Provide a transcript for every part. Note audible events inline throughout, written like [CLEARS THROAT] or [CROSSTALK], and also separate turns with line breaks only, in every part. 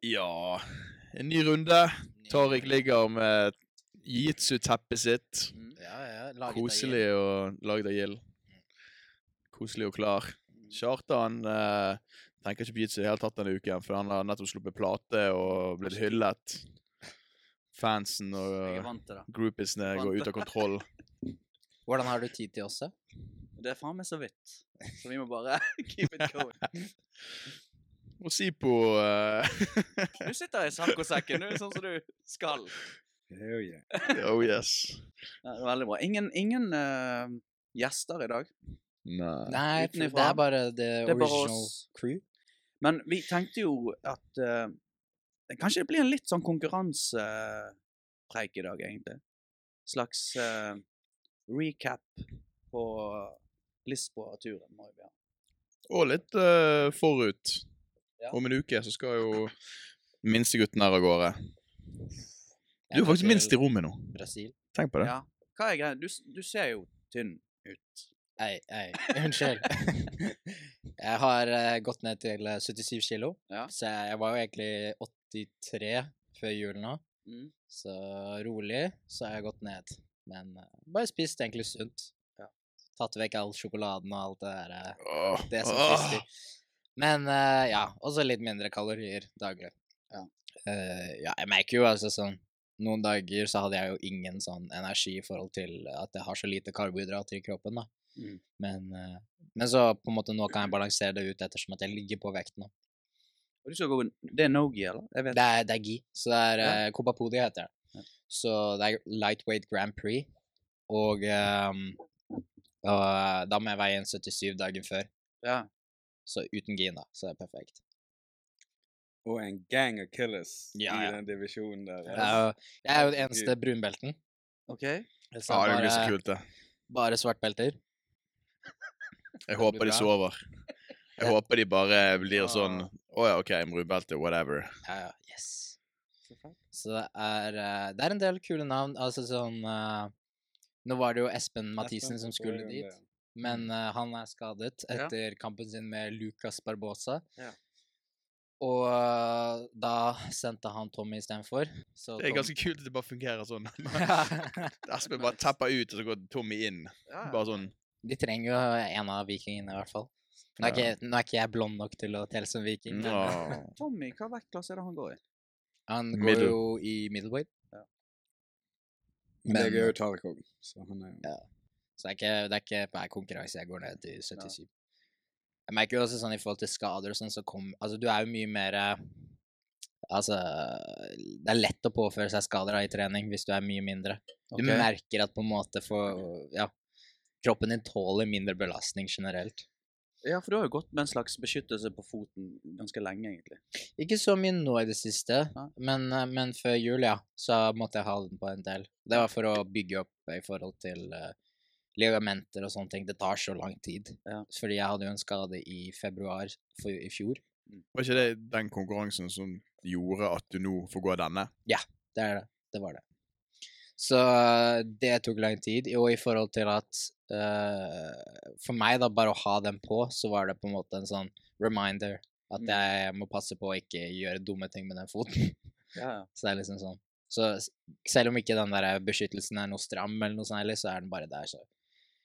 Ja, en ny runde. Tariq ligger med jitsu-teppet sitt.
Mm.
Ja, ja. laget
Koselig og laget av gild. Koselig og klar. Kjartan eh, tenker ikke på jitsu i det hele tatt denne uken, for han har nettopp sluppet plate og blitt hyllet. Fansen og groupiesene går ut av kontroll.
Hvordan har du tid til oss?
Det er faen meg så vidt. Så vi må bare [LAUGHS] keep it going. [LAUGHS]
Og på uh...
Du sitter i saccosekken, du, sånn som du skal.
Oh, yeah.
Oh yes.
Ja, veldig bra. Ingen, ingen uh, gjester i dag.
Nei.
Nei, det er bare the
Det er bare
original
oss.
crew.
Men vi tenkte jo at uh, Kanskje det blir en litt sånn konkurransepreik i dag, egentlig. Slags uh, recap på Lisboa-turen, må.
Og litt forut.
Ja.
Om en uke så skal jo minstegutten her av gårde. Du er faktisk minst i rommet nå.
Brasil.
Tenk på det.
Ja. Hva er greia? Du, du ser jo tynn ut.
Ei, ei, unnskyld. [LAUGHS] jeg har uh, gått ned til eh, 77 kilo,
Ja.
så jeg, var jo egentlig 83 før jul nå.
Mm.
Så rolig så har jeg gått ned. Men uh, bare spist egentlig sunt.
Ja.
Tatt vekk all sjokoladen og alt det der. Uh,
oh,
det som frister. Men uh, ja, også litt mindre kalorier daglig.
Ja.
Uh, ja, jeg merker jo altså sånn Noen dager så hadde jeg jo ingen sånn energi i forhold til at jeg har så lite karbohydrater i kroppen, da.
Mm.
Men, uh, men så på en måte nå kan jeg balansere det ut ettersom at jeg ligger på vekt nå.
Og du skal gå Det er no-gi, eller?
Det er, det er gi. Så det er
Ja.
eh, heter det.
Ja.
Så det er lightweight Grand Prix. Og, um, og da må jeg veie inn 77 dagen før.
Ja.
Så uten Gina, så Så det er perfekt.
Og en gang of killers
Ja,
i den divisjonen der.
Jeg er jo, jeg er jo den eneste brunbelten.
OK.
Ja,
er
det blir så kult, det.
bare svartbelter.
Jeg håper de sover. [LAUGHS] Jeg håper de bare blir sånn Å ja, OK, brunbelte, whatever.
Ja, ja. Yes. Så det er, eh, det er en del kule navn. Altså sånn eh, Nå var det jo Espen Mathisen som skulle dit. Men uh, han er skadet
Ja.
etter kampen sin med Lucas Barbosa.
Ja.
Og uh, da sendte han Tommy istedenfor. Så
Det er
Tom-
ganske kult at det bare fungerer sånn. [LAUGHS] [LAUGHS]
Aspen
Espen bare tapper ut, og så går Tommy inn.
Ja,
Bare sånn
De trenger jo en av vikingene, i hvert fall. Nå er, ikke, nå er ikke jeg blond nok til å telle som viking.
No. [LAUGHS]
Tommy, hva vektklasse er det han går i?
Han går
Middle.
jo i middleweight.
Ja.
Men det
Men,
er jo Tariq òg, så han er jo
Ja. Så det er ikke, det er ikke hver konkurranse jeg går ned til 77. Jeg merker jo også sånn i forhold til skader og sånn, så kom Altså, du er jo mye mer Altså Det er lett å påføre seg skader da, i trening hvis du er mye mindre. Du merker at på en måte for Ja. Kroppen din tåler mindre belastning generelt.
Ja, for du har jo gått med en slags beskyttelse på foten ganske lenge, egentlig.
Ikke så mye nå i det siste, men, eh, men før jul, ja, så måtte jeg ha den på en del. Det var for å bygge opp i forhold til eh, ligamenter og sånne ting. Det tar så lang tid.
Ja.
Fordi jeg hadde jo en skade i februar for, i fjor.
Var ikke det den konkurransen som gjorde at du nå får gå denne?
Det er det. Det var det. Så det tok lang tid. Og i forhold til at uh, For meg, da, bare å ha den på, så var det på en måte en sånn reminder. At
Mm.
jeg må passe på å ikke gjøre dumme ting med den foten.
Ja, ja. [LAUGHS]
Så det er liksom sånn. Så selv om ikke den der beskyttelsen er noe stram, eller noe sånt, så er den bare der, så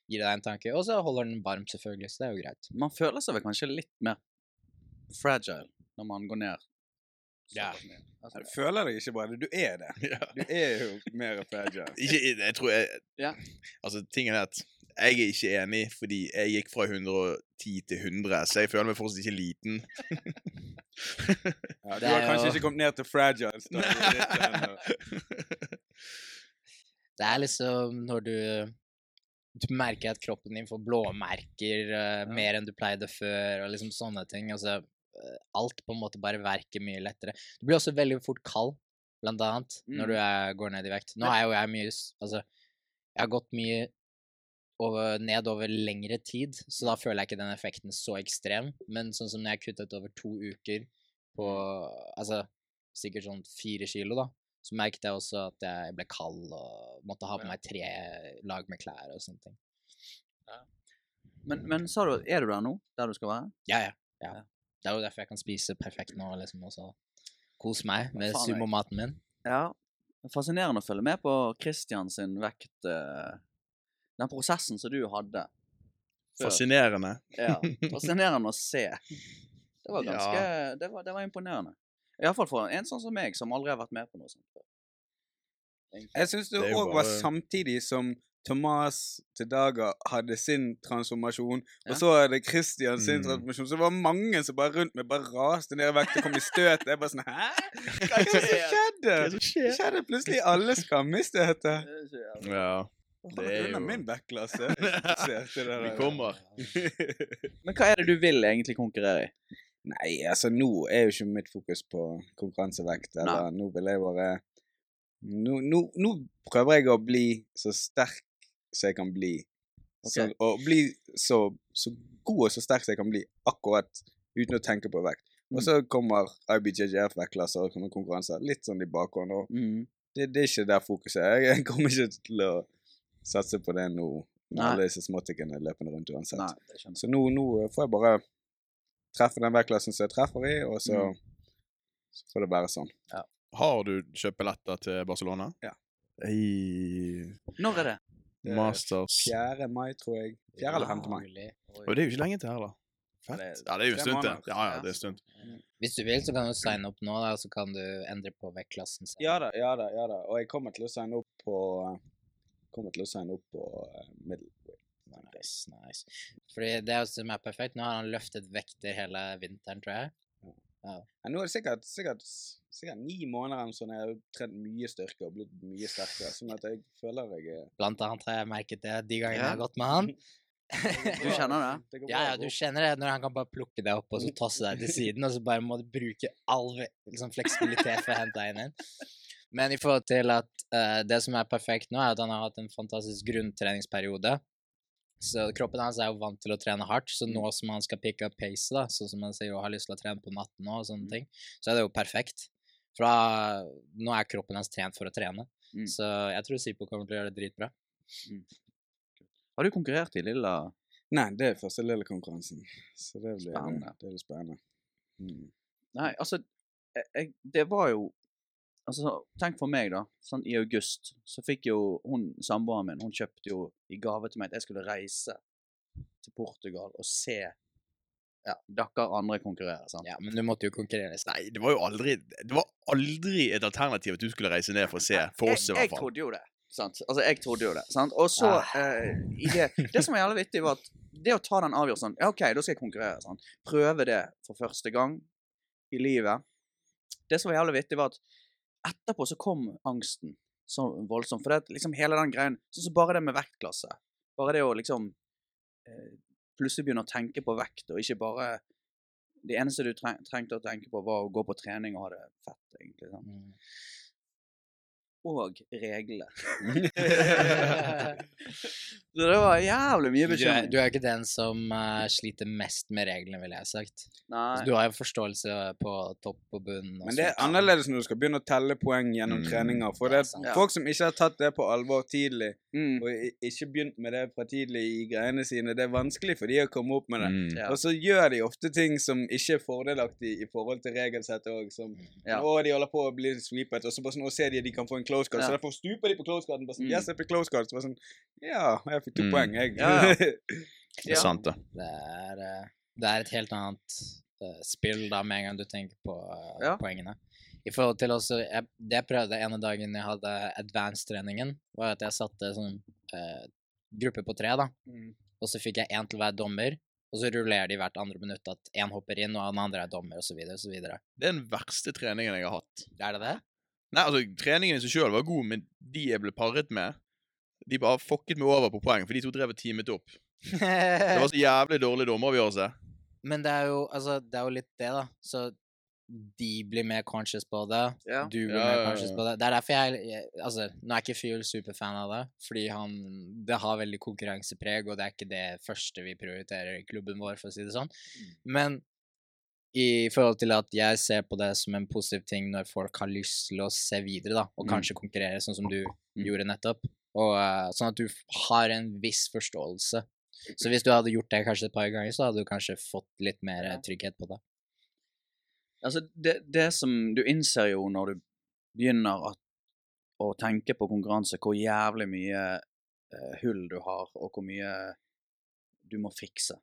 gir det deg en tanke. Og så holder den varm, selvfølgelig, så det er jo greit.
Man føler seg vel kanskje litt mer fragile når man går ned.
Ja.
Altså,
Du føler deg ikke bra. Du er det. [LAUGHS]
Ja.
Du er jo mer fragile.
Ikke, jeg tror jeg
Ja.
Altså, tingen er at jeg er ikke enig, fordi jeg gikk fra 110 til 100, så jeg føler meg fortsatt ikke liten.
Ja, [LAUGHS] du har kanskje
jo-
ikke kommet ned til fragile. [LAUGHS]
Det er liksom når du du merker at kroppen din får blåmerker eh, mer enn du pleide før, og liksom sånne ting. Altså, eh, alt på en måte bare verker mye lettere. Du blir også veldig fort kald, blant annet, når du er, går ned i vekt. Nå er jo jeg mye Altså, jeg har gått mye over, ned over lengre tid, så da føler jeg ikke den effekten så ekstrem. Men sånn som når jeg kuttet over to uker på Altså sikkert sånn fire kilo, da, så merket jeg også at jeg ble kald og måtte ha på meg tre lag med klær og sånne ting.
Men, men sa du, er du der nå, der du skal være?
Ja, ja. ja. Det er jo derfor jeg kan spise perfekt nå, liksom, også. kose meg med sumomaten min.
Ja. Er fascinerende å følge med på Christian sin vekt. eh, Den prosessen som du hadde. før.
Fascinerende.
Ja. [LAUGHS] Fascinerende å se. Det var ganske det, var, det var imponerende. Iallfall for en sånn som meg, som aldri har vært med på noe sånt før.
Jeg syns det òg var samtidig som Thomas til Daga hadde sin transformasjon,
Ja.
og så er det Christian sin
Mm.
transformasjon. Så det var mange som bare rundt meg bare raste ned i vekt og kom i støt. Jeg bare sånn Hæ? Hva er det som [LAUGHS] skjedde?
Hva
skjedde plutselig alle skam i støtet.
Ja,
Det
er jo-
min backklasse. [LAUGHS] Det
vi kommer. [LAUGHS]
Men hva er det du vil egentlig konkurrere i?
Nei, altså nå er jo ikke mitt fokus på konkurransevekt. Eller nå vil jeg bare nå, nå, nå prøver jeg å bli så sterk som jeg kan bli. Så, og bli så, så god og så sterk som jeg kan bli akkurat uten å tenke på vekt. Og
Mm.
så kommer IBJJF-vektklasser og kommer konkurranser litt sånn i bakhånd. Og
Mm.
det, det er ikke der fokuset er. [LAUGHS] Jeg kommer ikke til å satse på det nå med alle disse småtikkene løpende rundt uansett.
Nei.
Så nå, nå får jeg bare treffe den vektklassen som jeg treffer i, og så,
Mm.
så får det være sånn.
Har du kjøpt billetter til Barcelona?
Ja.
I
Når er det?
Det er
Masters.
4. mai, tror jeg. 4. eller 5. mai.
Og det er jo ikke lenge til her,
da.
Fett. Ja, det er jo en stund til. Ja, ja, det er en stund.
Hvis du vil, så kan du signe opp nå, da, så kan du endre på vektklassen.
Ja da, ja da. ja da. Og jeg kommer til å signe opp på kommer til å signe opp på uh, middleweight.
Nice, nice. Fordi det som er perfekt. Nå har han løftet vekter hele vinteren, tror jeg.
Ja, nå er det sikkert, sikkert, sikkert ni måneder eller sånn jeg har trent mye styrke og blitt mye sterkere. Sånn at jeg føler jeg
Blant annet har jeg merket det de gangene
Ja.
jeg har gått med han. [LAUGHS]
Du kjenner det?
det
Ja, ja, du kjenner det når han kan bare plukke deg opp og så tosse deg til siden, og så bare må du bruke all liksom, fleksibilitet for å hente deg inn. Men i forhold til at uh, det som er perfekt nå, er at han har hatt en fantastisk grunntreningsperiode. Så kroppen hans er jo vant til å trene hardt, så nå som han skal pick up pace, da, sånn som han sier og har lyst til å trene på natten og sånne ting, så er det jo perfekt. For da, nå er kroppen hans trent for å trene.
Mm.
Så jeg tror Sipo kommer til å gjøre det dritbra.
Har du konkurrert i Lilla?
Nei, det er første lille konkurransen. Så det blir
Spennende.
Det blir spennende. Mm.
Nei, altså jeg, jeg, Det var jo Altså, Tenk for meg, da. Sånn, I august så fikk jo hun samboeren min Hun kjøpte jo i gave til meg at jeg skulle reise til Portugal og se ja, dere andre konkurrere. sant?
Ja, men du måtte jo konkurrere.
Nei, det var jo aldri Det var aldri et alternativ at du skulle reise ned for å se. For oss, i
jeg,
fall.
jeg trodde jo det. Sant? Altså, jeg trodde jo det. Sant? Og så
Ah.
eh, det, det som var jævlig vittig, var at det å ta den avgjørelsen Ja, OK, da skal jeg konkurrere. Sant? Prøve det for første gang i livet. Det som var jævlig vittig, var at etterpå så kom angsten så voldsomt. For det er liksom hele den greien Sånn som bare det med vektklasse. Bare det å liksom eh, plutselig begynne å tenke på vekt, og ikke bare Det eneste du treng, trengte å tenke på, var å gå på trening og ha det fett, egentlig. Sånn.
Mm.
Og reglene. [LAUGHS] [LAUGHS] så det var jævlig mye bekymring.
du er ikke den som uh, sliter mest med reglene, ville jeg sagt.
Nei.
Så du har jo forståelse på topp og bunn. og
Men det er
sånt.
annerledes når du skal begynne å telle poeng gjennom
Mm.
treninger. For
Det er.
Ja.
folk som ikke har tatt det på alvor tidlig,
Mm.
og ikke begynt med det fra tidlig i greiene sine, det er vanskelig for de å komme opp med det.
Mm.
Ja.
Og så gjør de ofte ting som ikke er fordelaktig i forhold til regelsettet òg. Som
Ja.
å, de holder på å bli sweepet, og så bare sånn, å, ser de at de kan få en close card.
Ja.
Så derfor stuper de på close carden. Bare sånn,
Mm.
yes, jeg fikk close card. Så bare sånn, ja, jeg fikk to
Mm.
poeng, jeg.
Ja, ja. [LAUGHS]
Det er sant, det.
Det er, eh, det er et helt annet eh, spill da med en gang du tenker på uh,
Ja.
poengene. I forhold til også, jeg, Det jeg prøvde ene dagen jeg hadde advanced-treningen, var at jeg satte sånn uh, gruppe på tre, da.
Mm.
Og så fikk jeg én til hver dommer, og så rullerer de hvert andre minutt at én hopper inn, og den andre er dommer, osv. osv.
Det er den verste treningen jeg har hatt.
Er det det?
Nei, altså, treningen i seg sjøl var god, men de jeg ble paret med, de bare fucket meg over på poeng, for de to drev og teamet opp. Det var så jævlig dårlig dommeravgjørelse.
Men det er jo altså, det er jo litt det, da. Så de blir mer conscious på det.
Ja.
Du blir
Ja,
mer
ja, ja.
conscious på det. Det er derfor jeg, jeg Altså, nå er ikke Fuel superfan av det, fordi han Det har veldig konkurransepreg, og det er ikke det første vi prioriterer i klubben vår, for å si det sånn. Men i forhold til at jeg ser på det som en positiv ting når folk har lyst til å se videre, da, og
Mm.
kanskje konkurrere, sånn som du
Mm.
gjorde nettopp. Og uh, Sånn at du har en viss forståelse. Så hvis du hadde gjort det kanskje et par ganger, så hadde du kanskje fått litt mer trygghet på det.
Altså, det, det som du innser jo når du begynner at, å tenke på konkurranse, hvor jævlig mye uh, hull du har, og hvor mye du må fikse,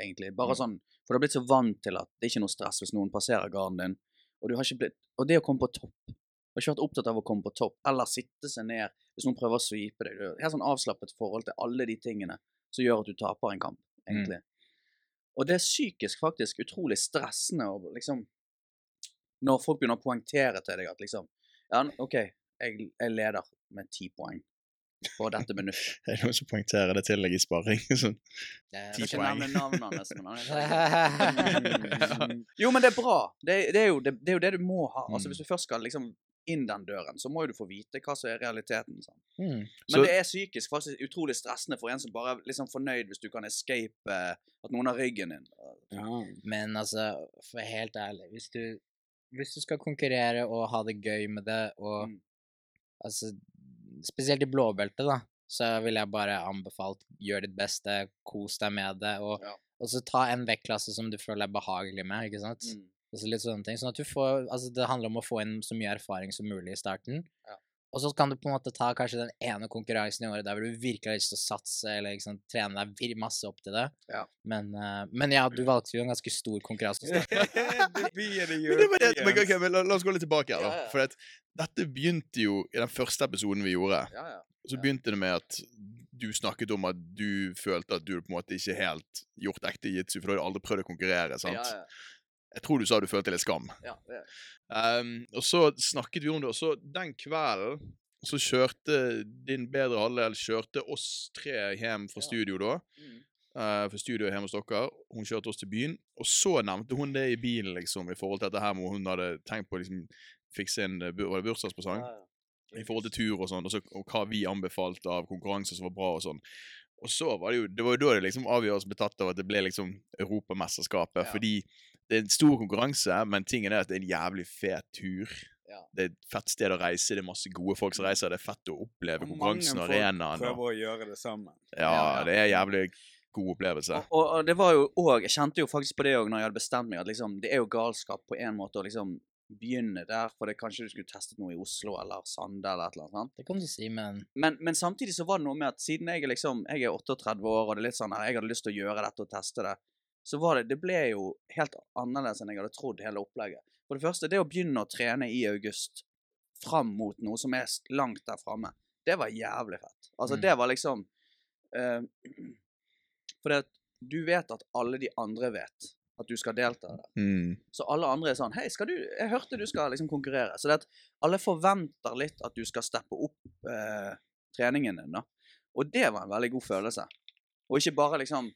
egentlig. Bare
Mm.
sånn, For du har blitt så vant til at det er ikke noe stress hvis noen passerer garden din. Og, du har ikke blitt, og det å komme på topp Du har ikke vært opptatt av å komme på topp, eller sitte seg ned hvis noen prøver å svipe deg. Du har helt sånn avslappet forhold til alle de tingene som gjør at du taper en kamp, egentlig. Og det er psykisk faktisk utrolig stressende å liksom Når folk begynner å poengtere til deg at liksom Ja, OK, jeg, jeg leder med ti poeng på dette minuttet. [LAUGHS]
Det er noen som poengterer det tillegg i sparring. [LAUGHS] Sånn.
Det er-
Ti poeng.
er Jo, men det er bra. Det, det, er jo, det, det er jo det du må ha. Altså,
Mm.
Hvis du først skal liksom inn den døren, så må jo du få vite hva som er realiteten. Sånn.
Mm.
Men
Så-
det er psykisk faktisk utrolig stressende for en som bare er liksom fornøyd hvis du kan escape eh, at noen har ryggen din.
Ja.
Men altså, for helt ærlig, hvis du, hvis du skal konkurrere og ha det gøy med det, og
Mm.
altså Spesielt i blåbeltet, da, så vil jeg bare anbefalt gjør ditt beste, kos deg med det, og,
Ja.
og så ta en vektklasse som du føler deg behagelig med, ikke sant?
Mm.
Og så litt sånne ting. Sånn at du får Altså, det handler om å få inn så mye erfaring som mulig i starten.
Ja.
Og så kan du på en måte ta kanskje den ene konkurransen i året der hvor du virkelig har lyst til å satse, eller liksom, trene deg masse opp til det.
Ja.
Men, uh, men ja, du valgte jo en ganske stor konkurranse. [LAUGHS] [LAUGHS]
Men det, men, la, la oss gå litt tilbake her, da.
Ja, ja.
For at, dette begynte jo i den første episoden vi gjorde.
Ja, ja.
Så
Ja.
begynte det med at du snakket om at du følte at du på en måte ikke helt gjort ekte jitsu, for du hadde aldri prøvd å konkurrere. sant? Jeg tror du sa du følte litt skam.
ja, det.
Um, og så snakket vi om det, og så den kvelden så kjørte din bedre halvdel kjørte oss tre hjem fra studio da.
Mm.
Uh, for studioet hjemme hos dere. Hun kjørte oss til byen, og så nevnte hun det i bilen, liksom, i forhold til dette her hvor hun hadde tenkt på å liksom, fikse en eh, bursdagspresang.
Ja, ja.
I forhold til tur og sånn, og, så, og hva vi anbefalte av konkurranser som var bra og sånn. Og så var det jo det var jo da det liksom avgjørelsen ble tatt av at det ble liksom Europamesterskapet.
Ja.
Fordi det er en stor konkurranse, men tingen er at det er en jævlig fet tur.
Ja.
Det er et fett sted å reise, det er masse gode folk som reiser, det er fett å oppleve
Og
konkurransen og
mange folk
arenaen.
Prøver å gjøre det sammen.
ja,
Ja, ja.
det er jævlig god opplevelse.
Og, og, og det var jo òg Jeg kjente jo faktisk på det òg når jeg hadde bestemt meg, at liksom det er jo galskap på en måte å liksom begynne der, for det kanskje du skulle testet noe i Oslo eller Sande eller et eller annet. sant?
Det kan du si, men
Men, men samtidig så var det noe med at siden jeg liksom Jeg er 38 år, og det er litt sånn her, jeg hadde lyst til å gjøre dette og teste det, så var det Det ble jo helt annerledes enn jeg hadde trodd, hele opplegget. For det første, det å begynne å trene i august fram mot noe som er langt der framme, det var jævlig fett. Altså,
Mm.
det var liksom uh, For det at du vet at alle de andre vet at du skal delta der.
Mm.
Så alle andre er sånn Hei, skal du Jeg hørte du skal liksom konkurrere. Så det at alle forventer litt at du skal steppe opp eh, treningen din, da. Og det var en veldig god følelse. Og ikke bare liksom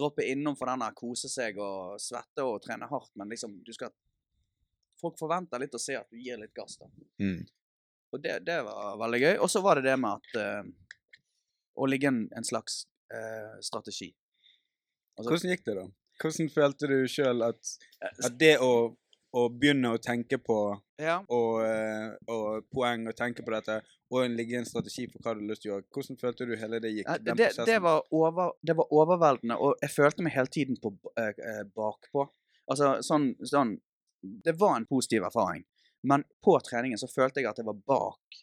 droppe innom for den der kose seg og svette og trene hardt, men liksom du skal Folk forventer litt å se at du gir litt gass, da.
Mm.
Og det, det var veldig gøy. Og så var det det med at uh, Å ligge en, en slags uh, strategi. Altså,
Hvordan gikk det, da? Hvordan følte du sjøl at,
eh,
at det å, å begynne å tenke på
ja.
og, eh, og poeng og tenke på dette, og ligge en strategi for hva du har lyst til å gjøre, hvordan følte du hele det gikk?
Ja, det, det, var over, det var overveldende, og jeg følte meg hele tiden på, eh, eh, bakpå. Altså, sånn, sånn Det var en positiv erfaring, men på treningen så følte jeg at jeg var bak.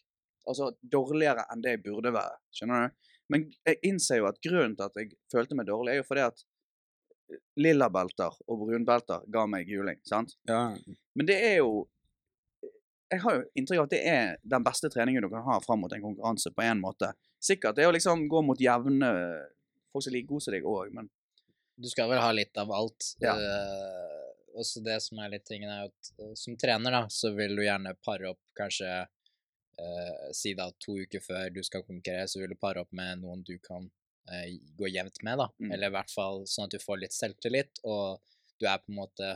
Altså dårligere enn det jeg burde være. Skjønner du? Men jeg innser jo at grunnen til at jeg følte meg dårlig, er jo fordi at lilla belter og brunbelter ga meg juling. sant?
Ja.
Men det er jo Jeg har jo inntrykk av at det er den beste treningen du kan ha fram mot en konkurranse, på en måte. Sikkert. Det er å liksom gå mot jevne folk som er like gode som deg òg, men
du skal vel ha litt av alt.
Ja.
Uh, også det som er litt tingen, er at eh, som trener, da, så vil du gjerne pare opp kanskje uh, Si da to uker før du skal konkurrere, så vil du pare opp med noen du kan eh, gå jevnt med, da.
Mm.
Eller i hvert fall sånn at du får litt selvtillit, og du er på en måte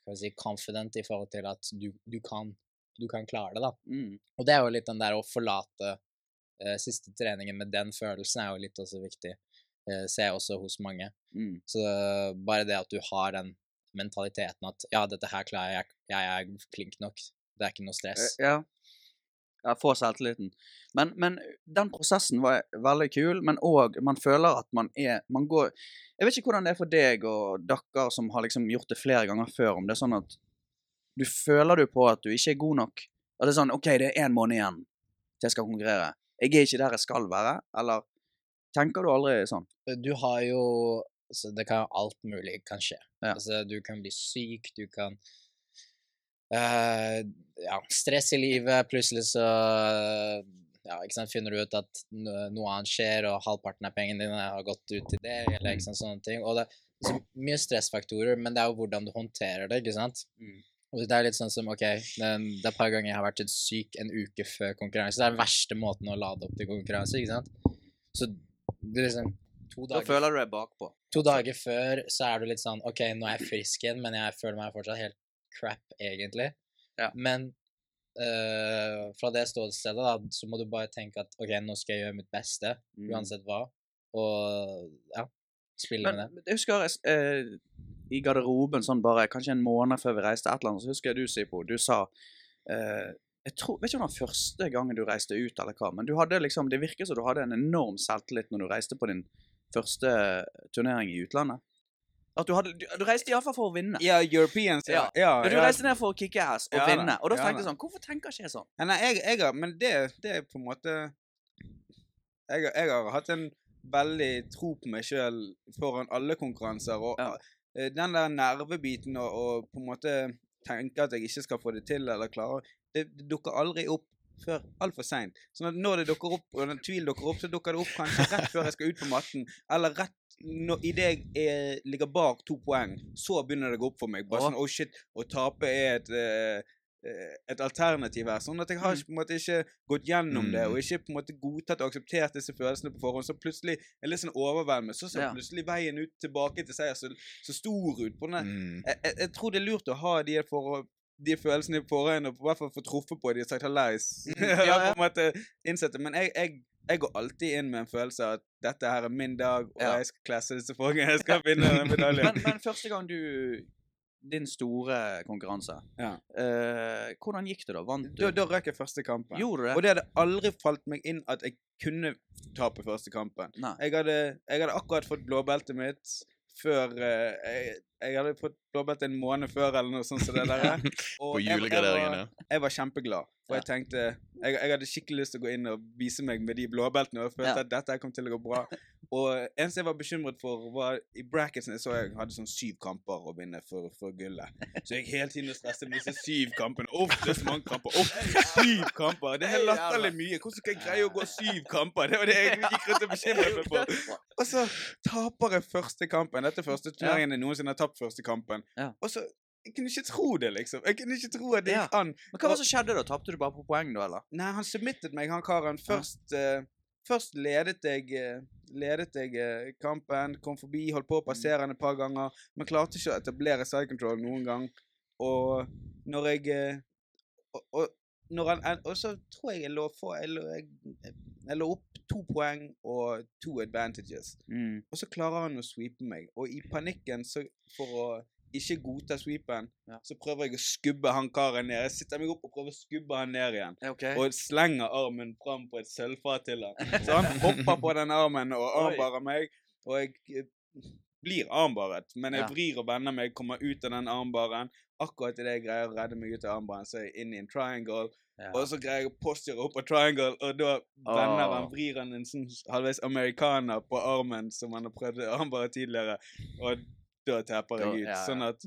Skal vi si confident i forhold til at du, du, kan, du kan klare det, da.
mm,
Og det er jo litt den der å forlate eh, siste treningen med den følelsen er jo litt også viktig. Eh, ser jeg også hos mange.
mm,
Så bare det at du har den mentaliteten at ja, dette her klarer jeg, jeg er flink nok, det er ikke noe stress.
Eh, Ja. Ja, få selvtilliten. Men, men den prosessen var veldig kul, men òg man føler at man er Man går Jeg vet ikke hvordan det er for deg og dere som har liksom gjort det flere ganger før, om det er sånn at du føler du på at du ikke er god nok? At det er sånn OK, det er én måned igjen til jeg skal konkurrere. Jeg er ikke der jeg skal være. Eller tenker du aldri sånn?
Du har jo altså, Det kan jo alt mulig kan skje.
Ja.
Altså, du kan bli syk, du kan eh, Ja, stress i livet. Plutselig så ja, sant, finner du ut at noe annet skjer, og halvparten av pengene dine har gått ut til det, eller ikke sant, sånne ting. Og det er så mye stressfaktorer, men det er jo hvordan du håndterer det, ikke sant?
Mm.
Og det er litt sånn som, ok, det, det er et par ganger jeg har vært syk en uke før konkurranse. Det er den verste måten å lade opp til konkurranse, ikke sant? Så det er liksom to
Da
dager
føler du deg bakpå.
To dager før så er du litt sånn OK, nå er jeg frisk igjen, men jeg føler meg fortsatt helt crap, egentlig.
Ja.
Men uh, fra det ståstedet, da, så må du bare tenke at OK, nå skal jeg gjøre mitt beste,
Mm.
uansett hva. Og ja, spille
Men
med det.
men jeg husker jeg, uh, i garderoben sånn bare kanskje en måned før vi reiste et eller annet, så husker jeg du, Sipo, du sa uh, jeg tror, vet ikke om det var første gangen du reiste ut, eller hva, men du hadde liksom, det virker som du hadde en enorm selvtillit når du reiste på din første turnering i utlandet. At du, hadde, du, du reiste iallfall for å vinne.
Ja, Europeans, ja. ja,
Du
ja.
reiste ned for å kicke ass og vinne. Og da tenkte jeg sånn Hvorfor tenker ikke jeg sånn?
Nei, jeg, jeg Men det, det er på en måte jeg, jeg har hatt en veldig tro på meg sjøl foran alle konkurranser. Og
Ja.
eh, den der nervebiten og, og på en måte tenke at jeg ikke skal få det til eller klare Det, det dukker aldri opp før altfor seint. Sånn at når det dukker opp, og den tvil dukker opp, så dukker det opp kanskje rett før jeg skal ut på matten. Eller rett når, idet jeg er, ligger bak to poeng, så begynner det å gå opp for meg. Bare sånn Oh shit, å tape er et eh, eh, et alternativ her. Sånn at jeg har
Mm.
på en måte ikke gått gjennom det,
Mm.
og ikke på en måte godtatt og akseptert disse følelsene på forhånd. Så plutselig er litt sånn overveldende. Så ser
Ja.
plutselig veien ut tilbake til seier så, så stor ut. på den
Mm.
jeg, jeg, jeg tror det er lurt å ha de, for, de følelsene i forhånd, og i hvert fall få truffet på de og sagt hallais.
Ja,
på en måte innsett. Men jeg, jeg, jeg går alltid inn med en følelse av at dette her er min dag, og
Ja.
jeg skal klasse disse folkene. Jeg skal vinne den medaljen.
Men, men første gang du Din store konkurranse.
Ja.
Uh, hvordan gikk det, da? Vant du?
Da, da røk jeg første kampen.
Gjorde du det?
Og det hadde aldri falt meg inn at jeg kunne tape første kampen. Jeg hadde, jeg hadde akkurat fått blåbeltet mitt før eh, jeg, jeg hadde fått blåbært en måned før, eller noe sånt som det der. [LAUGHS] Og
På julegraderingen, ja.
Jeg var kjempeglad,
og
jeg tenkte jeg, jeg hadde skikkelig lyst til å gå inn og vise meg med de blåbeltene, og følte
Ja.
at dette kom til å gå bra. Og eneste jeg var bekymret for, var i bracketsene så jeg hadde sånn syv kamper å vinne for, for gullet. Så jeg hele tiden stresset med disse syv kampene. Uff, det er så mange kamper. Uff, syv kamper! Det er latterlig mye. Hvordan skal jeg greie å gå syv kamper? Det var det jeg gikk rundt og bekymret meg for. Og så taper jeg første kampen. Dette er første turneringen jeg noensinne har tapt første kampen. Og så Jeg kunne ikke tro det, liksom. Jeg kunne ikke tro at det gikk an.
Men hva var det som skjedde da? Tapte du bare på poeng, da, eller?
Nei, han submitted meg, han karen. Først, eh, først ledet jeg, eh, ledet jeg eh, kampen, kom forbi, holdt på å passere han et par ganger, men klarte ikke å etablere side control noen gang. Og når jeg eh, og, og, når han, og så tror jeg jeg lå, for, jeg, lå, jeg, jeg lå opp to poeng og to advantages.
Mm.
Og så klarer han å sweepe meg. Og i panikken, så for å ikke godta sweepen,
Ja.
så prøver jeg å skubbe han karen ned. Jeg sitter meg opp og prøver å skubbe han ned igjen
Okay.
Og slenger armen fram på et sølvfat til han. [LAUGHS] Så han hopper på den armen og armbarer meg, og jeg eh, blir armbaret. Men jeg vrir og vender meg, kommer ut av den armbaren. Akkurat idet jeg greier å redde meg ut av armbaren, så er jeg inne i en triangle.
Ja.
Og så greier jeg å posture opp av triangle, og da vender
oh.
han, vrir han en sånn halvveis amerikaner på armen som han har prøvd å armbare tidligere, og da tapper jeg ut.
ja, ja.
Sånn at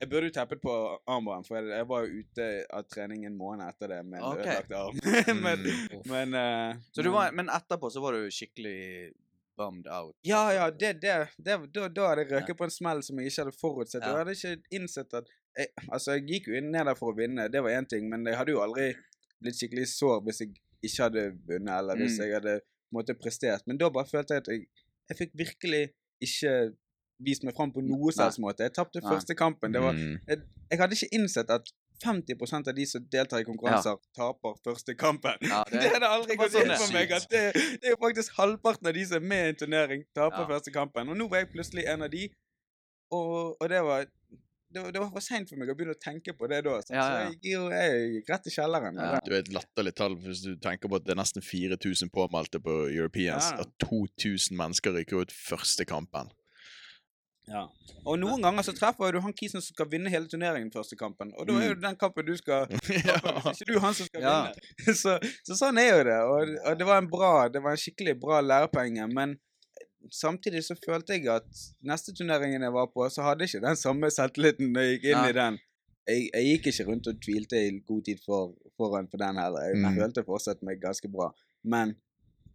jeg burde jo tappet på armbaren, for jeg, var jo ute av trening en måned etter det med en
Ok.
ødelagt arm. men, [LAUGHS]
Mm.
men, uh,
Så du
men-
var, men etterpå så var du skikkelig bummed out?
Ja, ja, det, det, det, da, da hadde jeg røket på en smell som jeg ikke hadde forutsett.
Ja.
Jeg hadde ikke innsett at jeg, Altså, jeg gikk jo inn ned der for å vinne, det var én ting, men jeg hadde jo aldri blitt skikkelig sår hvis jeg ikke hadde vunnet, eller hvis
Mm.
jeg hadde på en måte prestert. Men da bare følte jeg at jeg, jeg fikk virkelig ikke vist meg fram på noe slags måte. Jeg tapte første kampen. Det var,
jeg,
jeg hadde ikke innsett at 50% av de som deltar i konkurranser, taper første kampen.
Ja, [LAUGHS]
det,
det-
hadde aldri gått inn
sånn
for meg. at det, det er jo faktisk halvparten av de som er med i en turnering, taper
Ja.
første kampen. Og nå var jeg plutselig en av de, og, og det var det, var- det var for seint for meg å begynne å tenke på det da. sant?
Ja, ja.
Så jeg, jo- jeg gikk rett i kjelleren.
Ja.
Ja.
Du er et latterlig tall hvis du tenker på at det er nesten 4000 påmeldte på Europeans.
Ja.
At 2000 mennesker rykker ut første kampen.
Ja. Og noen ganger så treffer du han kisen som skal vinne hele turneringen første kampen. Og da er jo
Mm.
den kampen du skal [LAUGHS]
ja.
Hvis ikke du han som skal
Ja.
vinne. [LAUGHS] Så, så sånn er jo det. Og, og det var en bra, det var en skikkelig bra lærepenge. Men samtidig så følte jeg at neste turneringen jeg var på, så hadde jeg ikke den samme selvtilliten når jeg gikk inn
ja.
i den. Jeg, jeg gikk ikke rundt og tvilte i god tid for, foran for den heller. Jeg
Mm.
følte fortsatt meg ganske bra. Men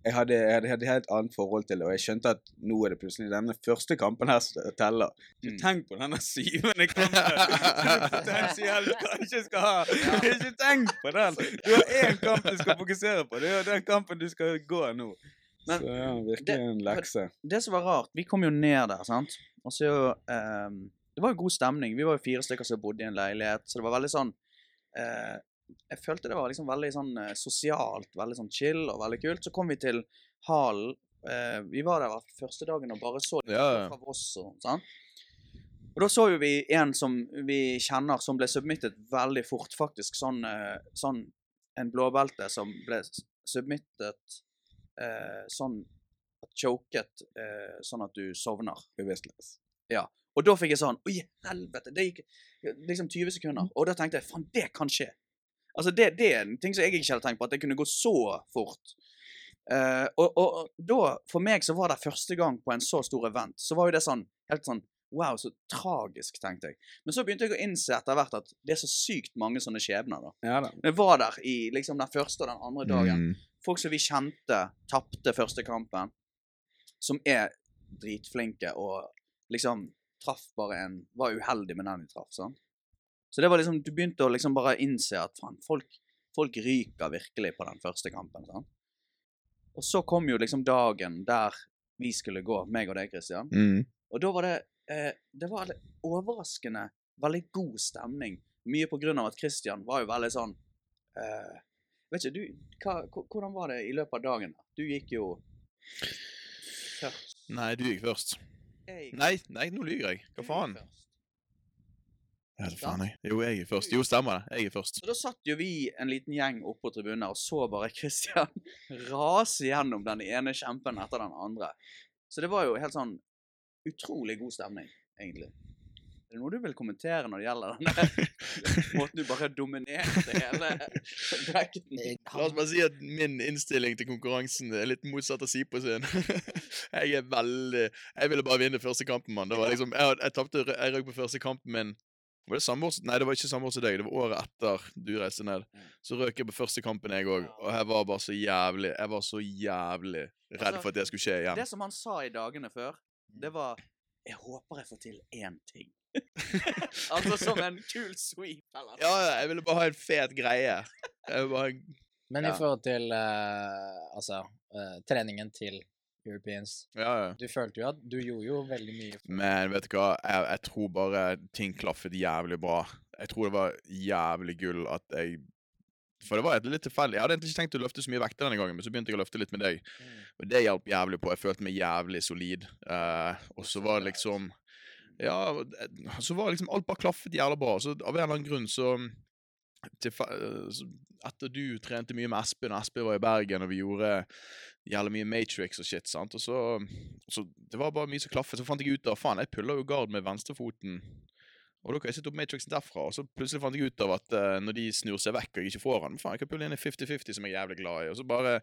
jeg hadde, jeg hadde, et helt annet forhold til det, og jeg skjønte at nå er det plutselig denne første kampen her som teller. Så
Mm.
tenk på denne syvende kampen [LAUGHS] du potensielt kanskje skal ha. Ikke tenk på den! Du har én kamp du skal fokusere på. Det er den kampen du skal gå nå.
Men
så ja, virkelig en lekse.
Det som var rart, vi kom jo ned der, sant. Og så um, Det var jo god stemning. Vi var jo fire stykker som bodde i en leilighet, så det var veldig sånn eh, Jeg følte det var liksom veldig sånn eh, sosialt, veldig sånn chill og veldig kult. Så kom vi til hallen. Eh, vi var der første dagen og bare så litt
Ja, ja.
fra Voss og sånn. Og da så jo vi en som vi kjenner som ble submittet veldig fort, faktisk. Sånn, eh, sånn en blåbelte som ble submittet eh, sånn choket eh, sånn at du sovner.
Bevisstløs.
Og da fikk jeg sånn Oi, helvete! Det gikk liksom 20 sekunder. Og da tenkte jeg faen, det kan skje. Altså, det, det er en ting som jeg ikke hadde tenkt på, at det kunne gå så fort. Uh, og, og, da, for meg som var der første gang på en så stor event, så var jo det sånn helt sånn Wow, så tragisk, tenkte jeg. Men så begynte jeg å innse etter hvert at det er så sykt mange sånne skjebner. da.
Ja da.
Jeg var der i liksom den første og den andre dagen.
Mm.
Folk som vi kjente, tapte første kampen. Som er dritflinke og liksom traff bare en Var uheldig med den de traff. sant? Så det var liksom Du begynte å liksom bare innse at faen, folk, folk ryker virkelig på den første kampen. sant? Og så kom jo liksom dagen der vi skulle gå, meg og deg, Christian.
Mm.
Og da var det eh, Det var overraskende veldig god stemning. Mye på grunn av at Christian var jo veldig sånn eh, Vet ikke, du, hva, hvordan var det i løpet av dagen? Du gikk jo først.
Nei, du gikk først.
Jeg,
Nei, nei, nå lyver jeg. Hva
du
faen? Ja, det faen jeg. Jo, jeg er først. Jo, stemmer det. Jeg er først.
Så da satt jo vi en liten gjeng oppe på tribunen og så bare Christian [LAUGHS] rase gjennom den ene kjempen etter den andre. Så det var jo helt sånn utrolig god stemning, egentlig. Er det noe du vil kommentere når det gjelder denne [LAUGHS] måten du bare dominerte hele [LAUGHS] bracketen?
La oss bare si at min innstilling til konkurransen er litt motsatt av Sipo sin. jeg er veldig Jeg ville bare vinne første kampen, mann. Det var liksom Jeg, jeg tapte Jeg røk på første kampen min. Var det samme år Nei, det var ikke samme år som deg. Det var året etter du reiste ned. Så røk jeg på første kampen, jeg òg. Og jeg var bare så jævlig Jeg var så jævlig redd
Altså,
for at det skulle skje igjen.
Det som han sa i dagene før, det var Jeg håper jeg får til én ting. [LAUGHS] altså som en kul sweep, eller?
Ja, ja, jeg ville bare ha en fet greie. Jeg ville bare
Men i forhold til uh, altså uh, treningen til Europeans
Ja, ja.
Du følte jo at du gjorde jo veldig mye.
Men vet du hva, jeg, jeg tror bare ting klaffet jævlig bra. Jeg tror det var jævlig gull at jeg For det var et litt tilfeldig. Jeg hadde egentlig ikke tenkt å løfte så mye vekter denne gangen, men så begynte jeg å løfte litt med deg.
Mm.
Og det hjalp jævlig på. Jeg følte meg jævlig solid. Eh, og så var det liksom Ja, så var liksom alt bare klaffet jævla bra. Så av en eller annen grunn så tilfe- eh, Etter du trente mye med Espen, og Espen var i Bergen, og vi gjorde jævlig mye Matrix og shit, sant, og så, så Det var bare mye som klaffet. Så fant jeg ut av faen, jeg puller jo gard med venstrefoten. Og da kan jeg sette opp Matrixen derfra, og så plutselig fant jeg ut av at uh, når de snur seg vekk og jeg ikke får han, faen, jeg kan pulle inn i 50-50 som jeg er jævlig glad i, og så bare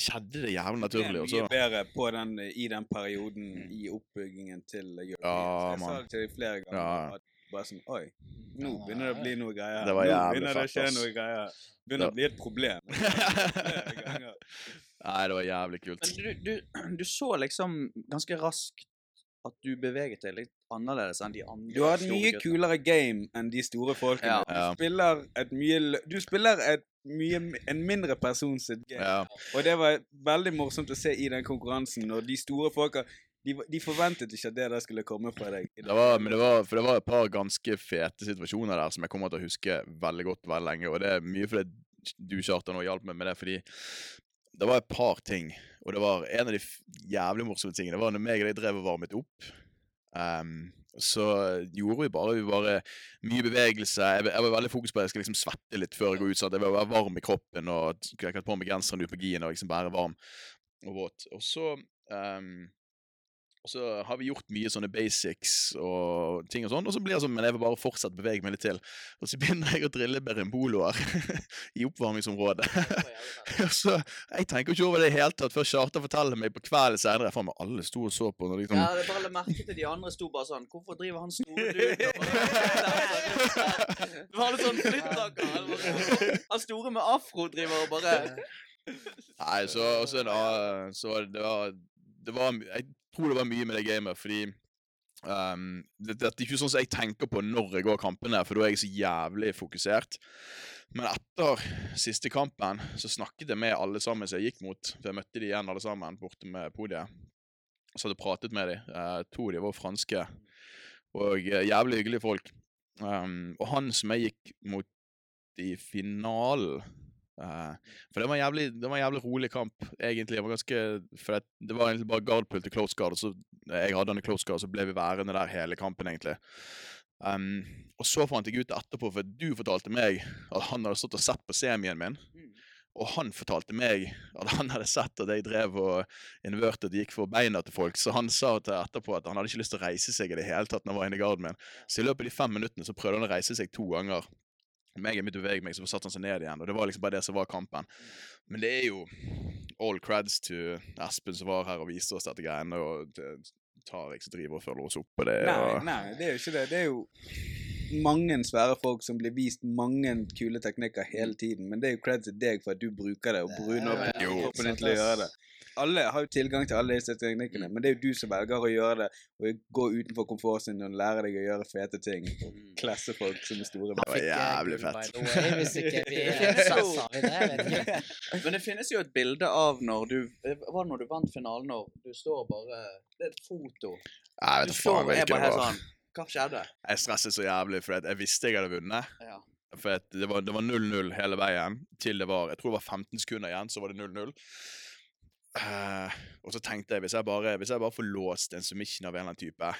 skjedde det jævlig naturlig,
Det er mye bedre på den, i den perioden i oppbyggingen til European.
Ja,
jeg sa det til deg flere ganger.
Ja.
Bare sånn Oi, nå begynner det å bli noe greier.
Det var
nå
jævlig
begynner det å
fett,
skje
ass.
noe greier. Begynner
Det-
å bli et problem. [LAUGHS]
Nei, det var jævlig kult.
Men du, du, [CLEARS THROAT] du så liksom ganske raskt at du beveget deg litt annerledes enn de andre.
Du har et mye
guttene.
kulere game enn de store folkene.
Ja.
Du spiller et mye Du spiller et mye en mindre person sitt game.
Ja.
Og det var veldig morsomt å se i den konkurransen når de store folka de, forventet ikke at det der skulle komme fra deg.
Det var, det var, for det var et par ganske fete situasjoner der som jeg kommer til å huske veldig godt veldig lenge. Og det er mye fordi du, Kjartan, hjalp meg med det, fordi det var et par ting. Og det var en av de jævlig morsomme tingene. Det var når meg og deg drev og varmet opp. Um, så gjorde vi bare, vi bare mye bevegelse. Jeg, jeg var veldig fokus på at jeg skal liksom svette litt før jeg går ut. sånn at Jeg vil være varm i kroppen og jeg kan på meg genseren ut på gien og liksom være varm og våt. Og så ehm, og så har vi gjort mye sånne basics og ting og sånn, og så blir det sånn, men jeg vil bare fortsette å bevege meg litt til. Og så begynner jeg å drille beremboloer [LAUGHS] i oppvarmingsområdet. Og [LAUGHS] så, Jeg tenker ikke over det i det hele tatt før Charter forteller meg på kvelden senere. Faen meg, alle sto og så på. Når liksom,
Ja, det bare la merke til de andre sto bare sånn Hvorfor driver han store duden [LAUGHS] Det var litt sånn flyttaker. Han store med afro driver og bare
Nei, så, så, da, så det var, det var Jeg tror det var mye med det gamet, fordi um, det, det er ikke sånn som jeg tenker på når jeg går kampene, for da er jeg så jævlig fokusert. Men etter siste kampen så snakket jeg med alle sammen som jeg gikk mot. For jeg møtte de igjen alle sammen borte med podiet. Så hadde jeg pratet med dem. Uh, to av de var franske. Og uh, jævlig hyggelige folk. Um, og han som jeg gikk mot i finalen eh, For det var en jævlig, det var en jævlig rolig kamp, egentlig. Det var ganske det, det var egentlig bare guardpull til close guard, og så jeg hadde han i close guard, og så ble vi værende der hele kampen, egentlig. Um, og så fant jeg ut etterpå, for du fortalte meg at han hadde stått og sett på semien min. Og han fortalte meg at han hadde sett at jeg drev og inverted gikk for beina til folk. Så han sa til etterpå at han hadde ikke lyst til å reise seg i det hele tatt når han var inne i garden min. Så i løpet av de fem minuttene så prøvde han å reise seg to ganger. Meg jeg begynte å bevege meg, så satte han seg ned igjen. Og det var liksom bare det som var kampen. Men det er jo all creds to Espen som var her og viste oss dette greiene, og til Tariq som driver og følger oss opp på det.
Nei,
og...
nei, det er jo ikke det. Det er jo mange svære folk som blir vist mange kule teknikker hele tiden, men det er jo creds til deg for at du bruker det, og bruner opp
Ja, ja,
Jo.
kroppen din til å gjøre det. Alle har jo tilgang til alle disse teknikkene, men det er jo du som velger å gjøre det, og gå utenfor komfortsonen og lære deg å gjøre fete ting, og klasse folk som er store.
Det var jævlig fett.
Hvis ikke vi [LAUGHS] det. [LAUGHS]
Men det finnes jo et bilde av når du Var det når du vant finalen, når du står bare Det er et foto.
Jeg
Du
vet faen hvilken det var.
sånn Hva skjedde?
Jeg stresset så jævlig, for jeg visste jeg hadde vunnet.
Ja.
For at det var det var 0-0 hele veien til det var Jeg tror det var 15 sekunder igjen, så var det 0-0. Eh, og så tenkte jeg hvis jeg bare, hvis jeg bare får låst en submission av en eller annen type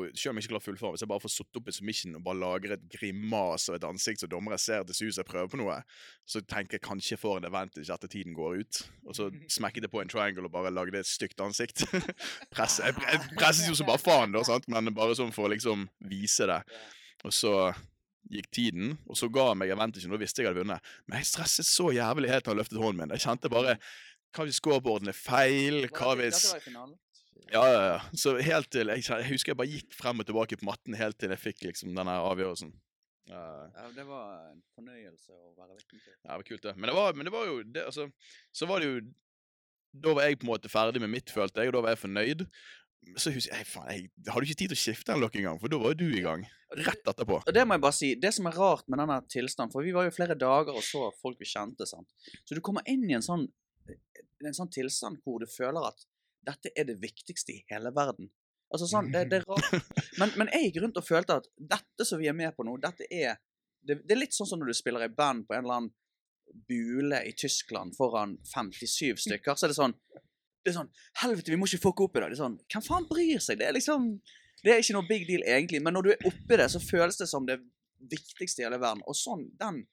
og Selv om jeg ikke klarer fullform, hvis jeg bare får satt opp en submission og bare lager et grimas og et ansikt så dommere ser til sus som jeg prøver på noe, så tenker jeg kanskje jeg får en advantage etter tiden går ut. Og så [LAUGHS] smekket jeg på en triangle og bare lagde et stygt ansikt. [LAUGHS] Jeg, jeg presset jo som bare faen, da, sant? men bare sånn for å liksom vise det. Og så gikk tiden, og så ga han meg advantagen, og visste jeg hadde vunnet. Men jeg stresset så jævlig helt da han løftet hånden min. Jeg kjente bare Hva hvis scoreboarden er feil? Hva hvis? Ja, ja, ja. Så helt til jeg, jeg husker jeg bare gikk frem og tilbake på matten helt til jeg fikk liksom denne avgjørelsen. Uh,
Ja, det var en fornøyelse å være vitne til.
ja, det var kult, det. Men det var, men det var jo det, altså, Så var det jo Da var jeg på en måte ferdig med mitt, følte jeg, og da var jeg fornøyd. Så husker jeg, faen, jeg hadde ikke tid til å skifte den lokk engang, for da var jo du i gang. Rett etterpå.
Og det må jeg bare si, det som er rart med denne tilstanden, for vi var jo flere dager og så folk vi kjente, sant. Så du kommer inn i en sånn, en sånn tilstand hvor du føler at dette er det viktigste i hele verden. Altså sånn, det, det er rart. [LAUGHS] Men, men jeg gikk rundt og følte at dette som vi er med på nå, dette er det, det er litt sånn som når du spiller i band på en eller annen bule i Tyskland foran 57 stykker, så er det sånn det er sånn Helvete, vi må ikke fucke opp i det. Det er sånn Hvem faen bryr seg? Det er liksom Det er ikke noe big deal, egentlig, men når du er oppi det, så føles det som det viktigste i hele verden. Og sånn, den,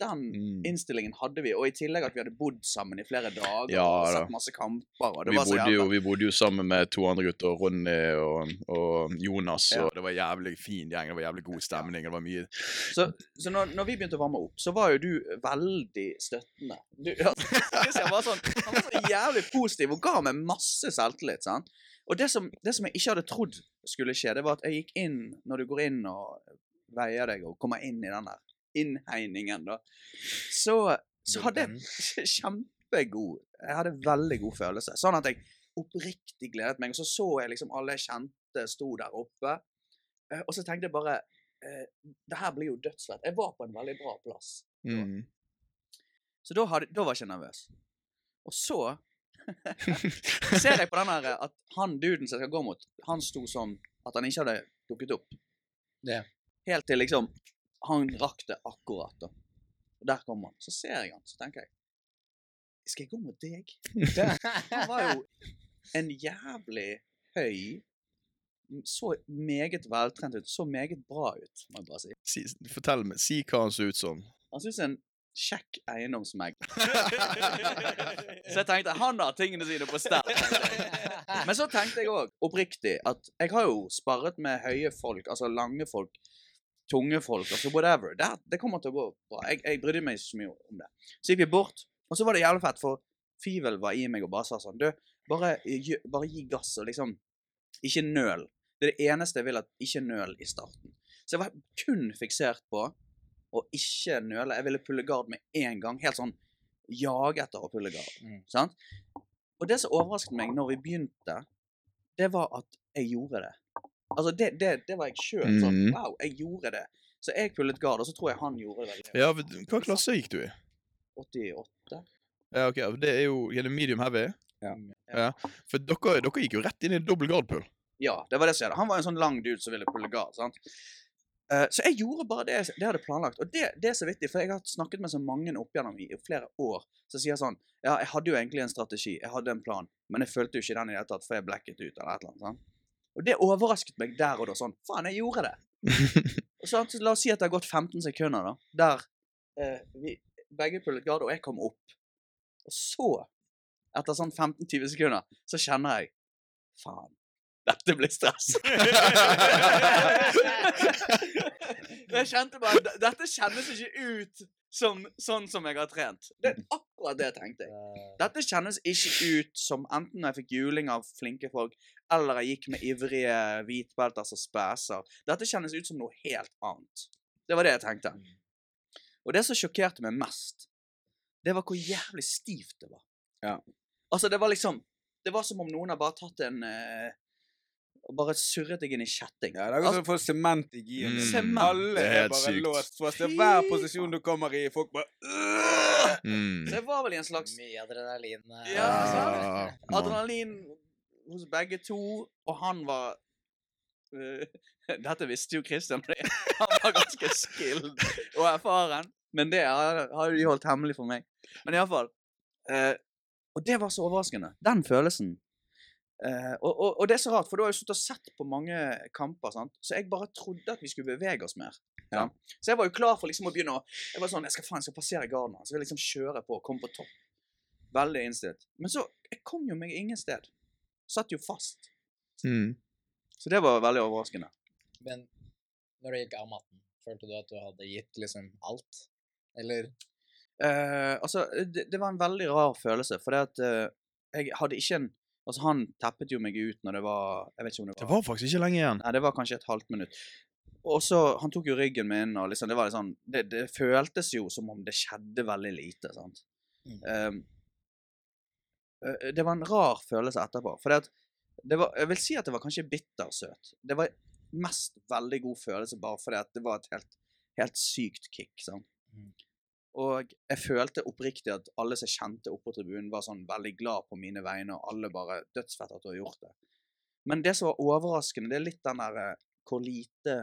den
Mm.
innstillingen hadde vi. Og i tillegg at vi hadde bodd sammen i flere dager
Ja,
og sett masse kamper.
Vi bodde, jo, vi bodde jo sammen med to andre gutter, Ronny og, og Jonas,
Ja.
og det var jævlig fin gjeng. Det var jævlig god stemning. Det var mye
Så, så når, når vi begynte å varme opp, så var jo du veldig støttende. Du, altså, Christian var sånn, han var så jævlig positiv og ga meg masse selvtillit. sant? Og det som, det som jeg ikke hadde trodd skulle skje, det var at jeg gikk inn Når du går inn og veier deg og komme inn i den der innhegningen, da, så, så hadde jeg [LAUGHS] kjempegod Jeg hadde veldig god følelse. Sånn at jeg oppriktig gledet meg. Og så så jeg liksom alle jeg kjente sto der oppe. Eh, Og så tenkte jeg bare eh, Det her blir jo dødsfett. Jeg var på en veldig bra plass.
mm.
Så da, hadde, da var jeg ikke nervøs. Og så [LAUGHS] ser jeg på den her at han duden som jeg skal gå mot, han sto som at han ikke hadde dukket opp.
Ja.
Helt til liksom Han rakk det akkurat, da. Og der kom han. Så ser jeg han, så tenker jeg Skal jeg gå mot deg? Han var jo en jævlig høy så meget veltrent ut. Så meget bra ut, må jeg bare si.
Si, fortell meg, si hva han så ut som.
Han synes en kjekk eiendomsmegler. Så jeg tenkte han har tingene sine på stell. Men så tenkte jeg òg, oppriktig, at jeg har jo sparret med høye folk, altså lange folk, tunge folk, altså whatever. Det, det kommer til å gå bra. Jeg, jeg brydde meg så mye om det. Så gikk vi bort, og så var det jævlig fett, for Fivel var i meg og bare sa sånn Du, bare, bare gi gass og liksom Ikke nøl. Det er det eneste jeg vil, at ikke nøl i starten. Så jeg var kun fiksert på å ikke nøle. Jeg ville pulle gard med en gang. Helt sånn jage etter å pulle gard.
Mm.
Sant? Og det som overrasket meg når vi begynte, det var at jeg gjorde det. Altså, det, det, det var jeg sjøl. Sånn,
mm.
wow, jeg gjorde det. Så jeg pullet gard, og så tror jeg han gjorde det veldig
Ja, Hva klasse gikk du i?
88.
Ja, ok, Det er jo gjennom medium heavy.
Ja.
ja. For dere, dere gikk jo rett inn i dobbel gardpull.
Ja, det var det som skjedde. Han var en sånn lang dude som ville pulle gard. sant? Uh, så jeg gjorde bare det det jeg hadde planlagt. Og det, det er så vittig, for jeg har snakket med så mange opp gjennom i flere år som sier sånn Ja, jeg hadde jo egentlig en strategi, jeg hadde en plan, men jeg følte jo ikke den i det hele tatt, for jeg blacket ut eller et eller annet. sant? Og det overrasket meg der og da. Sånn Faen, jeg gjorde det! [LAUGHS] Og så, La oss si at det har gått 15 sekunder, da. Der eh, vi begge pullet gard, og jeg kom opp. Og så, etter sånn 15-20 sekunder, så kjenner jeg Faen, dette blir stress. [LAUGHS] [LAUGHS] jeg kjente bare Dette kjennes ikke ut som sånn som jeg har trent. Det er akkurat det tenkte jeg. Dette kjennes ikke ut som enten jeg fikk juling av flinke folk, eller jeg gikk med ivrige hvitbelter som spæser. Dette kjennes ut som noe helt annet. Det var det jeg tenkte. Og det som sjokkerte meg mest, det var hvor jævlig stivt det var.
Ja.
Altså, det var liksom Det var som om noen har bare tatt en eh, og bare surret deg inn i kjetting.
Ja, det er akkurat som å få sement i giren.
Mm.
Alle
er
er bare
sykt.
låst fast. Det er hver posisjon du kommer i, folk bare
Mm.
Så jeg var vel i en slags
Mye adrenalin. Ja,
Ja,
Ah,
adrenalin hos begge to, og han var uh, [LAUGHS] Dette visste jo Christian. Han var ganske skilled og erfaren. Men det har de holdt hemmelig for meg. Men iallfall uh, Og det var så overraskende. Den følelsen. Uh, og, og, og det er så rart, for du har jo sittet og sett på mange kamper, sant? så jeg bare trodde at vi skulle bevege oss mer.
Ja.
Så jeg var jo klar for liksom å begynne å Jeg var sånn, jeg skal faen, jeg skal passere garden. Så jeg liksom kjøre på, komme på topp. Veldig innstilt. Men så Jeg kom jo meg ingen sted. Satt jo fast.
Mm.
Så det var veldig overraskende.
Men når du gikk av matten, følte du at du hadde gitt liksom alt? Eller
Eh, altså, det, det var en veldig rar følelse, for det at eh, jeg hadde ikke en Altså, han teppet jo meg ut når det var Jeg vet ikke om det var
Det var faktisk ikke lenge igjen.
Nei, det var kanskje et halvt minutt. Og så Han tok jo ryggen min, og liksom Det var litt sånn Det, det føltes jo som om det skjedde veldig lite, sant.
Mm.
Ehm, eh, det var en rar følelse etterpå. For det at det var, Jeg vil si at det var kanskje bittersøt. Det var mest veldig god følelse bare fordi at det var et helt, helt sykt kick. sant?
Mm.
Og jeg følte oppriktig at alle som kjente oppe på tribunen, var sånn veldig glad på mine vegne, og alle bare dødsfett at du har gjort det. Men det som var overraskende, det er litt den der eh, hvor lite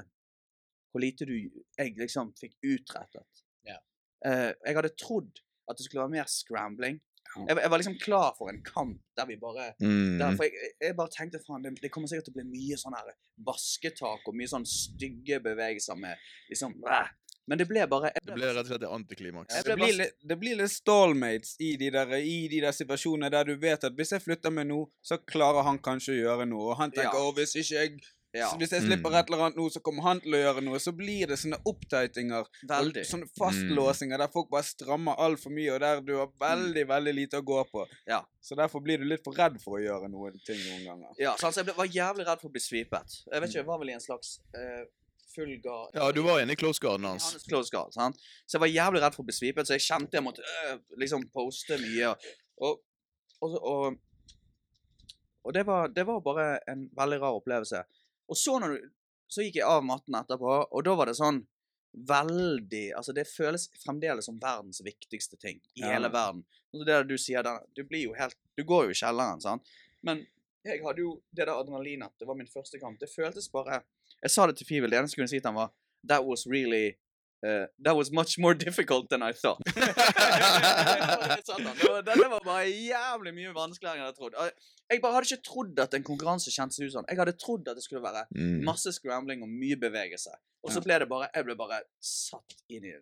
Hvor lite du jeg liksom fikk utrettet.
Yeah.
Eh, jeg hadde trodd at det skulle være mer scrambling. Jeg, var- jeg var liksom klar for en kamp der vi bare
Mm.
der, For jeg, jeg bare tenkte faen, det, det kommer sikkert til å bli mye sånn her vasketak og mye sånn stygge bevegelser med liksom bæh. Men det ble bare ble,
Det ble rett og slett antiklimaks.
Det, det blir litt stallmates i de, der, i de der situasjonene der du vet at hvis jeg flytter meg nå, så klarer han kanskje å gjøre noe. Og han tenker
Ja.
å, hvis ikke jeg
Ja,
Hvis jeg slipper
Mm.
et eller annet nå, så kommer han til å gjøre noe. Så blir det sånne opptightinger. og. Sånne fastlåsinger der folk bare strammer altfor mye, og der du har veldig, veldig lite å gå på.
Ja.
Så derfor blir du litt for redd for å gjøre noen ting noen ganger.
Ja, så så jeg ble, var jævlig redd for å bli svipet. Jeg vet ikke, jeg var vel i en slags uh, full gard.
Ja, du var inne i close garden hans.
Hans close guard, sant? Så jeg var jævlig redd for å bli svipet, så jeg kjente jeg måtte øh, liksom poste mye. Og, og, og, og det, var, det var bare en veldig rar opplevelse. Og så, når du, så gikk jeg av matten etterpå, og da var det sånn veldig Altså, det føles fremdeles som verdens viktigste ting i
Ja.
hele verden. Og det du sier der, du blir jo helt Du går jo i kjelleren, sant? Men jeg hadde jo det der adrenalinet. Det var min første kamp. Det føltes bare Jeg sa det til Fivel. Det eneste jeg kunne si til han var That was really eh, That was much more [LAUGHS] difficult than I thought. [LAUGHS] det, var, bare jævlig mye vanskeligere enn jeg hadde trodd. Jeg bare hadde ikke trodd at en konkurranse kjentes ut sånn. Jeg hadde trodd at det skulle være
Mm.
masse scrambling og mye bevegelse. Og så ble det bare Jeg ble bare satt inn i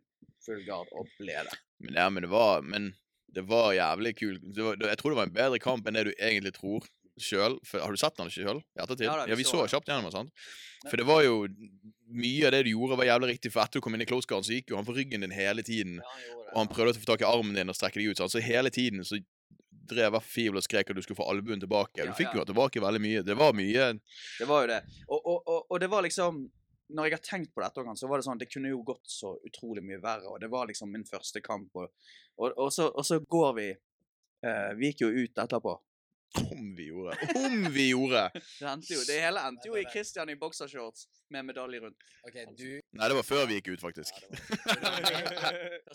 full gard og ble det.
Men, ja, men det var Men det var jævlig. Det var, jeg tror det var en bedre kamp enn det du egentlig tror sjøl. Har du sett den sjøl i ettertid?
Ja da, vi
Ja, vi
så
så
det.
kjapt gjennom den. For det var jo Mye av det du gjorde, var jævlig riktig. For etter du kom inn i close guard, så gikk jo han for ryggen din hele tiden. Og han prøvde å få tak i armen din og strekke deg ut. Sant? Så hele tiden så drev hver fibel og skrek at du skulle få albuen tilbake.
Ja,
Du fikk
ja.
jo tilbake veldig mye. Det var mye
Det var jo det. Og, og, og, og det var liksom Når jeg har tenkt på dette, også, så var det sånn Det kunne jo gått så utrolig mye verre. Og det var liksom min første kamp. Og, og, og, så, og så går vi eh, Vi gikk jo ut etterpå.
Om vi gjorde. Om vi gjorde! [LAUGHS]
Det, endte jo, det hele endte jo i Christian i boksershorts med medalje rundt.
Ok, du
Nei, det var før vi gikk ut, faktisk.
Ja,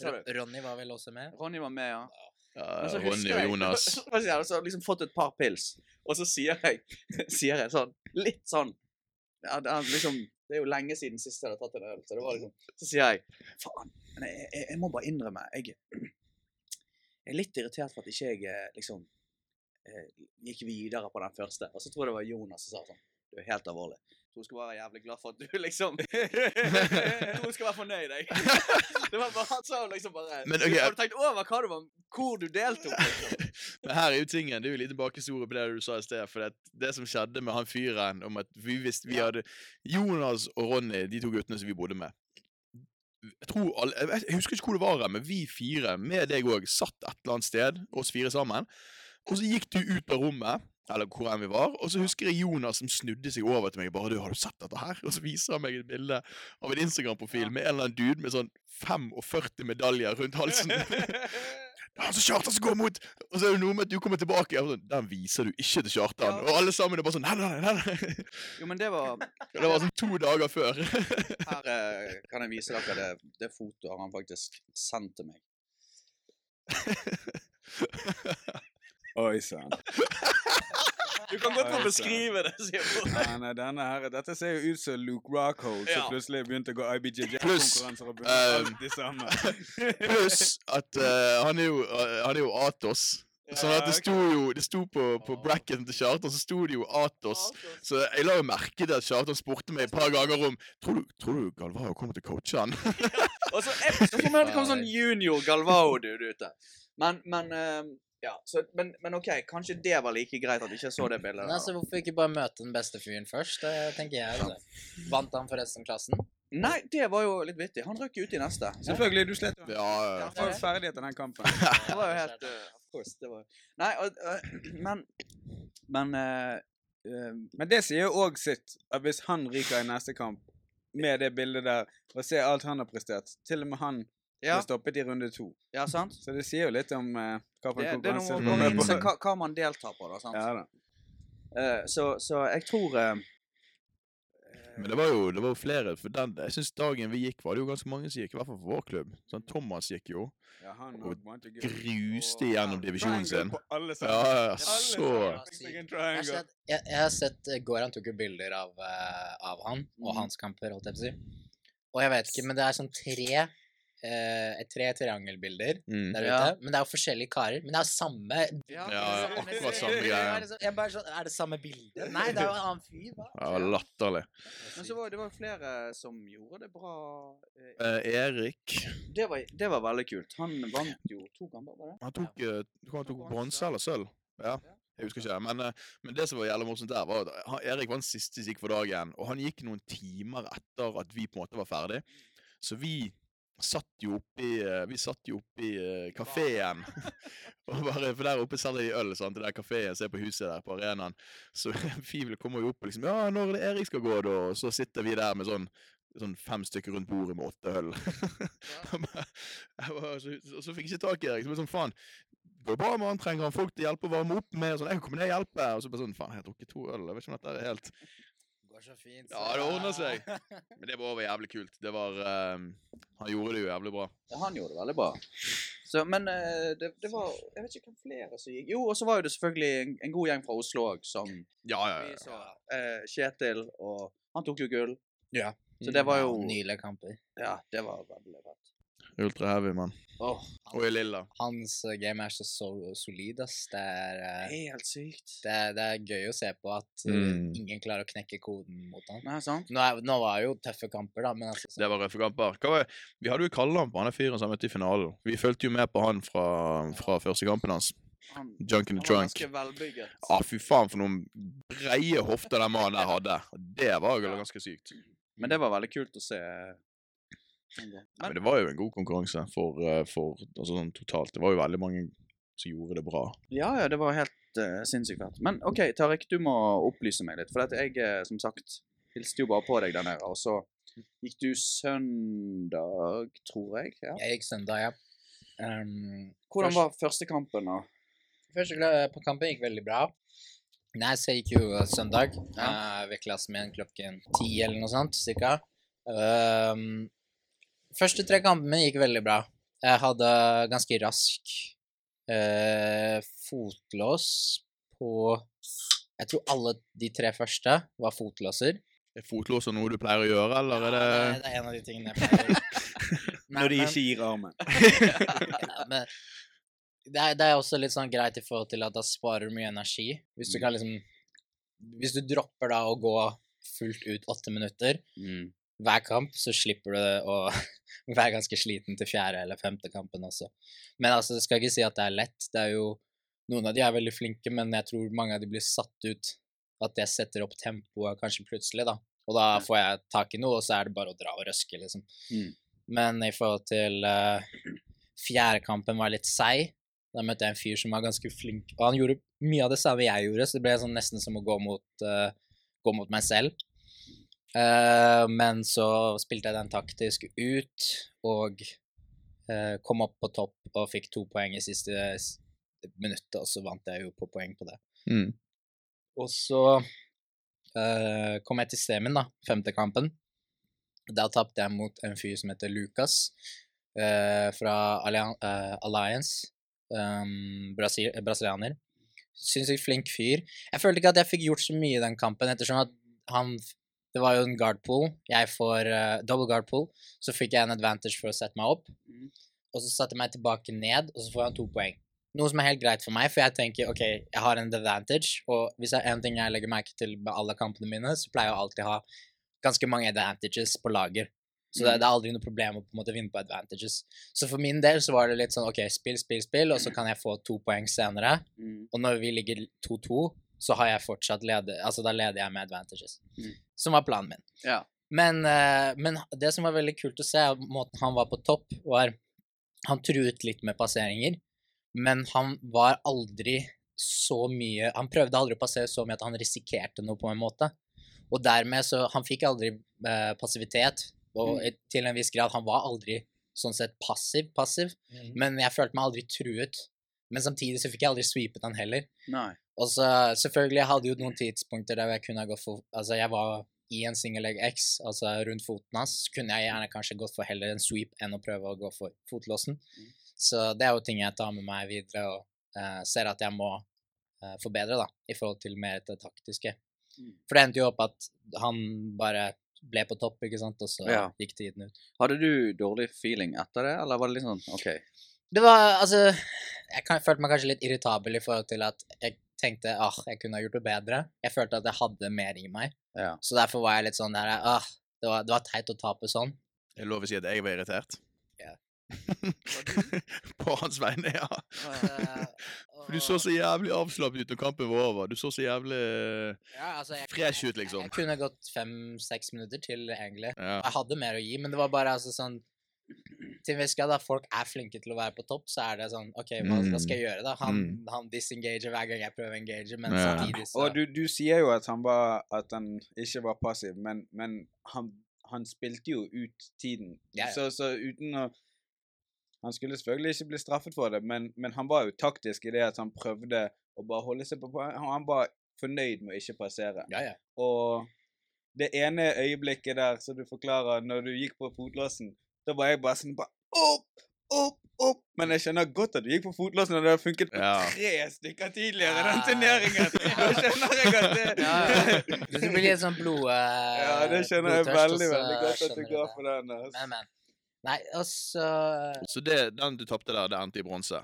var... [LAUGHS]
Ronny var vel også med?
Ronny var med, ja.
Ja, Ronny og Jonas. [LAUGHS]
Jeg, jeg? Så har liksom fått et par pils, og så sier jeg, sier jeg sånn Litt sånn ja, det, er liksom, det er jo lenge siden sist jeg hadde tatt en øl, så det var liksom Så sier jeg Faen, men jeg, jeg, jeg må bare innrømme Jeg, jeg er litt irritert for at ikke jeg eh, liksom gikk videre på den første. Og så tror jeg det var Jonas som sa sånn Du er helt alvorlig. Jeg tror du skal være jævlig glad for at du [LAUGHS] liksom Jeg tror du skal være fornøyd, jeg. [LAUGHS] Det var bare Han sa liksom bare
Men, okay.
Har du tenkt over hva det var, hvor du deltok? Liksom? [LAUGHS]
Men her er jo tingen, det er jo litt bakhistorie på det du sa i sted. For det, det som skjedde med han fyren om at vi visste vi hadde Jonas og Ronny, de to guttene som vi bodde med Jeg tror alle, jeg, husker ikke hvor det var, men vi fire, med deg òg, satt et eller annet sted, oss fire sammen. Og så gikk du ut av rommet, eller hvor enn vi var, og så husker jeg Jonas som snudde seg over til meg og bare du, 'Har du sett dette her?' Og så viser han meg et bilde av en Instagram-profil med en eller annen dude med sånn 45 medaljer rundt halsen. [LAUGHS] Han som Kjartan som går mot! Og så er det noe med at du kommer tilbake og sånn, Den viser du ikke til Kjartan.
Ja.
Og alle sammen er bare sånn nei, nei, nei, nei.
Jo, men det var [LAUGHS]
Det var sånn to dager før. [LAUGHS]
Her eh, kan jeg vise dere det, det fotoet han faktisk sendt til meg.
Oi sann.
Du kan godt få beskrive det, sier jeg.
Ja, nei, denne her, dette ser jo ut som Luke Rockhold som
Ja.
plutselig begynte å gå IBJJ-konkurranser og begynte um, samme. [LAUGHS]
Pluss at uh, han, er jo, uh, han er jo Atos. Sånn at det sto jo Det sto på, på bracketen til Kjartan, så sto det jo Atos. Så jeg la jo merke til at Kjartan spurte meg et par ganger om Tror du, tror du Galvao kommer til å coache han? [LAUGHS]
Og så jeg så for meg at det sånn junior Galvao-dude ute. Men, men eh, ja, så, men, men OK, kanskje det var like greit at jeg ikke så det bildet. Nei,
altså, hvorfor ikke bare møte den beste fyren først? Det tenker jeg. Det. Vant han forresten klassen?
Nei, det var jo litt vittig. Han røk ut i neste.
Selvfølgelig, du slet jo.
Ja, ja.
ja var ferdig etter den kampen. [LAUGHS]
det var jo helt uh, Of course. Det var Nei, og, uh, [CLEARS THROAT] men Men eh, eh,
Men det sier jo òg sitt, at hvis han ryker i neste kamp med det bildet der, og ser alt han har prestert Til og med han
Ja,
Det stoppet i runde to.
ja sant?
Så det sier jo litt om uh, hva for
Det,
konkurranse
det er noe
Mm.
innse hva, hva man deltar på, da. sant?
Ja da.
Uh, så, så jeg tror uh,
Men det var jo, det var flere. For den, jeg synes dagen vi gikk, var det jo ganske mange som gikk. I hvert fall for vår klubb. Sånn, Thomas gikk jo.
Ja, han
Og gruste gjennom divisjonen sin.
på alle
Ja,
sammen.
ja,
Alle
så
en
Jeg har sett, jeg, jeg har sett Goran tok jo bilder av, av han og
Mhm.
hans kamper, holdt jeg på å si. Og jeg vet ikke, men det er sånn tre eh, tre triangelbilder
mm.
der
Ja.
Men det er jo forskjellige karer. Men det er jo samme
Ja, ja, akkurat samme greie.
Er det, bare sånn, er det samme bilde? Nei, det er jo en annen fyr. Hva?
Ja, latterlig.
Men så var det var flere som gjorde det bra. eh,
Eh, Erik
Det var, det var veldig kult. Han vant jo to ganger, var det?
Han tok, eh, han tok bronse eller sølv. Ja. Jeg husker ikke det. Men, eh, men det som var jævlig morsomt der, var at Erik var den siste som gikk for dagen. Og han gikk noen timer etter at vi på en måte var ferdig. Så vi satt jo oppi eh, Vi satt jo oppi uh, kafeen. [LAUGHS] for der oppe selger de øl, sant. Det der kafeen som er på huset der på arenaen. Så [LAUGHS] Fivel kommer jo opp og liksom Ja, når er det Erik skal gå, da? Og så sitter vi der med sånn Sånn fem stykker rundt bordet med åtte øl. [LAUGHS] Bare- så, og så fikk jeg ikke tak i Erik. Så ble sånn, faen, går det bra med han? Trenger han folk til å hjelpe å varme opp med? Og sånn, jeg kommer ned og hjelper. Og så bare sånn, faen, jeg har drukket to øl. Jeg vet ikke om dette er helt
Går så fint.
Ja, det ordner seg. [LAUGHS] Men det var også jævlig kult. Det var ehm, Han gjorde det jo jævlig bra.
Ja, han gjorde det veldig bra. Så, men eh, det, det var Jeg vet ikke hvem flere som gikk. Jo, og så var jo det selvfølgelig en, en god gjeng fra Oslo òg, som
Ja, ja,
vi
ja.
så. uh, Kjetil og Han tok jo gull.
Ja.
Så det var jo
Nydelige kamper.
Ja, det var veldig fett.
Ultra heavy, mann.
Oh,
Og i lilla.
hans eh, game er så, solid, ass. Det er, eh,
Helt sykt.
det, det er gøy å se på at eh,
Mm.
ingen klarer å knekke koden mot ham.
Nei, sant?
Nå, er, nå var det jo tøffe kamper, da, men altså
Det var røffe kamper. Hva var, vi hadde jo kallenavn på han fyren som møtte i finalen. Vi fulgte jo med på han fra, fra første kampen hans.
Han,
Junk in
han
the trunk.
velbygget.
Ah, fy faen, for noen breie hofter den mannen der hadde. Det var jo ganske sykt.
Men det var veldig kult å se. Men,
men det var jo en god konkurranse for, eh, for altså sånn totalt. Det var jo veldig mange som gjorde det bra.
ja, ja, det var helt uh, sinnssykt fett. Men OK, Tarek, du må opplyse meg litt. For at jeg, eh, som sagt, hilste jo bare på deg der nede. Og så gikk du søndag, tror jeg. ja.
Jeg gikk søndag, ja. Um,
Hvordan
først-
var første kampen, da?
Første kampen gikk veldig bra. Nei, så jeg gikk jo søndag
Ja.
uh, ved klassen min klokken ti eller noe sånt, cirka. Um, første tre kampene gikk veldig bra. Jeg hadde ganske rask eh, fotlås på Jeg tror alle de tre første var fotlåser.
Er fotlåser noe du pleier å gjøre, eller er
Ja,
det
det, det er en av de tingene jeg pleier å gjøre. [LAUGHS]
Når de
men-
ikke gir armen. [LAUGHS]
ja, men det er, det er også litt sånn greit i forhold til at da sparer du mye energi. Hvis du
Mm.
kan liksom Hvis du dropper da å gå fullt ut åtte minutter hver kamp, så slipper du å [LAUGHS] være ganske sliten til fjerde eller femte kampen også. Men altså, det skal ikke si at det er lett. Det er jo Noen av de er veldig flinke, men jeg tror mange av de blir satt ut. At jeg setter opp tempoet kanskje plutselig, da. Og da får jeg tak i noe, og så er det bare å dra og røske, liksom.
Mm.
Men i forhold til uh, fjerdekampen var litt seig. Da møtte jeg en fyr som var ganske flink, og han gjorde mye av det samme jeg gjorde, så det ble sånn nesten som å gå mot, uh, gå mot meg selv. Eh, men så spilte jeg den taktisk ut, og uh, kom opp på topp og fikk to poeng i siste minutt, og så vant jeg jo på poeng på det.
Mm.
Og så uh, kom jeg til semien, da, femte kampen. Da tapte jeg mot en fyr som heter Lucas, fra Allian Alliance. Um, Brasil brasilianer. Sinnssykt flink fyr. Jeg følte ikke at jeg fikk gjort så mye i den kampen, ettersom at han Det var jo en guard pool. Jeg får uh, double guard pool. Så fikk jeg en advantage for å sette meg opp.
Mm.
Og så satte jeg meg tilbake ned, og så får han to poeng. Noe som er helt greit for meg, for jeg tenker ok, jeg har en advantage, og hvis det er en ting jeg legger merke til med alle kampene mine, så pleier jeg å alltid ha ganske mange advantages på lager. Så det,
Mm.
det er aldri noe problem å på en måte vinne på advantages. Så for min del så var det litt sånn ok, spill, spill, spill, og så kan jeg få to poeng senere.
Mm.
Og når vi ligger 2-2, så har jeg fortsatt leder, altså da leder jeg med advantages.
Mm.
Som var planen min.
Ja.
Men, eh, men det som var veldig kult å se, måten han var på topp, var Han truet litt med passeringer, men han var aldri så mye Han prøvde aldri å passere så mye at han risikerte noe, på en måte. Og dermed så Han fikk aldri eh, passivitet, og
Mm.
til en viss grad Han var aldri sånn sett passiv, passiv, men jeg følte meg aldri truet. Men samtidig så fikk jeg aldri sweepet han heller.
Nei.
Og så selvfølgelig, jeg hadde jo noen tidspunkter der jeg kunne gått for Altså, jeg var i en single leg X, altså rundt foten hans, kunne jeg gjerne kanskje gått for heller en sweep enn å prøve å gå for fotlåsen.
Mm.
Så det er jo ting jeg tar med meg videre og uh, ser at jeg må uh, forbedre, da, i forhold til mer det taktiske.
Mm.
For det endte jo opp at han bare ble på topp, ikke sant, og så
Ja.
gikk tiden ut.
Hadde du dårlig feeling etter det, eller var det litt sånn OK?
Det var altså Jeg kan, følte meg kanskje litt irritabel i forhold til at jeg tenkte ah, jeg kunne ha gjort det bedre. Jeg følte at jeg hadde mer i meg.
Ja.
Så derfor var jeg litt sånn der ah, det, var, det var teit å tape sånn.
Jeg lov å si at jeg var irritert.
Ja. [LAUGHS]
På hans vegne, ja. For du så så jævlig avslappet ut når kampen var over. Du så så jævlig
ja, altså, jeg,
fresh ut, liksom.
Jeg kunne gått fem-seks minutter til, egentlig.
Ja.
Jeg hadde mer å gi, men det var bare altså sånn Til en viss grad, da folk er flinke til å være på topp, så er det sånn OK, hva, hva skal jeg gjøre, da? Han,
Mm.
han disengager hver gang jeg prøver å engage, men
Ja.
samtidig så
Og du, du sier jo at han, var, at han ikke var passiv, men, men han, han spilte jo ut tiden.
Ja, ja.
Så, så uten å Han skulle selvfølgelig ikke bli straffet for det, men, men han var jo taktisk i det at han prøvde å bare holde seg på poeng. Han var fornøyd med å ikke passere.
Ja, ja.
Og det ene øyeblikket der som du forklarer, når du gikk på fotlåsen, da var jeg bare sånn bare Opp! Opp! opp. Men jeg skjønner godt at du gikk på fotlåsen når det har funket på
Ja.
tre stykker tidligere. Den turneringen. [LAUGHS] Da skjønner jeg at det
Ja, ja. Du [LAUGHS] det blir litt sånn blod... Uh,
Ja, det skjønner jeg veldig, veldig godt at du går for den. altså.
Men, men. Nei, altså så
Så det, den du tapte der, det endte i bronse.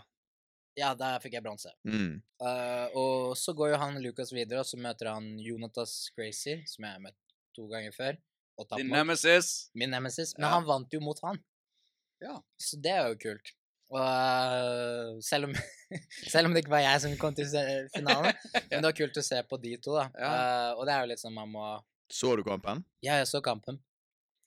Ja, der fikk jeg bronse.
Mm.
Uh, og så går jo han Lucas videre, og så møter han Jonatas Gracie, som jeg har møtt to ganger før. Og tapt
Din
mot.
nemesis.
Min nemesis. Men
Ja.
han vant jo mot han.
Ja.
Så det er jo kult. Og eh, selv, om, [LAUGHS] selv om det ikke var jeg som kom til se- finalen, [LAUGHS] men det var kult å se på de to, da.
Ja.
Eh, og det er jo litt sånn man må
Så du kampen?
Ja, jeg så kampen.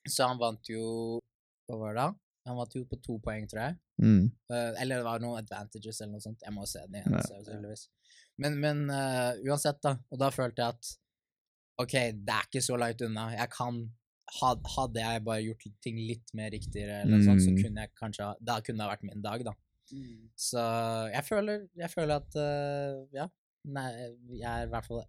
Så han vant jo Hva var det da? Han vant jo på to poeng, tror jeg.
Mm.
Eh, eller det var noen advantages eller noe sånt. Jeg må se den igjen.
Ja.
selvfølgelig. Men, men eh, uansett, da. Og da følte jeg at OK, det er ikke så langt unna. Jeg kan Hadde jeg bare gjort ting litt mer riktigere, eller noe sånt, så
Mm.
kunne jeg kanskje Da kunne det ha vært min dag, da. Så jeg føler, jeg føler at uh, Ja. Nei, jeg er i hvert fall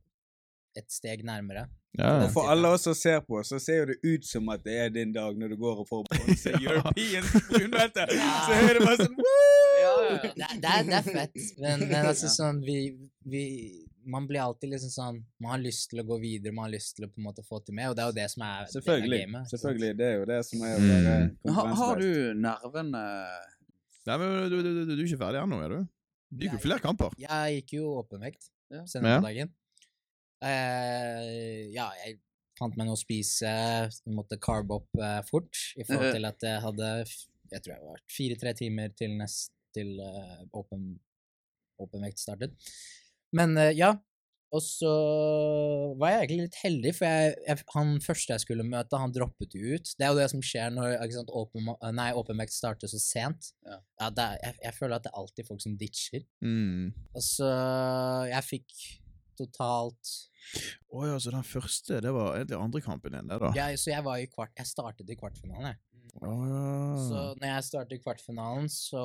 et steg nærmere.
Ja.
Og for alle oss som ser på, så ser jo det ut som at det er din dag når du går og får bronse [LAUGHS] i European brunbelte. [LAUGHS] Så hører du bare sånn
Ja, ja,
Det, det, er, det er fett, men, men [LAUGHS] altså sånn vi, vi Man blir alltid liksom sånn Man har lyst til å gå videre, man har lyst til å på en måte få til mer, og det er jo det som er
Selvfølgelig.
det er gamet.
selvfølgelig, Det er jo det som er
Mm.
være
Har, har du nervene
Nei, men du, du, du, du er ikke ferdig ennå, er du? Du gikk jo flere kamper.
Jeg gikk jo åpenvekt
Ja.
senere
Ja.
på dagen. Uh, ja, jeg fant meg noe å spise, måtte carbe opp uh, fort, i forhold til at jeg hadde Jeg tror jeg var fire-tre timer til nest til eh, åpen, vekt startet. Men eh, ja. Og så var jeg egentlig litt heldig, for jeg, jeg, han første jeg skulle møte, han droppet jo ut. Det er jo det som skjer når sant, åpen, nei, starter så sent.
Ja.
det er, jeg, jeg føler at det er alltid folk som ditcher.
Mm.
Og så Jeg fikk totalt
Å ja, så den første, det var egentlig andre kampen din, det, da?
Ja, Så jeg var i kvart Jeg startet i kvartfinalen, jeg.
Oh, ja.
Så når jeg startet i kvartfinalen, så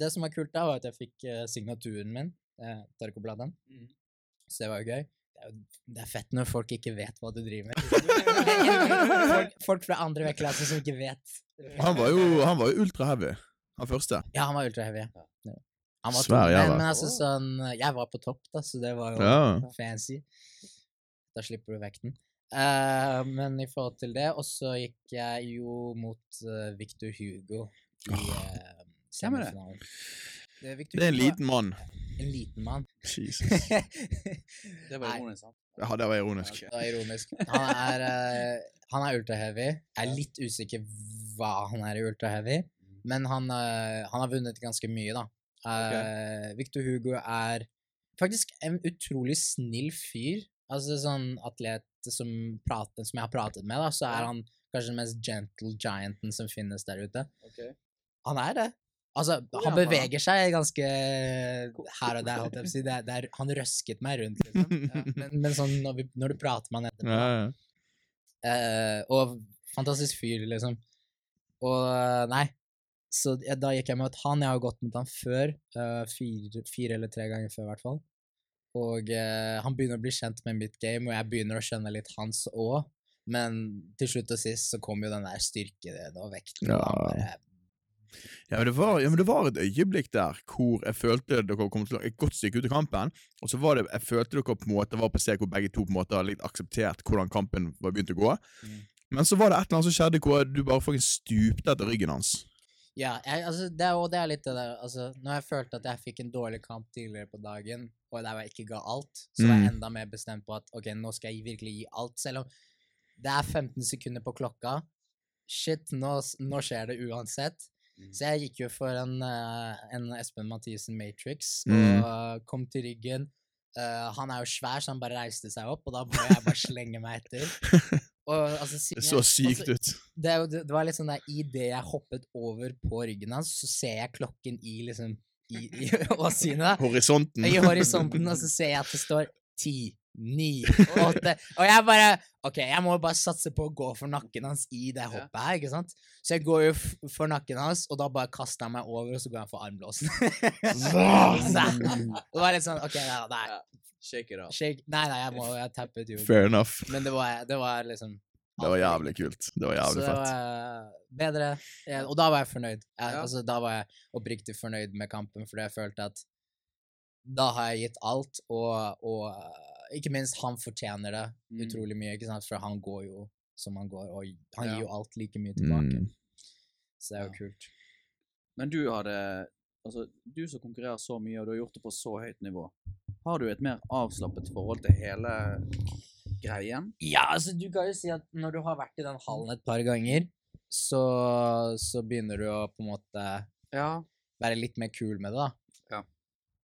Det som var kult da, var at jeg fikk eh, signaturen min. Uh, Tarkobladen.
Mm.
Så det var jo gøy. Det er, jo- det er fett når folk ikke vet hva du driver med. [LAUGHS] folk, folk fra andre vektklasse som ikke vet. [LAUGHS]
Han var jo, han var jo ultra heavy, han første.
Ja, han var ultra heavy. Ja. Han var
Svær jævel.
men, men altså sånn Jeg var på topp, da, så det var jo
Ja.
fancy. Da slipper du vekten. Uh, men i forhold til det, og så gikk jeg jo mot uh, Victor Hugo i uh,
det.
semifinalen. Det, Victor
Det er en liten mann.
En liten mann.
Jesus. [LAUGHS]
Det var ironisk, sant?
Ja, det var ironisk.
Ja,
Det var ironisk. Han er, uh, han er ultra-heavy. Jeg er litt usikker hva han er i ultra-heavy, men han, uh, han har vunnet ganske mye, da. Eh, Victor Hugo er faktisk en utrolig snill fyr. Altså sånn atlet som, prater, som jeg har pratet med, da, så er han kanskje den mest gentle gianten som finnes der ute.
Okay.
Han er det. Altså, han beveger seg ganske her og der. Det, er- det er, han røsket meg rundt, liksom. [LAUGHS] Ja, men, men sånn når, vi, når du prater med han etterpå
Ja, ja.
Uh, Og fantastisk fyr, liksom. Og eh, nei. Så da gikk jeg mot han. Jeg har gått mot han før. Uh, fire, fire eller tre ganger før, i hvert fall. Og uh, han begynner å bli kjent med mitt game, og jeg begynner å skjønne litt hans òg. Men til slutt og sist så kom jo den der styrken og vekten.
Ja. Ja, men det var, ja, men det var et øyeblikk der hvor jeg følte dere kom til et godt stykke ut i kampen, og så var det, jeg følte dere på en måte var på sted hvor begge to på en måte hadde litt akseptert hvordan kampen var begynt å gå.
Mm.
Men så var det et eller annet som skjedde hvor du bare faktisk stupte etter ryggen hans.
Ja, jeg, altså, det, og det er litt det der altså, Når jeg følte at jeg fikk en dårlig kamp tidligere på dagen, og der jeg ikke ga alt, så var jeg
Mm.
enda mer bestemt på at ok, nå skal jeg virkelig gi alt. Selv om det er 15 sekunder på klokka. Shit, nå, nå skjer det uansett. Så jeg gikk jo for en, eh, en Espen Mathisen Matrix,
Mm.
og mm. kom til ryggen. Uh, han er jo svær, så han bare reiste seg opp, og da må jeg bare slenge meg etter. [LAUGHS] Og, altså,
Det
siden
så
jeg-
sykt
altså,
ut.
det, er det, det var litt sånn der Idet jeg hoppet over på ryggen hans, så ser jeg klokken i liksom I, i [LAUGHS] i,
Horisonten.
I horisonten, og så ser jeg at det står ti, ni, [LAUGHS] åtte Og jeg bare OK, jeg må bare satse på å gå for nakken hans i det hoppet her, ikke sant? Så jeg går jo f for nakken hans, og da bare kaster jeg meg over, og så går jeg for armlåsen. [LAUGHS] Så det var litt sånn OK, nei, nei,
Shake it off.
shake Nei, nei, jeg må jeg tappet jo.
Fair enough.
Men det var, det var liksom
Det var jævlig kult. Det var
Så
jævlig
det
fett.
bedre. Og da var jeg fornøyd. Jeg,
Ja.
altså, da var jeg oppriktig fornøyd med kampen, fordi jeg følte at da har jeg gitt alt, og, og ikke minst han fortjener det
Mm.
utrolig mye, ikke sant? for han går jo som han går, og han
Ja.
gir jo alt like mye tilbake.
Mm.
Så det er jo
Ja.
kult.
Men du hadde Altså, du som konkurrerer så mye, og du har gjort det på så høyt nivå, har du et mer avslappet forhold til hele greien?
Ja, altså, du kan jo si at når du har vært i den hallen et par ganger, så, så begynner du å på en måte
Ja.
være litt mer kul med det, da.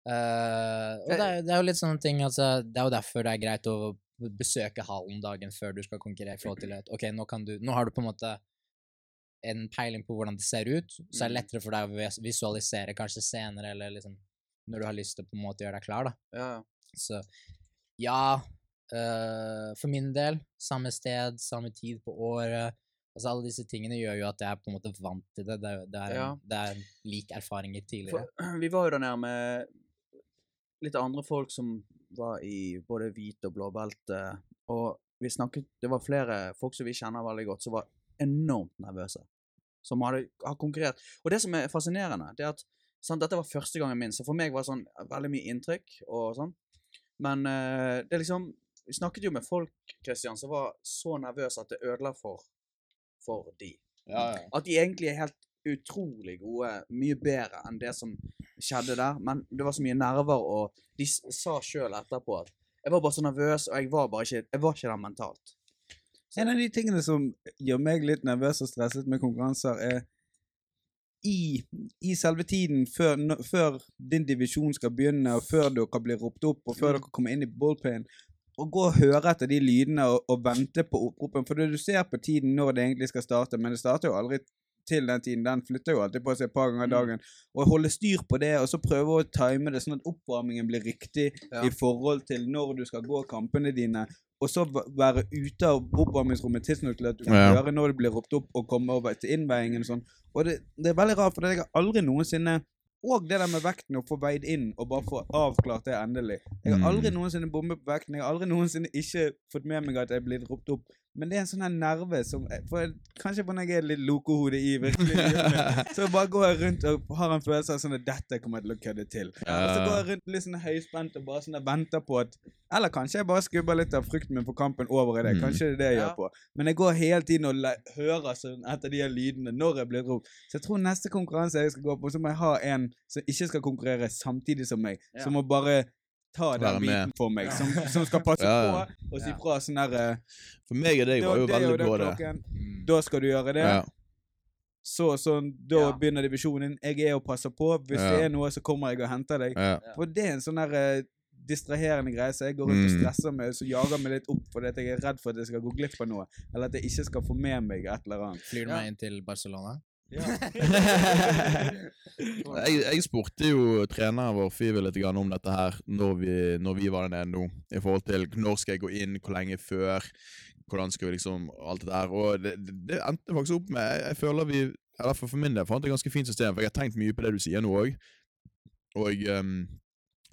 Eh, og det er, det er jo litt sånne ting, altså, det er jo derfor det er greit å besøke hallen dagen før du skal konkurrere, forhold til at ok, nå, kan du, nå har du på en måte en peiling på hvordan det ser ut, så er det
Mm.
lettere for deg å visualisere kanskje senere, eller liksom når du har lyst til å på en måte gjøre deg klar, da.
ja.
Så ja, uh, for min del, samme sted, samme tid på året. Altså Alle disse tingene gjør jo at jeg er på en måte vant til det. Det det er,
Ja.
det er lik erfaringer tidligere.
For, [CLEARS THROAT] vi var jo der med litt andre folk som var i både hvit og blå belte, og vi snakket Det var flere folk som vi kjenner veldig godt, som var enormt nervøse. Som hadde, hadde konkurrert. Og det som er fascinerende, det er at sant, Dette var første gangen min, så for meg var det sånn veldig mye inntrykk og sånn. Men uh, det er liksom Vi snakket jo med folk Christian, som var så nervøse at det ødela for, for de.
Ja, ja.
At de egentlig er helt utrolig gode, mye bedre enn det som skjedde der. Men det var så mye nerver, og de sa sjøl etterpå at jeg var bare så nervøs, og jeg var bare ikke, jeg var ikke der mentalt.
En av de tingene som gjør meg litt nervøs og stresset med konkurranser, er i, i selve tiden før, nå- før din divisjon skal begynne, og før dere blir ropt opp, og før
Mm.
dere kommer inn i ballplayen, å gå og høre etter de lydene og, og vente på oppropen. For du ser på tiden når det egentlig skal starte, men det starter jo aldri til den tiden. Den flytter jo alltid på seg et par ganger
i
dagen. Og holde styr på det, og så prøve å time det sånn at oppvarmingen blir riktig
Ja.
i forhold til når du skal gå kampene dine. Og så være ute av oppvarmingsrommet tidsnok til at du kan
Ja.
høre når det blir ropt opp, og komme over til innveiingen og sånn. Og det, det er veldig rart, for jeg har aldri noensinne Og det der med vekten, å få veid inn og bare få avklart det endelig. Jeg har aldri
Mm.
noensinne bommet på vekten. Jeg har aldri noensinne ikke fått med meg at jeg er blitt ropt opp. Men det er en sånn her nerve som for jeg, Kanskje når jeg er litt lokohode i virkelig livet [LAUGHS] så bare går jeg rundt og har en følelse av sånn at dette kommer til å kødde til. Og så går jeg rundt litt sånn høyspent og bare sånn og venter på at Eller kanskje jeg bare skubber litt av frykten min for kampen over i det.
Mm.
Kanskje det er det jeg
Ja.
gjør på. Men jeg går hele tiden og le hører sånn etter de her lydene når jeg blir ropt. Så jeg tror neste konkurranse jeg skal gå på, så må jeg ha en som ikke skal konkurrere samtidig som meg.
Ja.
Som må bare ta den biten for meg. Som, som skal passe
Ja,
på og si fra sånn der eh,
For meg og deg var jo
det
veldig på det.
klokken.
Mm.
Da skal du gjøre det.
Ja.
Så sånn, da
Ja.
begynner divisjonen. Jeg er og passer på. Hvis
Ja.
det er noe, så kommer jeg og henter deg.
Ja.
For det er en sånn der eh, distraherende greie så jeg går rundt og
Mm.
stresser meg, så jager meg litt opp fordi jeg er redd for at jeg skal gå glipp av noe. Eller at jeg ikke skal få med meg et eller annet.
Flyr du
Ja.
meg inn til Barcelona? [LAUGHS] [LAUGHS]
jeg, jeg spurte jo treneren vår Five litt grann om dette her når vi, når vi var der nede nå. I forhold til når skal jeg gå inn, hvor lenge før, hvordan skal vi liksom Alt det der. Og det, det, det endte faktisk opp med Jeg, jeg føler vi eller for, for min del fant et ganske fint system, for jeg har tenkt mye på det du sier nå òg. Og um,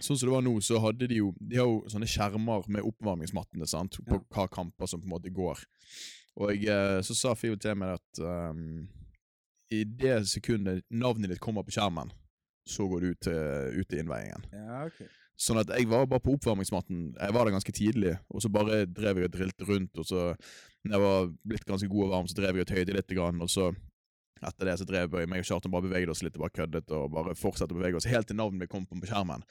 sånn som det var nå, så hadde de jo De har jo sånne skjermer med oppvarmingsmattene sant, på
Ja.
hva kamper som på en måte går. Og eh, så sa Five til meg at ehm, i det sekundet navnet ditt kommer på skjermen, så går du ut ut til innveiingen.
Ja, okay.
Sånn at jeg var bare på oppvarmingsmatten. Jeg var der ganske tidlig, og så bare drev jeg og drilte rundt. Og så, når jeg var blitt ganske god og varm, så drev jeg og tøyde litt, grann, og så etter det så drev jeg meg og Kjartan bare beveget oss litt og bare køddet og bare fortsatte å bevege oss helt til navnet mitt kom på, på skjermen.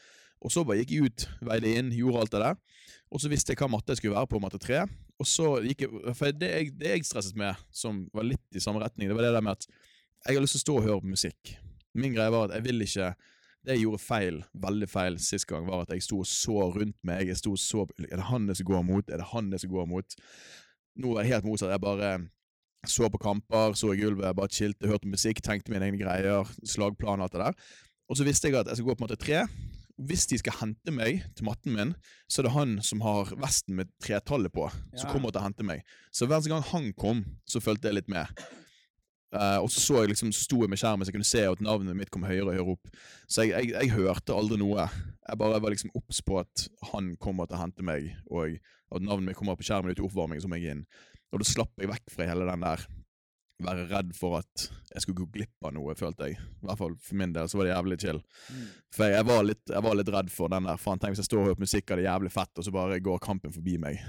Og så bare gikk jeg ut, veide inn, gjorde alt det der. Og så visste jeg hva matte jeg skulle være på, matte tre. Og så gikk jeg For det jeg, det jeg stresset med, som var litt i samme retning, det var det der med at jeg har lyst til å stå og høre på musikk. Min greie var at jeg vil ikke Det jeg gjorde feil, veldig feil sist gang, var at jeg sto og så rundt meg. Jeg sto og så Er det han det som går mot? Er det han det som går mot? Nå er jeg helt motsatt. Jeg bare så på kamper, så i gulvet, bare chilte, hørte musikk, tenkte mine egne greier, slagplan og alt det der. Og så visste jeg at jeg skal gå på matte tre. Hvis de skal hente meg til matten min, så er det han som har vesten med tretallet på, som
Ja.
kommer til å hente meg. Så hver gang han kom, så fulgte jeg litt med. Eh, og så så jeg liksom, så sto jeg med skjermen så jeg kunne se at navnet mitt kom høyere og høyere opp. Så jeg, jeg, jeg hørte aldri noe. Jeg bare var liksom obs på at han kommer til å hente meg, og at navnet mitt kommer på skjermen ut i oppvarming, så må jeg inn. Og da slapp jeg vekk fra hele den der være redd for at jeg skulle gå glipp av noe, følte jeg. I hvert fall for min del så var det jævlig chill.
Mm.
For jeg, jeg, var litt, jeg var litt redd for den der Faen, tenk hvis jeg står og hører på musikk av det jævlig fett, og så bare går kampen forbi meg.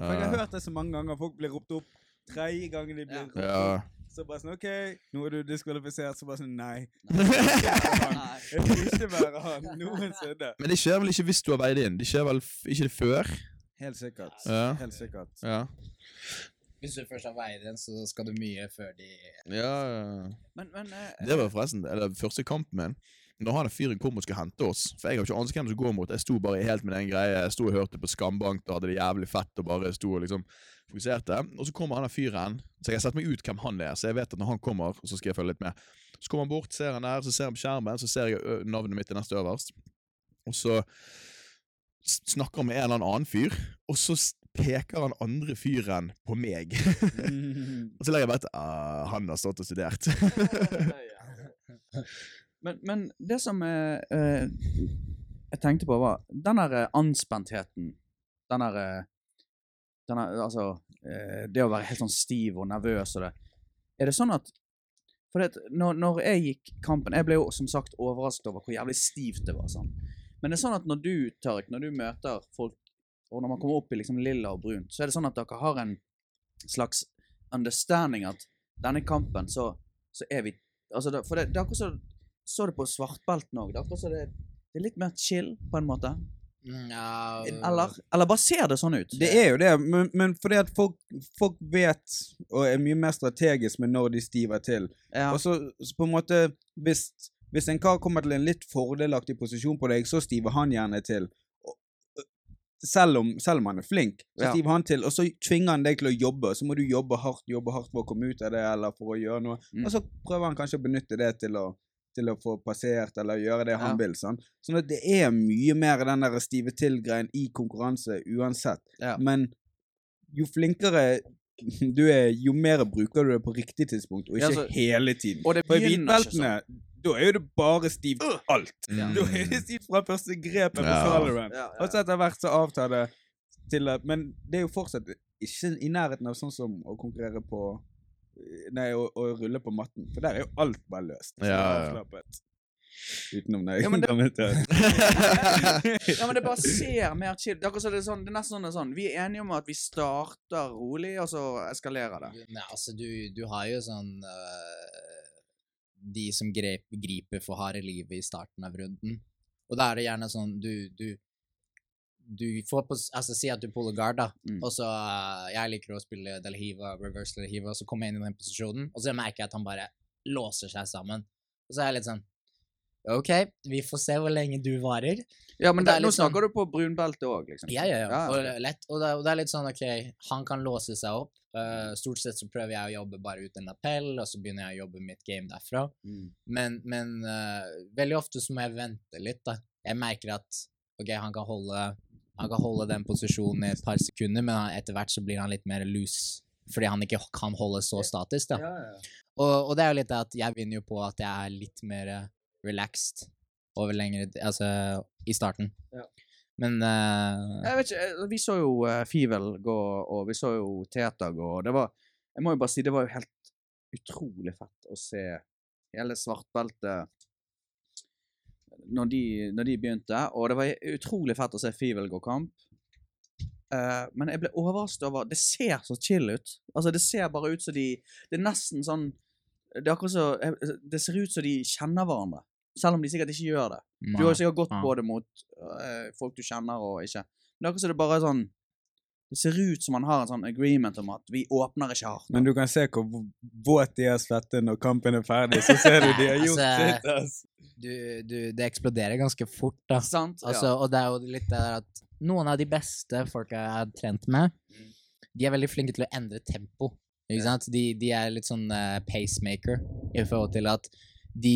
For jeg har
Eh,
hørt det så mange ganger. Folk blir ropt opp. Tredje gangen de blir ropt
ja.
Så bare sånn OK, nå er du diskvalifisert. Så bare sånn Nei. [LAUGHS]
Nei.
Jeg vil ikke være han noensinne.
Men det skjer vel ikke hvis du har veid inn? Det skjer vel ikke det før?
Helt sikkert.
Ja.
Helt sikkert.
Ja.
Hvis du først har veid inn, så skal du mye før de
ja.
Men, men eh,
Det var forresten eller, første kampen min. Når han fyren kom og skulle hente oss For jeg har ikke anelse hvem som går mot. Jeg sto bare helt med den greia. Jeg sto og hørte på Skambank og hadde det jævlig fett og bare sto og liksom fokuserte. Og så kommer han der fyren. Så jeg har sett meg ut hvem han er, så jeg vet at når han kommer, så skal jeg følge litt med. Så kommer han bort, ser han der, så ser han på skjermen, så ser jeg navnet mitt er nest øverst. Og så snakker han med en eller annen fyr, og så peker han andre fyren på meg. [LAUGHS] og så legger jeg bare til ah, han har stått og studert. [LAUGHS]
Men, men det som er uh jeg tenkte på, var den der eh, anspentheten. Den der den der, Altså eh, Det å være helt sånn stiv og nervøs og det. Er det sånn at For det, når, når jeg gikk kampen Jeg ble jo som sagt overrasket over hvor jævlig stivt det var. sånn. Men det er sånn at når du, Tariq, når du møter folk, og når man kommer opp i liksom lilla og brunt, så er det sånn at dere har en slags understanding at denne kampen, så, så er vi altså For det, det er akkurat så så det på svartbelten òg. Det er akkurat så det, det er litt mer chill, på en måte.
Mm,
Eller, eller bare ser det sånn ut?
Det er jo det, men, men fordi at folk, folk vet og er mye mer strategisk med når de stiver til.
ja.
Og så, så på en måte hvis, hvis en kar kommer til en litt fordelaktig posisjon på deg, så stiver han gjerne til. Og- Selv om, selv om han er flink, så
Ja.
stiver han til, og så tvinger han deg til å jobbe. Så må du jobbe hardt jobbe hardt for å komme ut av det, eller for å gjøre noe.
Mm.
Og så prøver han kanskje å benytte det til å, til å få passert, eller gjøre det han
Ja.
vil. Sånn. sånn at det er mye mer den der stive til-greien i konkurranse uansett.
Ja.
Men jo flinkere du er, jo mer bruker du det på riktig tidspunkt, og
Ja,
ikke
altså-
hele tiden.
Og det begynner ikke
hvitbeltene, da er jo det bare stivt alt.
Mm.
Da er det stivt fra første grepet på
Ja.
Ja,
Og så etter hvert så avtar det til at Men det er jo fortsatt ikke i nærheten av sånn som å konkurrere på Nei, å, å rulle på matten. For der er jo alt bare løst. Så
Ja, ja.
avslappet. Utenom det.
Ja, men det- [LAUGHS] Ja, men det bare [LAUGHS] ser mer chill Det er, det sånn, det er nesten sånn, det er sånn Vi er enige om at vi starter rolig, og så eskalerer det.
Nei, altså, du, du har jo sånn uh, De som grep, griper for harde livet i starten av runden. Og da er det gjerne sånn du, du du får på, altså Si at du puller guard, da,
Mm.
og så øh, Jeg liker å spille Del Hiva, reverse Del Hiva, og så kommer jeg inn i den posisjonen, og så merker jeg at han bare låser seg sammen. Og så er jeg litt sånn OK, vi får se hvor lenge du varer.
Ja, men
det
det, nå
sånn-
snakker du på brunbelte òg, liksom.
Ja, ja, ja.
Ja,
Og, lett, og, det, og det er litt sånn, OK, han kan låse seg opp. Uh, stort sett så prøver jeg å jobbe bare uten appell, og så begynner jeg å jobbe mitt game derfra.
Mm.
Men, men uh, veldig ofte så må jeg vente litt, da. Jeg merker at OK, han kan holde, han kan holde den posisjonen i et par sekunder, men etter hvert så blir han litt mer loose. Fordi han ikke kan holde så statisk, da.
Ja, ja.
Og, og det er jo litt det at jeg vinner jo på at jeg er litt mer eh, relaxed over lengre Altså i starten.
Ja.
Men uh...
Jeg vet ikke, eh, Vi så jo uh, Fivel gå, og vi så jo Teta gå, og det var Jeg må jo bare si det var jo helt utrolig fett å se hele svartbeltet når de, når de begynte, og det var utrolig fett å se Fivel gå kamp. Uh, men jeg ble overrasket over Det ser så chill ut. Altså, det ser bare ut som de Det er nesten sånn Det er akkurat så eh, Det ser ut som de kjenner hverandre. Selv om de sikkert ikke gjør det. Du har sikkert gått både mot uh, folk du kjenner og ikke. Men det er akkurat som det bare er sånn Det ser ut som man har en sånn agreement om at vi åpner ikke hardt.
Men du kan se hvor våt de er svette når kampen er ferdig. Så ser du de har [LAUGHS] gjort
Altså,
sitt. ass.
du, du, det eksploderer ganske fort, da.
Sant?
Altså, Og det er jo litt det der at noen av de beste folka jeg har trent med, de er veldig flinke til å endre tempo. Ikke sant? De, de er litt sånn uh, pacemaker i forhold til at de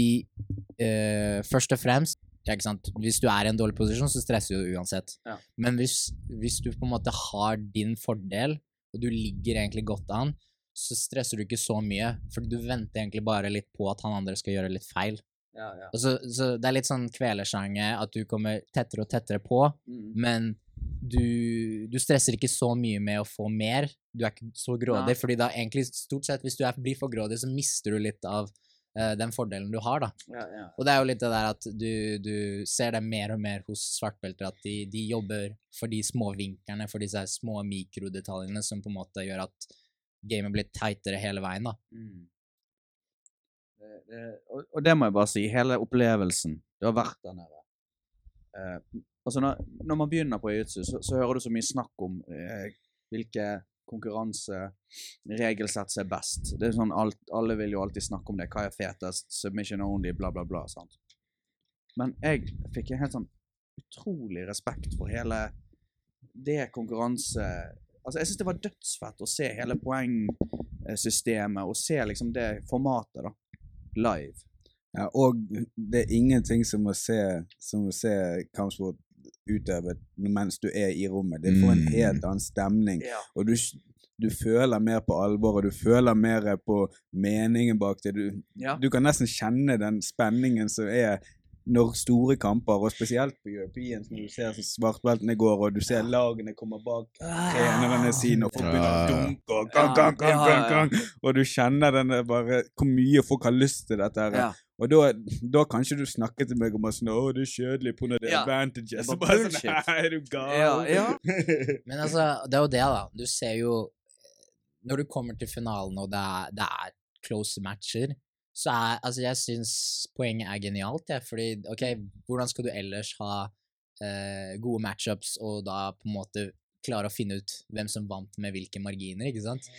uh, Først og fremst ja? Hvis du er i en dårlig posisjon, så stresser du uansett.
Ja.
Men hvis, hvis du på en måte har din fordel, og du ligger egentlig godt an, så stresser du ikke så mye, for du venter egentlig bare litt på at han andre skal gjøre litt feil.
Ja, ja.
Så, så det er litt sånn kvelersange at du kommer tettere og tettere på,
Mm.
men du, du stresser ikke så mye med å få mer, du er ikke så grådig,
ja.
fordi da egentlig stort sett, hvis du er, blir for grådig, så mister du litt av den fordelen du har, da.
Ja, ja.
Og det er jo litt det der at du, du ser det mer og mer hos svartbelter, at de, de jobber for de små vinklene, for disse små mikrodetaljene som på en måte gjør at gamet blir teitere hele veien, da.
Mm. Det, det, og, og det må jeg bare si, hele opplevelsen, det har vært der nede. Eh, altså når, når man begynner på jiu-jitsu, så, så hører du så mye snakk om eh, hvilke konkurranseregelsett som er best. Det er sånn alt, Alle vil jo alltid snakke om det. Hva er fetest? Submission only, bla, bla, bla. sant? Men jeg fikk en helt sånn utrolig respekt for hele det konkurranse... Altså, jeg syns det var dødsfett å se hele poengsystemet, og se liksom det formatet, da. Live.
Ja, og det er ingenting som å se, som å se kampsport utøvet mens du er i rommet. Det får en
Mm.
helt annen stemning.
Ja.
Og du, du føler mer på alvor, og du føler mer på meningen bak det. Du,
Ja.
du kan nesten kjenne den spenningen som er når store kamper, og spesielt på European, når du ser så svartbeltene går, og du ser lagene kommer bak trenerne sine, og folk begynner å
Ja, ja.
dunke, og gang, gang, gang,
Ja, ja,
gang, gang, og du kjenner den bare, hvor mye folk har lyst til dette her.
Ja.
Og da, da kan ikke du snakke til meg om at sånn, å, det er kjedelig på noen av
Ja.
advantages.
Det
Så [LAUGHS]
bare
sånn, nei, er du gal?
Ja, ja. [LAUGHS]
Men altså, det er jo det, da. Du ser jo Når du kommer til finalen, og det er, det er close matcher, så er Altså, jeg syns poenget er genialt, jeg. Fordi, OK, hvordan skal du ellers ha eh, gode matchups og da på en måte klare å finne ut hvem som vant med hvilke marginer, ikke sant?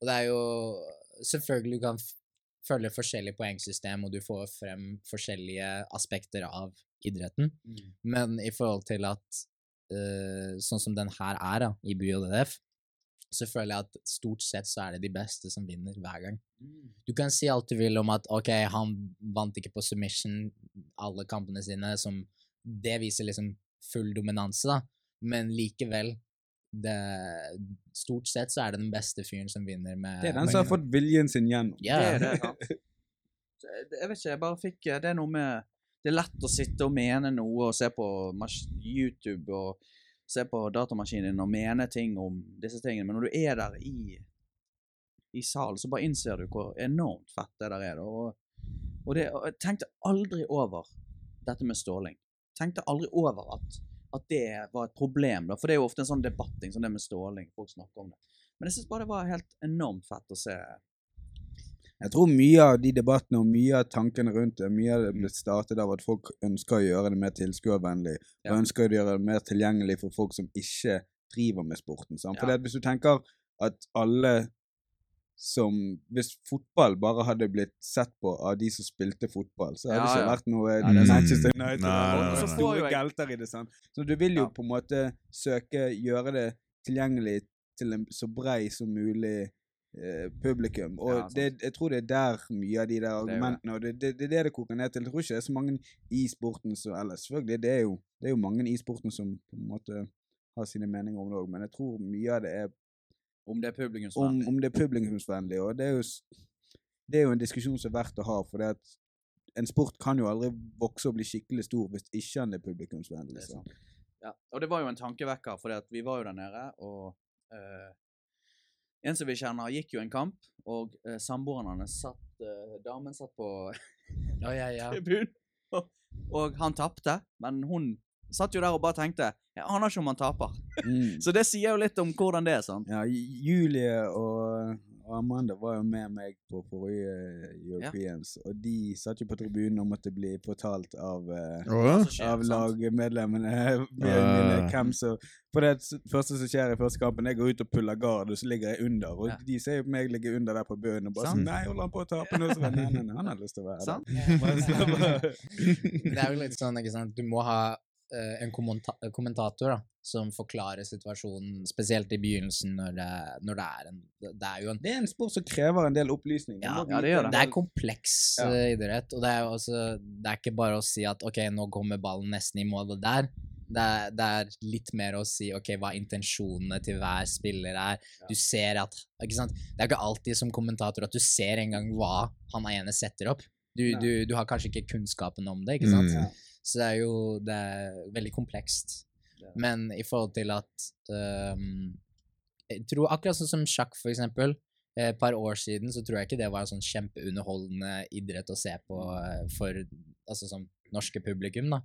Og det er jo Selvfølgelig du kan f- forskjellig poengsystem, og du får frem forskjellige aspekter av idretten. Men i forhold til at uh, sånn som den her er da, i BJDF, så føler jeg at stort sett så er det de beste som vinner hver gang. Du kan si alt du vil om at ok, han vant ikke på submission alle kampene sine, som det viser liksom full dominanse, da. Men likevel, det, stort sett så er det den beste fyren som vinner med
Det er den som har fått viljen sin gjennom.
Yeah.
Det er det, sant. Jeg jeg vet ikke, jeg bare fikk Det er noe med Det er lett å sitte og mene noe og se på YouTube og se på datamaskinen din og mene ting om disse tingene, men når du er der i i salen, så bare innser du hvor enormt fett det der er. Og, og, det, og jeg tenkte aldri over dette med ståling. Tenkte aldri over at, at det var et problem, da, for det er jo ofte en sånn debatting, som det med ståling. Folk snakker om det. Men jeg syns bare det var helt enormt fett å se.
Jeg tror mye av de debattene og mye av tankene rundt det, mye av det blitt startet av at folk ønsker å gjøre det mer tilskuervennlig,
Ja.
og ønsker å gjøre det mer tilgjengelig for folk som ikke driver med sporten. Sant? For
Ja.
hvis du tenker at alle som Hvis fotball bare hadde blitt sett på av de som spilte fotball, så hadde det
Ja,
ikke vært noe
det er.
Manchester United
Nei,
og
nei,
så store
jeg-
gelter i det. Sant? Så du vil jo
Ja.
på en måte søke gjøre det tilgjengelig til en så brei som mulig eh, publikum. Og
Ja,
det, jeg tror det er der mye av de der
er det.
argumentene Og det, det, det er det det koker ned til. Jeg tror ikke det er så mange i sporten som Eller selvfølgelig, det er jo, det er jo mange i sporten som på en måte har sine meninger om det òg, men jeg tror mye av det er
Om det er publikumsvennlig.
om det er publikumsvennlig. Og det er jo, det er jo en diskusjon som er verdt å ha, for det at en sport kan jo aldri vokse og bli skikkelig stor hvis ikke den er publikumsvennlig. Så.
Ja, og det var jo en tankevekker, for vi var jo der nede, og uh, en som vi kjenner, gikk jo en kamp, og uh, samboeren hans satt uh, Damen satt på
Ja, ja, ja. [LAUGHS]
tribunen, og, og han tapte, men hun satt jo der og bare tenkte Jeg aner ikke om han taper.
Mm. [LAUGHS]
Så det sier jo litt om hvordan det er, sant?
Ja, Julie og, Amanda var jo med meg på forrige Europeans, og de satt jo på tribunen og måtte bli fortalt av eh,
Åh?
av lagmedlemmene
Ah.
hvem som For det første som skjer i første kampen, jeg går ut og puller gard, og så ligger jeg under. Og
Ja.
de ser jo på meg ligge under der på bunnen og bare sånn Nei, holder han på å tape nå? Så, nei, nei, nei, han har lyst til å være der. [LAUGHS] [LAUGHS]
Det er jo litt sånn, ikke sant, du må ha eh, en kommenta kommentator da, som forklarer situasjonen, spesielt i begynnelsen når det, når det er en Det er jo en
Det er en sport som krever en del opplysning.
Ja,
ja, det
det.
Det er kompleks
Ja.
eh, idrett, og det er jo også Det er ikke bare å si at ok, nå kommer ballen nesten i mål, og der. Det er, det er litt mer å si ok, hva intensjonene til hver spiller er. Du ser at ikke sant? Det er ikke alltid som kommentator at du ser engang hva han ene setter opp. Du, du, du har kanskje ikke kunnskapen om det, ikke sant?
Mm.
Ja.
Så det er jo det er veldig komplekst.
Er.
Men i forhold til at um, jeg tror akkurat sånn som sjakk, for eksempel. Et par år siden så tror jeg ikke det var en sånn kjempeunderholdende idrett å se på eh, for altså sånn norske publikum, da.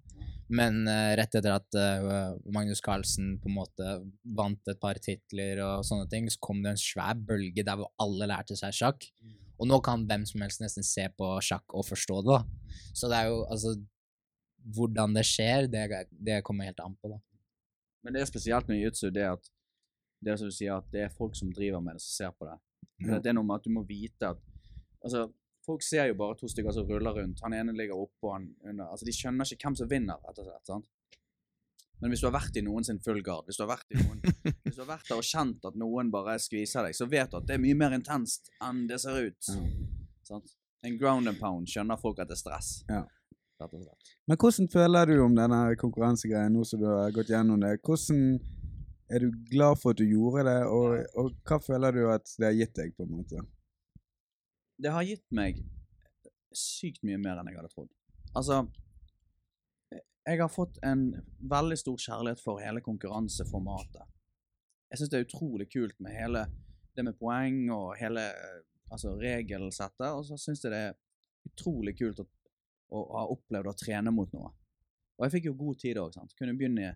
Men uh, rett etter at uh, Magnus Carlsen på en måte vant et par titler og sånne ting, så kom det en svær bølge der hvor alle lærte seg sjakk. Og nå kan hvem som helst nesten se på sjakk og forstå det, da. Så det er jo altså Hvordan det skjer, det, det kommer helt an på, da.
Men det er spesielt med jiu-jitsu det at det er som du sier, at det er folk som driver med det, som ser på det.
Mm.
Det er noe med at du må vite at altså, Folk ser jo bare to stykker som ruller rundt. Han ene ligger oppå, han under altså, De skjønner ikke hvem som vinner, rett og slett. sant? Men hvis du har vært i noen sin full guard, hvis du har vært i noen [LAUGHS] Hvis du har vært der og kjent at noen bare skviser deg, så vet du at det er mye mer intenst enn det ser ut. Sant? En ground and pound skjønner folk at det er stress.
Ja.
Rett og slett.
Men hvordan føler du om denne konkurransegreien nå som du har gått gjennom det? Hvordan er du glad for at du gjorde det, og, og hva føler du at det har gitt deg, på en måte?
det har gitt meg sykt mye mer enn jeg hadde trodd. Altså Jeg har fått en veldig stor kjærlighet for hele konkurranseformatet. Jeg syns det er utrolig kult med hele det med poeng og hele altså regelsettet, og så syns jeg det er utrolig kult å, å har opplevd å trene mot noe. Og jeg fikk jo god tid òg. Kunne begynne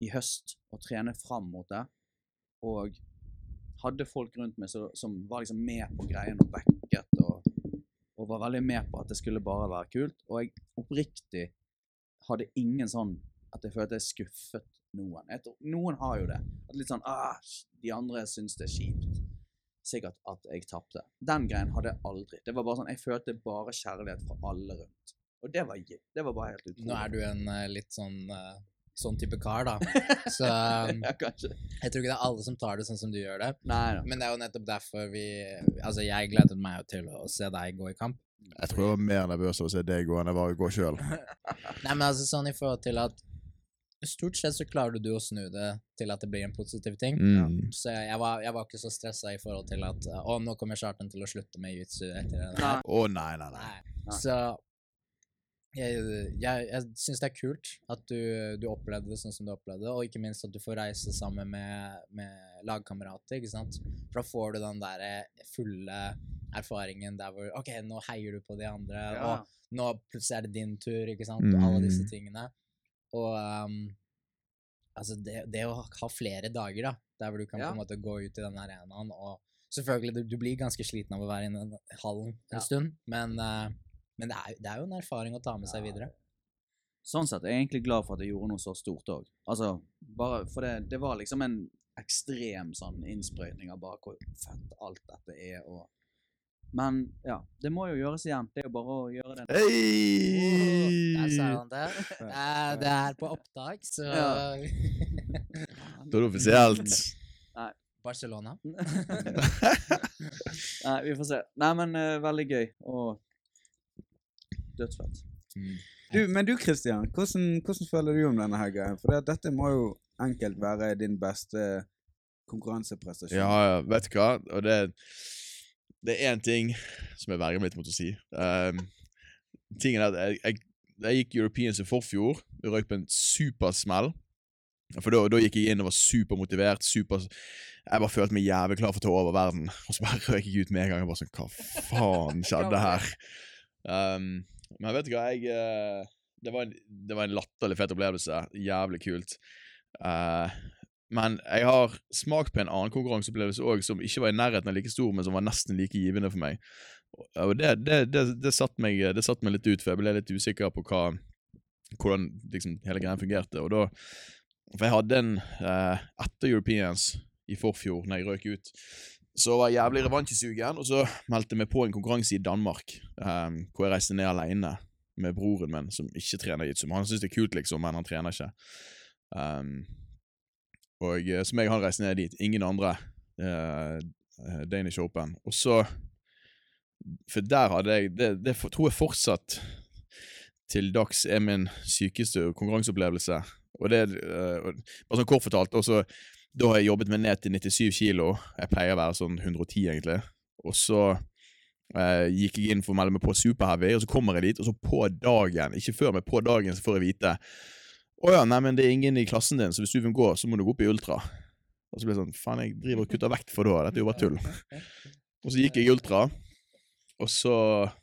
i høst å trene fram mot det, og hadde folk rundt meg som, som var liksom med på greien og backet og, og var veldig med på at det skulle bare være kult. Og jeg oppriktig hadde ingen sånn at jeg følte jeg skuffet noen. Tror, noen har jo det. At litt sånn ah, De andre syns det er kjipt. Sikkert at jeg tapte. Den greien hadde jeg aldri. Det var bare sånn, Jeg følte bare kjærlighet fra alle rundt. Og det var, gitt. det var bare helt utrolig.
Nå er du en eh, litt sånn eh, sånn type kar, da. [LAUGHS] Så um,
ja,
jeg tror ikke det er alle som tar det sånn som du gjør det.
Nei no.
Men det er jo nettopp derfor vi Altså, jeg gledet meg jo til å se deg gå i kamp.
Jeg tror jeg var mer nervøs av å se deg gå enn jeg var å gå sjøl. [LAUGHS]
Nei, men altså sånn i forhold til at Stort sett så klarer du å snu det til at det blir en positiv ting.
Mm.
Så jeg var, jeg var ikke så stressa i forhold til at Å, nå kommer Kjartan til å slutte med jiu-jitsu etter det
Å, nei, nei. Nei.
Nei. Så jeg, jeg, jeg syns det er kult at du, du opplevde det sånn som du opplevde det, og ikke minst at du får reise sammen med, med lagkamerater, ikke sant. For da får du den der fulle erfaringen der hvor OK, nå heier du på de andre,
Ja.
og nå plutselig er det din tur, ikke sant, og alle disse
Mm.
tingene. Og um, altså, det, det å ha flere dager, da, der hvor du kan
Ja.
på en måte gå ut i den arenaen og Selvfølgelig, du, du blir ganske sliten av å være i den hallen en
Ja.
stund, men, eh, men det, er, det er jo en erfaring å ta med seg videre.
Sånn sett er jeg egentlig glad for at jeg gjorde noe så stort òg. Altså, bare for det, det var liksom en ekstrem sånn innsprøytning av bare hvor fett alt dette er og Men ja, det må jo gjøres igjen. Det er jo bare å gjøre det.
Hei!
Der sa han det. [LAUGHS] Eh, det er på opptak, så
Ja.
Da er det offisielt.
Barcelona. [LAUGHS]
Nei, vi får se. Nei, men uh, veldig gøy og dødsfett.
Du, men du Christian, hvordan, hvordan føler du om denne her greien? For det, dette må jo enkelt være din beste konkurranseprestasjon.
Ja, ja, vet du hva? Og det, det er én ting som jeg verger meg litt mot å si. Um, tingen er at jeg, jeg, jeg gikk Europeans i forfjor, jeg røyk på en supersmell. For da, da gikk jeg inn og var supermotivert. Super, jeg bare følte meg jævlig klar for å ta over verden. Og så bare røyk jeg ut med en gang. Jeg bare sånn, Hva faen [LAUGHS] skjedde her? Um, men vet du hva, jeg eh, det, var en, det var en latterlig fet opplevelse. Jævlig kult. Uh, men jeg har smakt på en annen konkurranseopplevelse òg, som ikke var i nærheten av like stor, men som var nesten like givende for meg. Og det, det, det, det, satte meg, det satte meg litt ut, for jeg ble litt usikker på hva, hvordan liksom, hele greia fungerte. Og da For jeg hadde en eh, etter Europeans i forfjor, når jeg røk ut, så var jeg jævlig revansjesugen, og så meldte vi på en konkurranse i Danmark, Um, hvor jeg reiste ned alene med broren min, som ikke trener jitsu. Han syns det er kult, liksom, men han trener ikke. Um, og eh, så meg og han reiste ned dit. Ingen andre. eh, Danish Open. Og så For der hadde jeg Det, det tror jeg fortsatt til dags er min sykeste konkurranseopplevelse. Og det uh, Bare sånn kort fortalt. Og så Da har jeg jobbet meg ned til 97 kilo. Jeg pleier å være sånn 110, egentlig. Og så eh, gikk jeg inn for å melde meg på Superheavy, og så kommer jeg dit, og så på dagen, ikke før, men på dagen, så får jeg vite å ja, nei, men det er ingen i klassen din, så hvis du vil gå, så må du gå opp i ultra. Og så ble jeg sånn Faen, jeg driver og kutter vekt for da. Dette er jo bare tull. [LAUGHS] Og så gikk jeg i ultra. Og så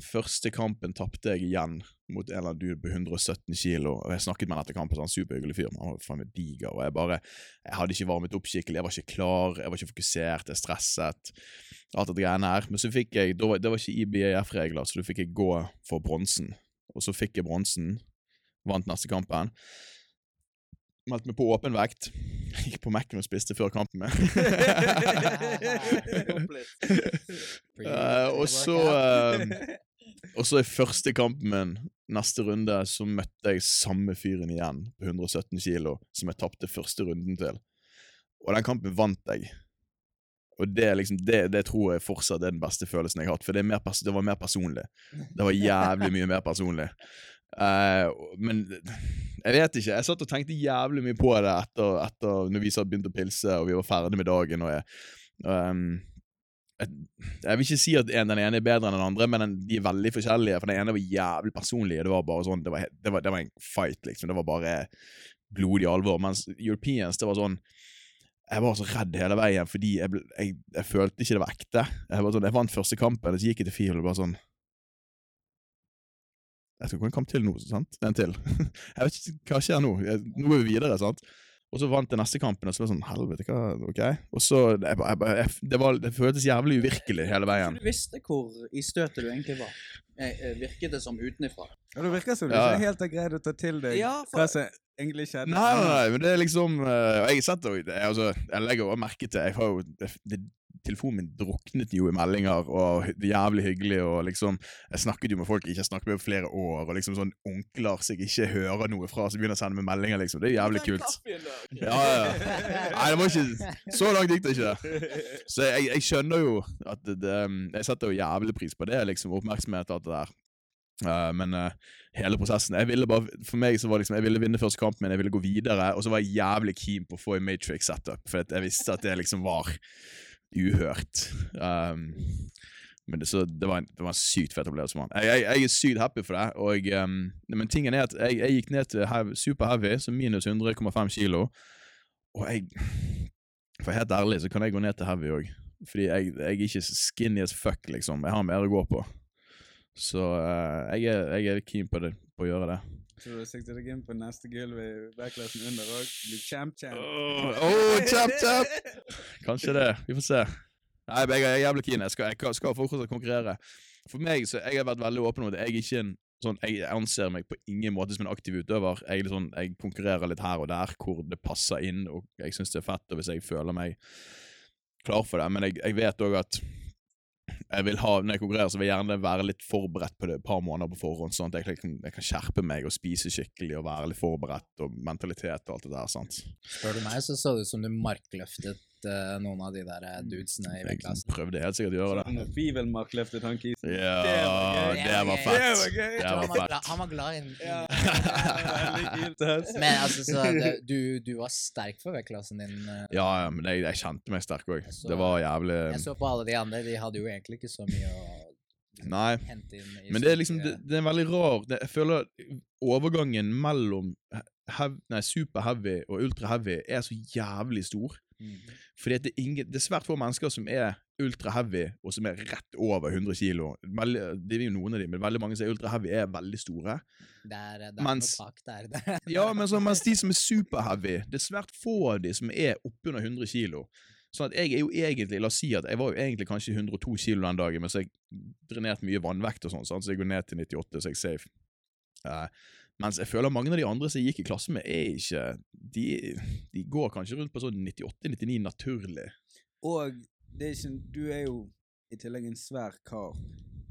første kampen tapte jeg igjen mot en eller annen dude på 117 kilo. Og jeg snakket med han etter kampen, så han superhyggelig fyr. men Han var faen meg diger. Og jeg bare Jeg hadde ikke varmet opp skikkelig. Jeg var ikke klar, jeg var ikke fokusert, jeg stresset. Alt dette greiene her. Men så fikk jeg Det var- Det var ikke IBF-regler, så da fikk jeg gå for bronsen. Og så fikk jeg bronsen. Vant neste kampen. Meldte meg på åpen vekt. Gikk på Mac-en og spiste før kampen min. [LAUGHS] Og så eh, Og så i første kampen min, neste runde, så møtte jeg samme fyren igjen på 117 kilo som jeg tapte første runden til. Og den kampen vant jeg. Og det, liksom, det, det tror jeg fortsatt er den beste følelsen jeg har hatt, for det, det var mer personlig. Det var jævlig mye mer personlig. Uh, men jeg vet ikke. Jeg satt og tenkte jævlig mye på det etter, etter når vi satt begynte å pilse og vi var ferdig med dagen. og jeg, ehm, jeg, vil ikke si at en, den ene er bedre enn den andre, men de er veldig forskjellige. For den ene var jævlig personlig. Det var bare sånn, det var, det var, det var en fight, liksom. Det var bare blodig alvor. Mens Europeans, det var sånn Jeg var så redd hele veien fordi jeg, jeg, jeg følte ikke det var ekte. Jeg, var sånn, jeg vant første kampen, og så gikk jeg til Fiel og bare sånn Jeg skal gå en kamp til nå, sant? En til. [LAUGHS] jeg vet ikke hva skjer nå. Nå er vi videre, sant? Og så vant jeg neste kampen, og så var det sånn Helvete, hva Ok. Og så jeg, jeg, jeg, det, var, det føltes jævlig uvirkelig hele veien.
Du visste hvor i støtet du egentlig var. Eh, eh, Virket det som utenifra?
Ja, det virker som du
Ja.
ikke helt har greid å ta til deg
Ja, for-
hva som egentlig skjedde.
Nei, nei, nei, men det er liksom eh, Jeg setter jo det, altså, Jeg legger jo merke til Jeg har jo det, det, Telefonen min druknet jo i meldinger, og det jævlig hyggelig, og liksom Jeg snakket jo med folk jeg ikke har snakket med på flere år, og liksom sånn onkler som jeg ikke hører noe fra, som begynner å sende meg meldinger, liksom. Det er jævlig kult. Ja, ja. Nei, det var ikke Så langt gikk det ikke. Så jeg, jeg skjønner jo at det, det, Jeg setter jo jævlig pris på det, liksom, oppmerksomhet og alt det der. Uh, men uh, hele prosessen jeg ville bare, For meg så var liksom Jeg ville vinne første kampen min, jeg ville gå videre, og så var jeg jævlig keen på å få en Matrix-setup, for jeg visste at det liksom var uhørt. Um, men det, det, var en, det var en sykt fet opplevelse. Jeg, jeg, jeg er sykt happy for det. Og, um, men tingen er at jeg, jeg gikk ned til hev, super heavy, så minus 100,5 kilo. Og jeg For helt ærlig så kan jeg gå ned til heavy òg. Fordi jeg er ikke skinny as fuck, liksom. Jeg har mer å gå på. Så uh, jeg, er, jeg er keen på, det, på å gjøre det.
Så sikter deg inn på neste gulv i backklassen under òg? Blir champ-champ?
Oh, oh, champ-champ! Kanskje det. Vi får se. Nei, men jeg er jævlig keen. Jeg skal, jeg skal fortsatt konkurrere. For meg, så jeg har vært veldig åpen om at jeg ikke en sånn, jeg anser meg på ingen måte som en aktiv utøver. Jeg, sånn, jeg konkurrerer litt her og der hvor det passer inn, og jeg syns det er fett og hvis jeg føler meg klar for det. Men jeg, jeg vet òg at jeg vil ha, når jeg konkurrerer, så vil jeg gjerne være litt forberedt på det et par måneder på forhånd, sånn at jeg kan, jeg kan skjerpe meg og spise skikkelig og være litt forberedt, og mentalitet og alt det der. sant?
Spør du meg, så så det ut som du markløftet eh, noen av de der eh, dudesene i vektklassen.
prøvde helt sikkert å gjøre det.
Fivelmark løftet han kisen.
Ja, det var
Det
fett.
var gøy.
Det var fett.
han var glad i
ass.
Men altså, så det, du, du var sterk for vektklassen din. eh.
Ja, ja, men jeg, jeg kjente meg sterk òg. Det var jævlig
Jeg så på alle de andre, de hadde jo egentlig ikke så mye å
Nei. Men det er liksom. Det, det er veldig rar det, Jeg føler overgangen mellom hev, nei, super heavy og ultra heavy er så jævlig stor.
Mm.
Fordi det, er ingen, det er svært få mennesker som er ultra heavy, og som er rett over 100 kilo. Veldig, det er jo noen av dem, men veldig mange som er ultra heavy, er veldig store.
Det er, det er
Mens-
noe tak der. [LAUGHS]
Ja, men så, mens de som er super heavy, det er svært få av de som er oppunder 100 kilo. Sånn at jeg er jo egentlig, la oss si at jeg var jo egentlig kanskje 102 kilo den dagen, men så har jeg drenert mye vannvekt og sånn, så jeg går ned til 98, så jeg er safe. Eh, mens jeg føler mange av de andre som jeg gikk i klasse med, er ikke De, de går kanskje rundt på sånn 98-99 naturlig.
Og det er ikke, du er jo i tillegg en svær kar.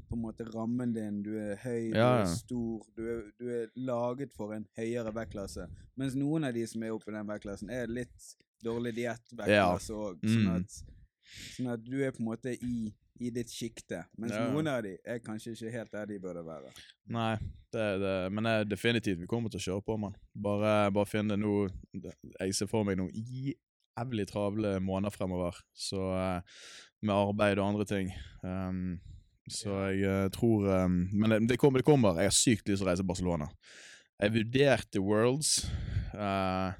På en måte rammen din, du er høy, du
Ja,
er stor, du er, du er laget for en høyere vektklasse. Mens noen av de som er oppe i den vektklassen, er litt dårlig diettvektklasse òg. Ja.
Mm.
Sånn, sånn at du er på en måte i, i ditt sjikte. Mens
Ja.
noen av de er kanskje ikke helt der de burde være.
Nei, det, det, men eh, definitivt, vi kommer til å kjøre på, mann. Bare, bare finne noe Jeg ser for meg noen jævlig travle måneder fremover, så eh, med arbeid og andre ting. Um, så jeg eh, tror um, Men det, det, kommer, det kommer. Jeg har sykt lyst til å reise til Barcelona. Jeg vurderte Worlds. eh,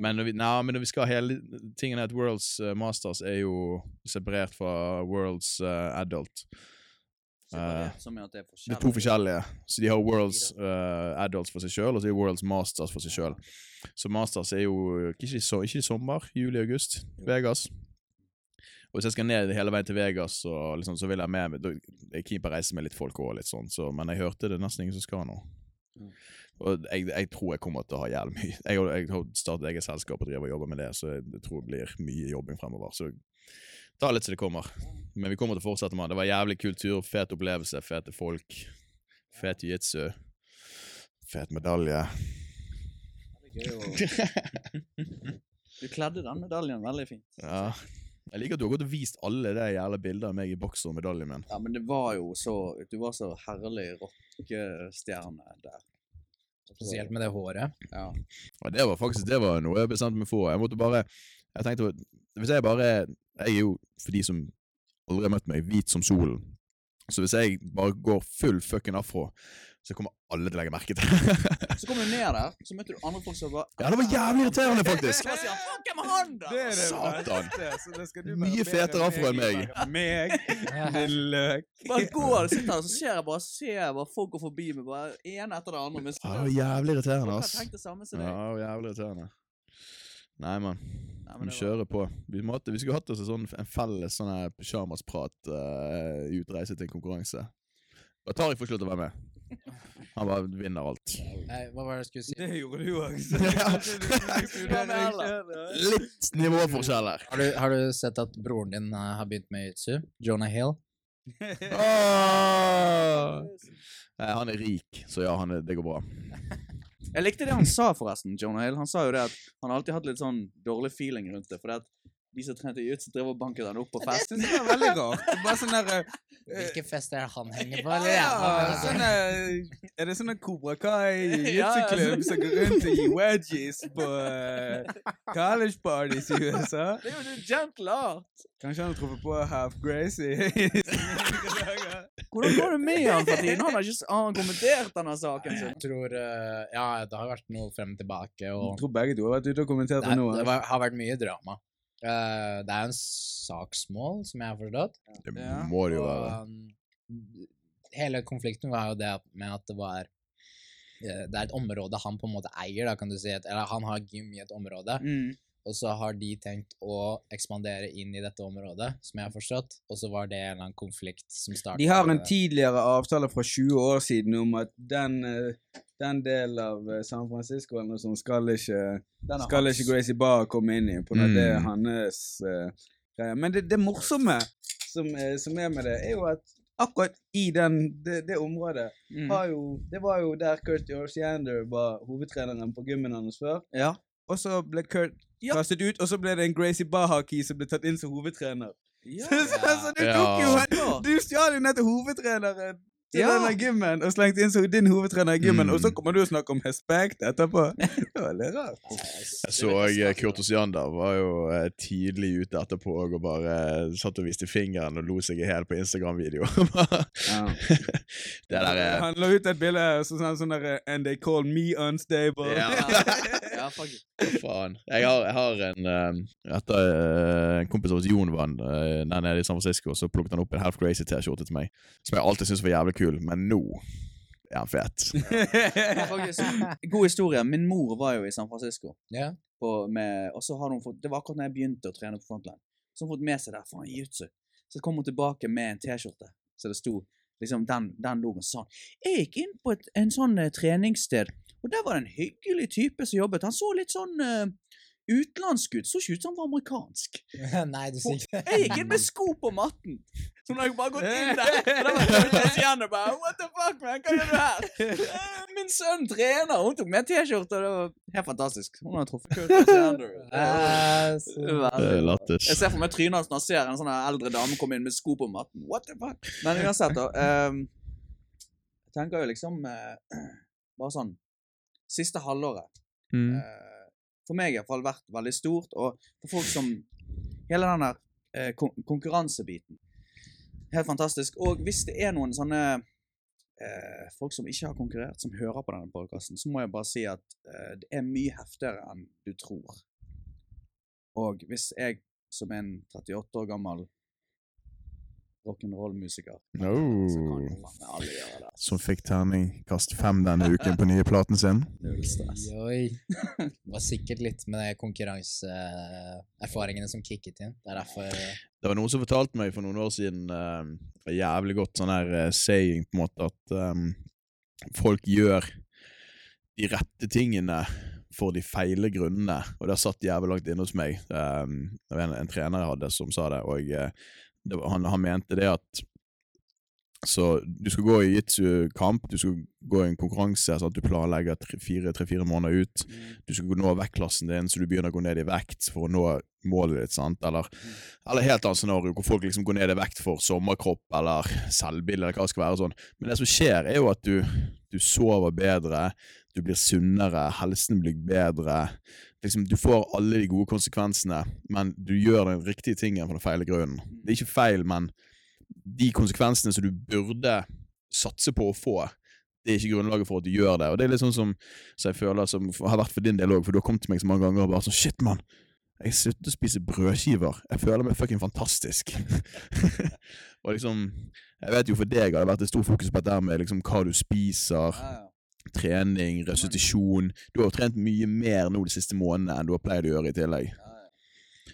Men når vi, nei, men når vi skal hele tingen er at Worlds uh, Masters er jo separert fra Worlds uh, Adult.
Er det er
det er to forskjellige. Så de har Worlds Adults for seg sjøl, og så er Worlds Masters for seg sjøl. Så Masters er jo ikke i, ikke i sommer, juli-august. Vegas. Og hvis jeg skal ned hele veien til Vegas, så, liksom, så vil jeg med da er Jeg keen på å reise med litt folk òg, sånn, så, men jeg hørte det er nesten ingen som skal nå. Og jeg, jeg tror jeg kommer til å ha jævlig mye. Jeg, har- jeg har startet eget selskap og driver og jobber med det, så jeg, tror det blir mye jobbing fremover. Så ta litt som det kommer. Men vi kommer til å fortsette med det. Det var jævlig kul tur, fet opplevelse, fete folk. Fet jiu-jitsu. Fet medalje.
Du kledde den medaljen veldig fint.
Ja. Jeg liker at du har gått og vist alle de jævla bildene av meg i bokser og medaljen min.
Ja, men det var jo så Du var så herlig rockestjerne der.
Spesielt med det håret.
Ja.
Og det var faktisk det var noe jeg bestemte meg for. Jeg måtte bare Jeg tenkte Hvis jeg bare Jeg er jo, for de som aldri har møtt meg, hvit som solen. Så hvis jeg bare går full fucking afro, så kommer alle til å legge merke til det.
Så kommer du ned der, så møter du andre folk som bare
Ja, det var jævlig irriterende, faktisk.
Hvem er han, da?
Det det
Satan. Mye fetere afro enn meg.
Meg, din løk. [LAUGHS]
Bare går, og sitter her, så ser jeg bare, ser jeg bare folk går forbi meg, bare ene etter det andre.
Ja, det var jævlig irriterende, ass. Ja, det var jævlig irriterende. Nei, mann. Vi
var-
kjører på. Vi, måtte, vi skulle hatt oss en, sånn, en felles sånn pysjamasprat uh, i utreise til en konkurranse. Og Tariq får slutte å være med. [LAUGHS] Han bare vinner alt.
Nei, hva var det jeg skulle si?
Det gjorde du òg. [LAUGHS]
Litt nivåforskjeller.
Har du, har du sett at broren din eh, har begynt med jitsu? Jonah Hill?
Åh! [LAUGHS] Nei, han er rik, så ja, han er, det går bra.
Jeg likte det han sa, forresten, Jonah Hill. Han sa jo det at han alltid hatt litt sånn dårlig feeling rundt det. For at de som trente jiu-jitsu, drev og banket han opp på fest.
det var veldig rart. Bare sånn der eh, [LAUGHS]
Hvilke fester er det han henger på?
Ja,
Eller?
ja, sånn eh, Er det sånn Kobra Kai [LAUGHS] jiu-jitsu-klubb som går rundt og [LAUGHS] gir wedgies på uh, college parties i USA?
Det er jo det gentle art.
Kanskje han har truffet på Half-Gracy i sine dager.
Hvordan går det med han for tiden? Han har ikke han har kommentert denne saken sin.
Jeg tror uh, Ja, det har vært noe frem og tilbake,
Jeg tror begge to har vært ute og kommentert
det,
noe.
det var, har vært mye drama. Uh, det er en saksmål, som jeg har forstått.
Det må det jo være.
um, hele konflikten var jo det med at det var eh, Det er et område han på en måte eier, da, kan du si. Et, eller han har gym i et område,
Mm.
Og så har de tenkt å ekspandere inn i dette området, som jeg har forstått, og så var det en eller annen konflikt som startet
De har en tidligere avtale fra 20 år siden om at den, eh, den delen av eh, San Francisco eller noe sånt skal ikke, skal
hans.
ikke Gracie Barr komme inn i, på grunn av det er
Mm.
hans uh, greie. Men det, det morsomme som, som er med det, er jo at akkurat i den, det, det området
Mm.
har jo Det var jo der Kurt Yorsiander var hovedtreneren på gymmen hans før.
Ja.
Og så ble Kurt
Ja.
kastet ut, og så ble det en Gracie Bahaki som ble tatt inn som hovedtrener.
Ja. [LAUGHS]
så, så du tok jo
Ja.
Du stjal jo nettopp hovedtreneren til
Ja.
denne gymmen, og slengte inn som din hovedtrener i gymmen,
Mm.
og så kommer du og snakker om respekt etterpå. Det var litt rart. [LAUGHS]
Jeg så eh, Kurt Osiander var jo eh, tidlig ute etterpå og bare eh, satt og viste fingeren og lo seg i hjel på Instagram-video. [LAUGHS] det der er
Han la ut et bilde så sa han sånn der And they call me unstable.
Ja. Faen. Jeg har, jeg har en uh, Etter uh, en kompis av oss, Jon, var uh, der nede i San Francisco, så plukket han opp en Half Crazy-T-skjorte til meg, som jeg alltid syntes var jævlig kul, men nå er han fet. [LAUGHS]
God historie. Min mor var jo i San Francisco.
yeah.
På, med, og så har hun fått, Det var akkurat da jeg begynte å trene på Frontline. Så har hun fått med seg der faen jiu-jitsu. Så kom hun tilbake med en T-skjorte så det sto liksom den, den logoen sånn. Jeg gikk inn på et en sånn eh, treningssted, og der var det en hyggelig type som jobbet. Han så litt sånn uh, utenlandsk ut. Så ikke ut som han var amerikansk. [LAUGHS]
Nei, du sier ikke
Jeg gikk inn med sko på matten. Så når jeg bare gått inn der, [LAUGHS] og da var jeg igjen og bare What the fuck, man? Hva gjør du her? [LAUGHS] «Eh, Min sønn trener. Hun tok med T-skjorte. og Det var helt fantastisk. Hun har truffet Kurt Alexander.
Eh,
Det er lættis.
Jeg ser for meg trynet hans når han ser en sånn eldre dame komme inn med sko på matten. What the fuck? Men uansett, da. Um, jeg tenker jo liksom uh, Bare sånn Siste halvåret
Mm.
eh, for meg i hvert fall vært veldig stort, og for folk som Hele den der eh, kon konkurransebiten. Helt fantastisk. Og hvis det er noen sånne eh, folk som ikke har konkurrert, som hører på denne podkasten, så må jeg bare si at eh, det er mye heftigere enn du tror. Og hvis jeg som en 38 år gammel rock'n'roll-musiker så kan
Oh.
jo faen meg alle gjøre No.
Som fikk terningkast fem denne uken på nye platen sin.
Null stress. [LAUGHS]
Det var sikkert litt med konkurranseerfaringene som kicket inn. Det er derfor
Det var noen som fortalte meg for noen år siden eh, jævlig godt sånn her uh, saying, på en måte, at um, folk gjør de rette tingene for de feile grunnene. Og det har satt jævlig langt inne hos meg. Um, det var en, en trener jeg hadde som sa det, og eh, det var, han, han mente det at så du skal gå i jitsu-kamp, du skal gå i en konkurranse, sånn at du planlegger tre-fire måneder ut. Du skal nå vektklassen din, så du begynner å gå ned i vekt for å nå målet ditt. sant? Eller, eller helt annet scenario, hvor folk liksom går ned i vekt for sommerkropp eller selvbilde, eller hva det skal være. sånn. Men det som skjer, er jo at du, du sover bedre, du blir sunnere, helsen blir bedre. Liksom, du får alle de gode konsekvensene, men du gjør den riktige tingen for den feile grunnen. Det er ikke feil, men de konsekvensene som du burde satse på å få, det er ikke grunnlaget for at du gjør det. Og det er litt sånn som, så jeg føler som har vært for din del òg, for du har kommet til meg så mange ganger og bare sånn Shit, mann! Jeg slutter å spise brødskiver. Jeg føler meg fucking fantastisk. [LAUGHS] og liksom Jeg vet jo for deg har det vært et stort fokus på dette med liksom hva du spiser,
Ja, ja.
Trening, restitusjon. Du har jo trent mye mer nå de siste månedene enn du har pleid å gjøre i tillegg.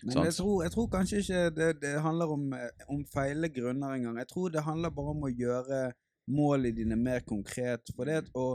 Men jeg tror, jeg tror kanskje ikke det, det handler om, eh, om feile grunner engang. Jeg tror det handler bare om å gjøre målene dine mer konkret. For det å,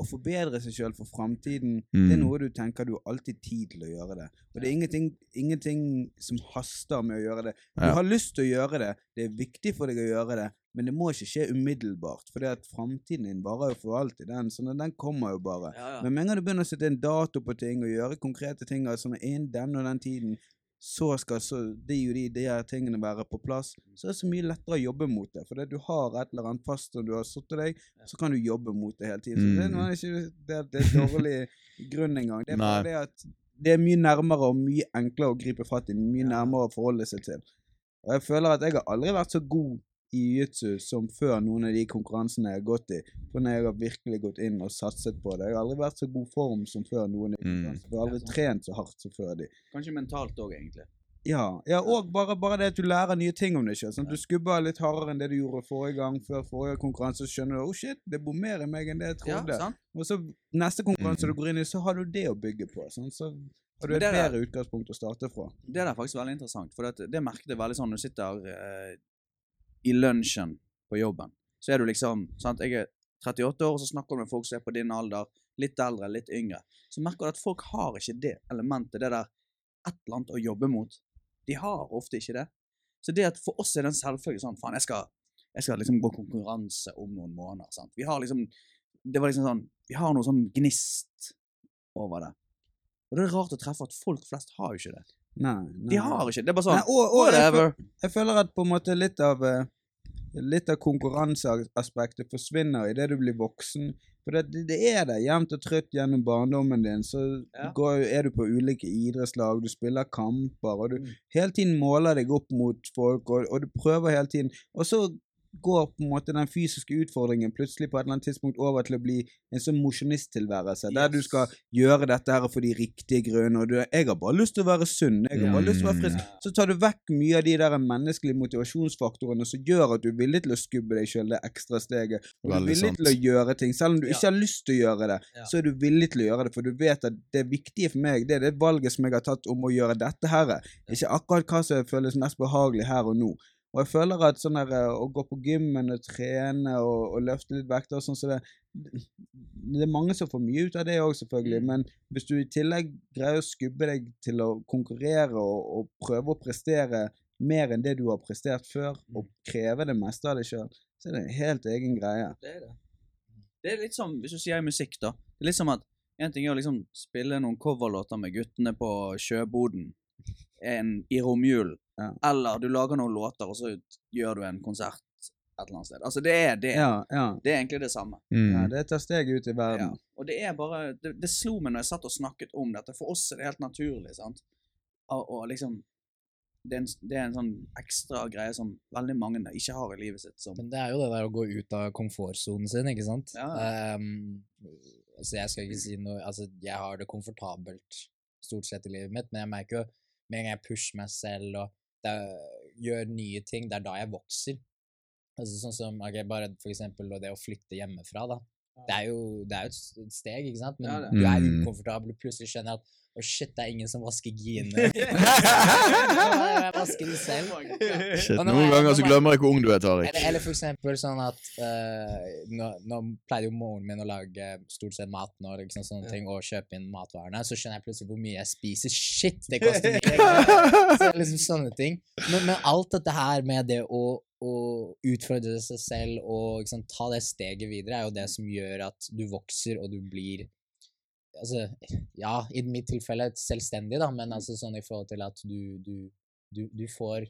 å forbedre seg sjøl for framtiden, det er
Mm.
noe du tenker du har alltid tid til å gjøre det. Og det er ingenting, ingenting som haster med å gjøre det. Du
Ja.
har lyst til å gjøre det, det er viktig for deg å gjøre det, men det må ikke skje umiddelbart. For det at framtiden din varer jo for alltid, den. Så den kommer jo bare.
Ja, ja.
Men med en gang du begynner å sette en dato på ting og gjøre konkrete ting, altså innen den og den tiden, så skal så de og de, de her tingene være på plass, så er det så mye lettere å jobbe mot det. For det du har et eller annet fast når du har satt deg, så kan du jobbe mot det hele tiden. Så det er, ikke det, det er dårlig grunn engang. Det er bare det at det er mye nærmere og mye enklere å gripe fatt i, mye nærmere å forholde seg til. Og jeg føler at jeg har aldri vært så god i jiu-jitsu som før noen av de konkurransene jeg har gått i. For når jeg har virkelig gått inn og satset på det. Jeg har aldri vært så god form som før noen de
Mm.
konkurransene. Jeg har aldri trent så hardt som før de.
Kanskje mentalt òg, egentlig.
Ja, ja og bare, bare det at du lærer nye ting om deg sjøl. Sånn, du skubber litt hardere enn det du gjorde forrige gang. Før forrige konkurranse, så skjønner du oh shit, det bor mer i meg enn det jeg trodde.
Ja,
og så neste konkurranse
Mm.
du går inn i, så har du det å bygge på. Sånn, så har du et
det
bedre utgangspunkt å starte fra.
Det er faktisk veldig interessant, for det, det merket jeg veldig sånn når du sitter eh, i lunsjen på jobben. Så er du liksom sant? Jeg er 38 år, og så snakker du med folk som er på din alder, litt eldre, litt yngre. Så merker du at folk har ikke det elementet, det der et eller annet å jobbe mot. De har ofte ikke det. Så det at for oss er det en selvfølge sånn Faen, jeg skal, jeg skal liksom gå konkurranse om noen måneder. sant? Vi har liksom Det var liksom sånn Vi har noe sånn gnist over det. Og det er rart å treffe at folk flest har jo ikke det.
Nei, nei.
De har ikke Det er bare sånn
Nei, og, og
Whatever.
Jeg, jeg føler at på en måte litt av eh, Litt av konkurranseaspektet forsvinner i det du blir voksen. For det- det er det jevnt og trutt gjennom barndommen din. Så
Ja.
går, er du på ulike idrettslag, du spiller kamper, og du
Mm.
hele tiden måler deg opp mot folk, og, og du prøver hele tiden. Og så går på en måte den fysiske utfordringen plutselig på et eller annet tidspunkt over til å bli en sånn mosjonisttilværelse, der du skal gjøre dette her for de riktige grunnene, og du, jeg har bare lyst til å være sunn, jeg har bare lyst til å være frisk. Så tar du vekk mye av de der menneskelige motivasjonsfaktorene som gjør at du er villig til å skubbe deg sjøl det ekstra steget. Og du er villig til å gjøre ting. Selv om du ikke har lyst til å gjøre det, så er du villig til å gjøre det. For du vet at det viktige for meg, det er det valget som jeg har tatt om å gjøre dette her. Ikke akkurat hva som føles mest behagelig her og nå. Og jeg føler at sånn der, eh, å gå på gymmen og trene og, og løfte litt vekter og sånn så det, det er mange som får mye ut av det òg, selvfølgelig.
Mm.
Men hvis du i tillegg greier å skubbe deg til å konkurrere og, og prøve å prestere mer enn det du har prestert før, og kreve det meste av deg sjøl, så er det en helt egen greie.
Det er det. Det er litt som, hvis du sier musikk, da. Det er litt som at en ting er å liksom spille noen coverlåter med guttene på sjøboden en, i romjulen,
Ja.
eller du lager noen låter, og så gjør du en konsert et eller annet sted. Altså, det er det.
Ja, ja.
Det er egentlig det samme.
Mm.
ja det tar steget ut i
Ja.
verden.
Og det er bare det, det slo meg når jeg satt og snakket om dette. For oss er det helt naturlig, sant? Og, og liksom det, er en, det er en sånn ekstra greie som veldig mange ikke har i livet sitt. Som,
Men det er jo det der å gå ut av komfortsonen sin, ikke sant?
Ja.
Um, altså jeg skal ikke si noe Altså, jeg har det komfortabelt stort sett i livet mitt, men jeg merker jo med en gang jeg pusher meg selv og er, gjør nye ting, det er da jeg vokser. Altså sånn som okay, bare for eksempel det å flytte hjemmefra, da. Det er jo det er jo et steg, ikke sant? Men
Ja,
du er
Mm.
ukomfortabel, plutselig skjønner jeg at å shit, det er ingen som vasker giene. [LAUGHS] jeg vasker de selv.
Shit, noen
er-
ganger så
er-
glemmer jeg hvor ung du er, Tariq.
Eller, eller for eksempel sånn at uh, nå, nå pleide jo moren min å lage stort sett mat når, liksom, sånne ting, og kjøpe inn matvarene. Så skjønner jeg plutselig hvor mye jeg spiser. Shit, det koster mye! [LAUGHS] så liksom sånne ting. Men, men alt dette her med det å, å utfordre seg selv og sant, ta det steget videre, er jo det som gjør at du vokser og du blir Altså, ja, i mitt tilfelle selvstendig, da, men altså sånn i forhold til at du, du, du, du får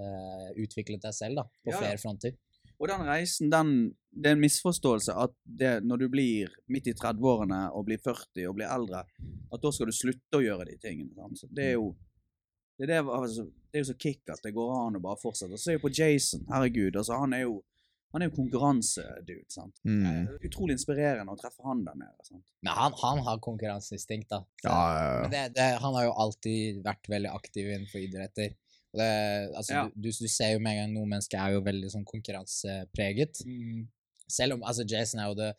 uh, utviklet deg selv, da, på
Ja,
flere fronter.
Og den reisen, den, det er en misforståelse at det, når du blir midt i 30-årene og blir 40 og blir eldre, at da skal du slutte å gjøre de tingene. Så det er jo det er, det, altså, det er jo så kick at det går an å bare fortsette. Og så er jo på Jason, herregud. altså Han er jo han er jo konkurransedude. sant?
Mm.
Utrolig inspirerende å treffe han der nede. sant?
Men han, han har konkurranseinstinkt, da. Så-
Ja, ja,
Men
ja.
det, det, han har jo alltid vært veldig aktiv innenfor idretter. Og det, altså,
Ja.
du, du, ser jo med en gang noen mennesker er jo veldig sånn konkurransepreget. Selv om altså Jason er jo det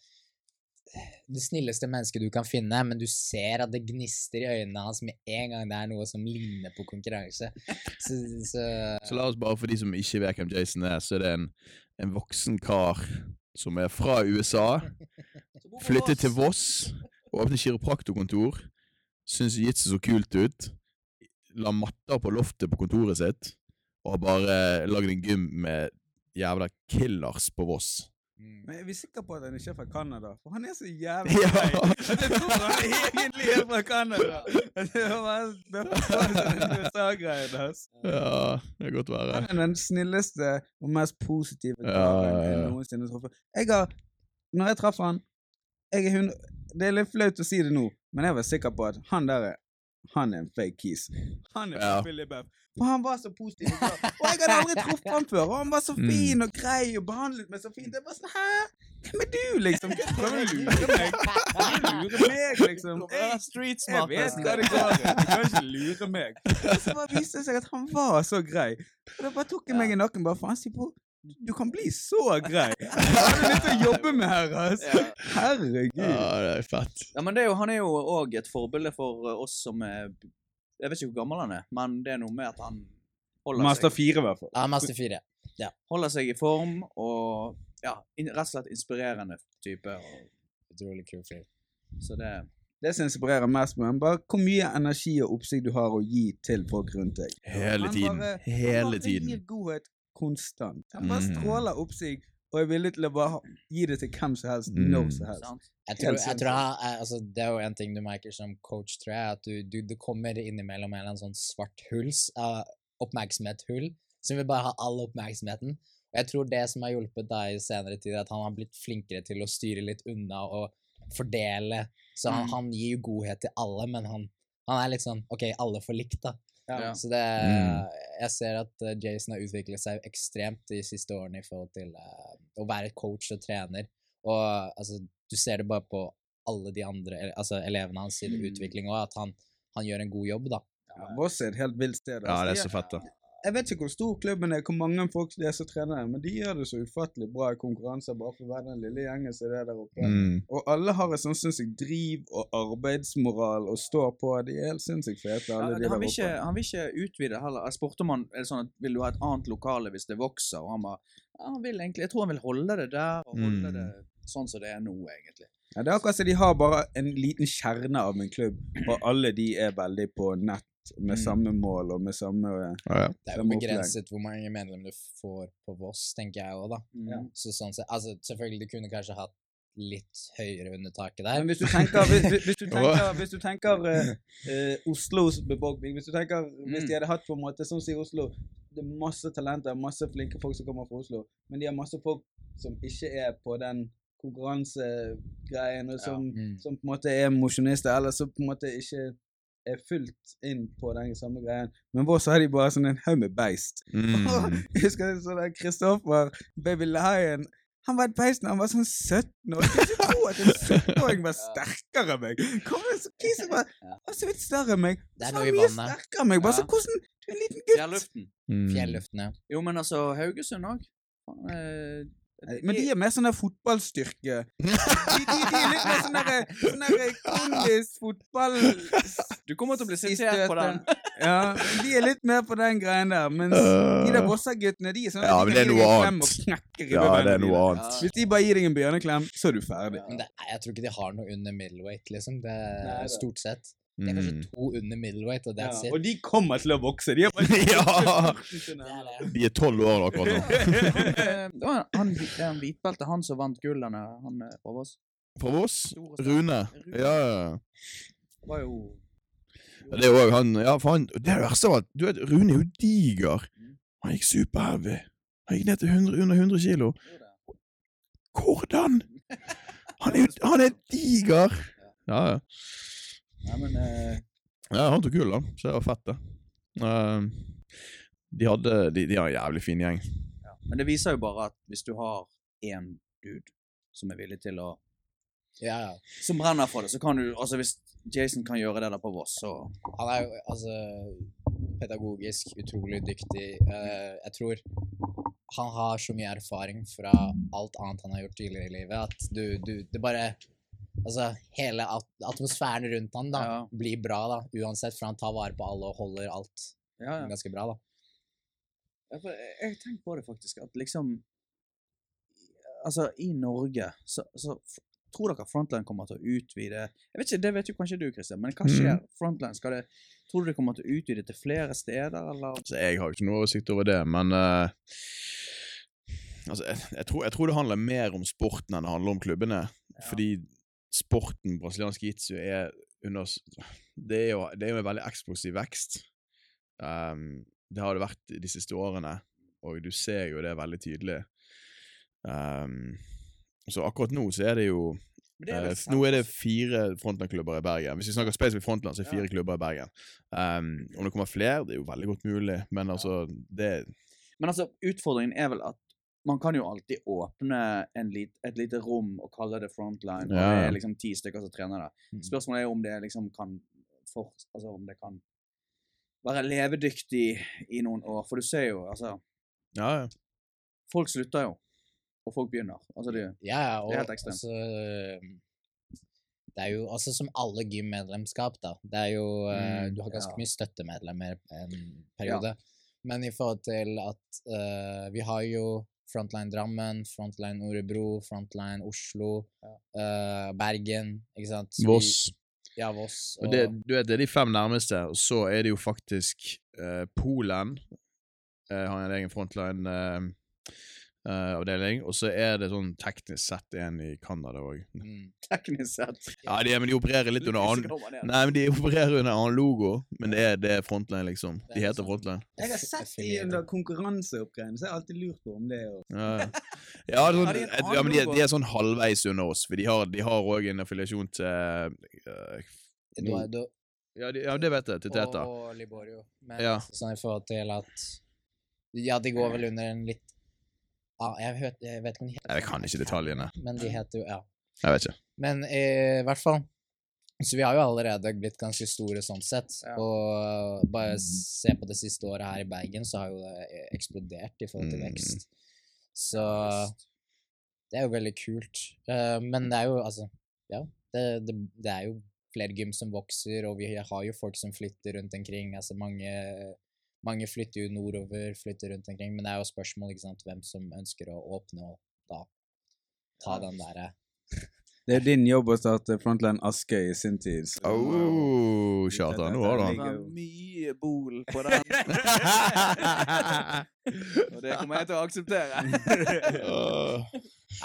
det snilleste mennesket du kan finne, men du ser at det gnister i øynene hans med en gang det er noe som ligner på konkurranse. [LAUGHS] Så, så
Så la oss bare, for de som ikke vet hvem Jason er, så er det en, en voksen kar som er fra USA, [LAUGHS] flyttet til Voss, åpnet kiropraktorkontor, syntes jitsu så kult ut, la matta på loftet på kontoret sitt, og har bare lagd en gym med jævla killers på Voss.
Mm.
Men er vi sikre på at han ikke er fra Canada? For han er så [LAUGHS] jævlig
Ja.
jeg tror han egentlig er fra Canada.
Ja, det kan godt være.
Han er den snilleste og mest positive
Ja,
karen
ja,
jeg noensinne har truffet. Når jeg traff han jeg er hun, Det er litt flaut å si det nå, men jeg var sikker på at han der er han er en fake kiss Han er
Ja.
Philly Buff. For han var så positiv. og glad. Og jeg hadde aldri truffet ham før. Og han var så
Mm.
fin og grei og behandlet meg så fint. Jeg var sånn Hæ? Hvem er du, liksom? Hva prøver du å lure meg? Du å lure meg, liksom? Jeg, jeg vet hva det går i. Du kan ikke lure meg. Og så bare viste det seg at han var så grei. Og da bare tok jeg meg i nakken bare faen, på du kan bli så grei! [LAUGHS] Det er litt å jobbe med her, ass! Herregud.
Ja, det er fett.
Ja, men det er jo, Han er jo òg et forbilde for eh, oss som er Jeg vet ikke hvor gammel han er, men det er noe med at han holder,
Master
seg,
4, i hvert fall.
Ja, Master 4.
holder seg i form og ja, rett og slett inspirerende type.
Utrolig kul fyr.
så det
Det som inspirerer mest med ham, bare hvor mye energi og oppsikt du har å gi til folk rundt deg.
Hele
Han
tiden.
bare- Han
Hele
bare
tiden.
gir godhet konstant. Han bare
stråler
stråler seg, og er villig til å bare gi det til hvem som helst,
Mm.
når som helst.
Jeg tror, jeg tror er- altså, Det er jo en ting du merker som coach, tror jeg, at du, du, det kommer innimellom en eller annen sånn svart hulls, uh, oppmerksomhetshull, som vil bare ha all oppmerksomheten. Og jeg tror det som har hjulpet deg i senere tid, er at han har blitt flinkere til å styre litt unna og fordele. Så han,
Mm.
han gir jo godhet til alle, men han, han er litt sånn OK, alle får likt, da.
Ja.
Så det
Mm.
Jeg ser at eh, Jason har utviklet seg ekstremt de siste årene i forhold til uh, å være coach og trener. Og altså, du ser det bare på alle de andre altså, elevene hans sin
Mm.
utvikling òg, at han, han gjør en god jobb, da.
Ja, Voss er et helt vilt sted.
Ja,
altså.
det er så fett, da.
Jeg vet ikke hvor stor klubben er, hvor mange folk det er som trener der, men de gjør det så ufattelig bra i konkurranser bare for å være den lille gjengen som er der oppe.
Mm.
Og alle har et sånn sinnssykt driv og arbeidsmoral og står på. De er helt sinnssykt fete, alle
Ja,
de der
oppe. ikke, han vil ikke utvide heller. Jeg spurte om han er det sånn at vil du ha et annet lokale hvis det vokser, og han bare ja, han vil egentlig, Jeg tror han vil holde det der, og holde
Mm.
det sånn som det er nå, egentlig.
Ja, det er akkurat som de har bare en liten kjerne av en klubb, og alle de er veldig på nett med
Mm.
samme mål og med samme
Ja, ja.
Det er jo begrenset hvor mange medlemmer du får på Voss, tenker jeg òg, da.
Mm.
Så sånn sett, altså, selvfølgelig, du kunne kanskje hatt litt høyere under taket der.
Men hvis du tenker, hvis, hvis- du [LAUGHS] tenker, hvis du tenker uh, eh, Oslos befolkning Hvis du tenker, hvis de
Mm.
hadde hatt på en måte Sånn som i Oslo Det er masse talenter, masse flinke folk som kommer fra Oslo, men de har masse folk som ikke er på den konkurransegreien, og som,
Mm.
som på en måte er mosjonister, eller som på en måte ikke
er fullt inn på den samme greien. Men Voss har de bare sånn en haug med beist.
Mm.
Jeg [LAUGHS] husker sånn der Kristoffer, Baby Lion Han var et beist da han var sånn 17 år. Jeg kan ikke tro at en 17-åring var sterkere enn meg. Kom igjen, så Kisen var var så vidt større enn meg.
Det er
Så var mye sterkere enn meg. Bare så hvordan Du er en liten gutt.
Fjelluften.
Mm.
Fjelluften, ja.
Jo, men altså, Haugesund òg.
Men de er mer sånn der fotballstyrke. [LAUGHS] De, de, de er litt mer sånn der sånn der kondis, fotball
Du kommer til å bli sitert på den.
Ja, de er litt mer på den greien der. Mens de der Vossa-guttene, de er sånn at
Ja,
de
men
kan
det er
gi
noe
deg en klem
annet.
og knekke
Ja, er
ribbeina
noe annet.
Hvis de bare gir deg en bjørneklem, så er du ferdig.
Men det, jeg tror ikke de har noe under middleweight, liksom. Det
Nei,
er
det-
stort sett. Det er kanskje
Mm.
to under middleweight, og that's
Ja,
it.
og de kommer til å vokse. De [LAUGHS] er bare
Ja. De er tolv år akkurat nå. [LAUGHS]
Eh, [LAUGHS] Det var han, han hvitbelte, han som vant gullene, han fra Voss.
Fra Voss? Rune? Ja, ja.
Var jo
Ja, Det er òg han Ja, for han Det er det verste av alt. Du vet, Rune er jo diger. Han gikk superheavy. Han gikk ned til 100, under 100 kilo. Hvordan?! Han er jo Han er diger! Ja, ja.
Nei, men eh,
Ja, han tok gull, da. Så det var fett, det. Eh, de hadde De, de har en jævlig fin gjeng.
ja. Men det viser jo bare at hvis du har én dude som er villig til å
Ja, ja.
Som brenner for det, så kan du Altså, hvis Jason kan gjøre det der på Voss, så
Han er jo altså pedagogisk utrolig dyktig. Uh, jeg tror han har så mye erfaring fra alt annet han har gjort tidligere i livet, at du, du Det bare Altså, hele at- atmosfæren rundt han da,
Ja.
blir bra, da, uansett, for han tar vare på alle og holder alt
Ja, ja.
ganske bra, da.
Ja, for jeg jeg har tenkt på det faktisk, at liksom Altså, i Norge så, så tror dere Frontline kommer til å utvide Jeg vet ikke, Det vet jo kanskje du, Christian, men hva skjer? Frontline, skal det Tror du det kommer til å utvide til flere steder, eller?
Så jeg har jo ikke noe oversikt over det, men uh, Altså, jeg, jeg, tror, jeg tror det handler mer om sporten enn det handler om klubbene. Fordi sporten brasiliansk jitsu er under Det er jo, det er jo en veldig eksplosiv vekst. Um, det har det vært de siste årene, og du ser jo det veldig tydelig. Um, så akkurat nå så er det jo
er
Eh, nå er det fire frontlandklubber i Bergen. Hvis vi snakker spesifikt frontland, så er det fire
Ja.
klubber i Bergen. Um, om det kommer flere, det er jo veldig godt mulig, men altså det
Men altså, utfordringen er vel at man kan jo alltid åpne en lit, et lite rom og kalle det Frontline, og
Ja.
det er liksom ti stykker som trener det.
Mm.
Spørsmålet er om det liksom kan for, Altså om det kan være levedyktig i noen år, for du ser jo, altså
Ja, ja.
Folk slutter jo, og folk begynner. Altså det,
Ja, og
Det er helt ekstremt.
altså Det er jo altså som alle gymmedlemskap, da. Det er jo eh,
Mm,
Du har ganske mye støttemedlemmer en periode. Men i forhold til at uh, vi har jo Frontline Drammen, Frontline Orebro, Frontline Oslo, eh, Bergen, ikke sant? Så vi-
Voss.
Ja, Voss.
Og det, du vet, det er de fem nærmeste, og så er det jo faktisk uh, Polen uh, har en egen frontline eh, eh, avdeling, og så er det sånn teknisk sett en i Canada òg.
mm. [LAUGHS]
teknisk sett
Ja, de, men de opererer litt under annen Nei, men de opererer under annen logo, men det er, det er frontline, liksom. De
er
heter frontline.
Jeg har sett de under konkurranseoppgreiene, så jeg har alltid lurt på om det er
Ja, ja. [LAUGHS] sånn, ja men de, de er sånn halvveis under oss, for de har de òg en affiliasjon til uh,
Eduardo
ja, de, ja, det vet jeg. Til Teta.
og Liborio. Men
Ja.
sånn i forhold til at Ja, de går vel under en litt ah, jeg, vet, jeg vet ikke om de heter
Jeg kan ikke detaljene.
Men de heter jo Ja.
Jeg vet ikke.
Men i hvert fall Så vi har jo allerede blitt ganske store sånn sett.
Ja.
Og bare se på det siste året her i Bergen, så har jo det eksplodert i forhold til
Mm.
vekst. Så det er jo veldig kult. Eh, men det er jo altså Ja, det, det, det er jo flere gym som vokser, og vi har jo folk som flytter rundt omkring. Altså mange, mange flytter jo nordover, flytter rundt omkring. Men det er jo spørsmål ikke sant, hvem som ønsker å åpne og da ta den derre
Det er din jobb å starte Frontland Askøy i sin tid. så-
Oh, Kjartan, nå har du han.
Mye bol på den, [LAUGHS] og det kommer jeg til å akseptere. [LAUGHS]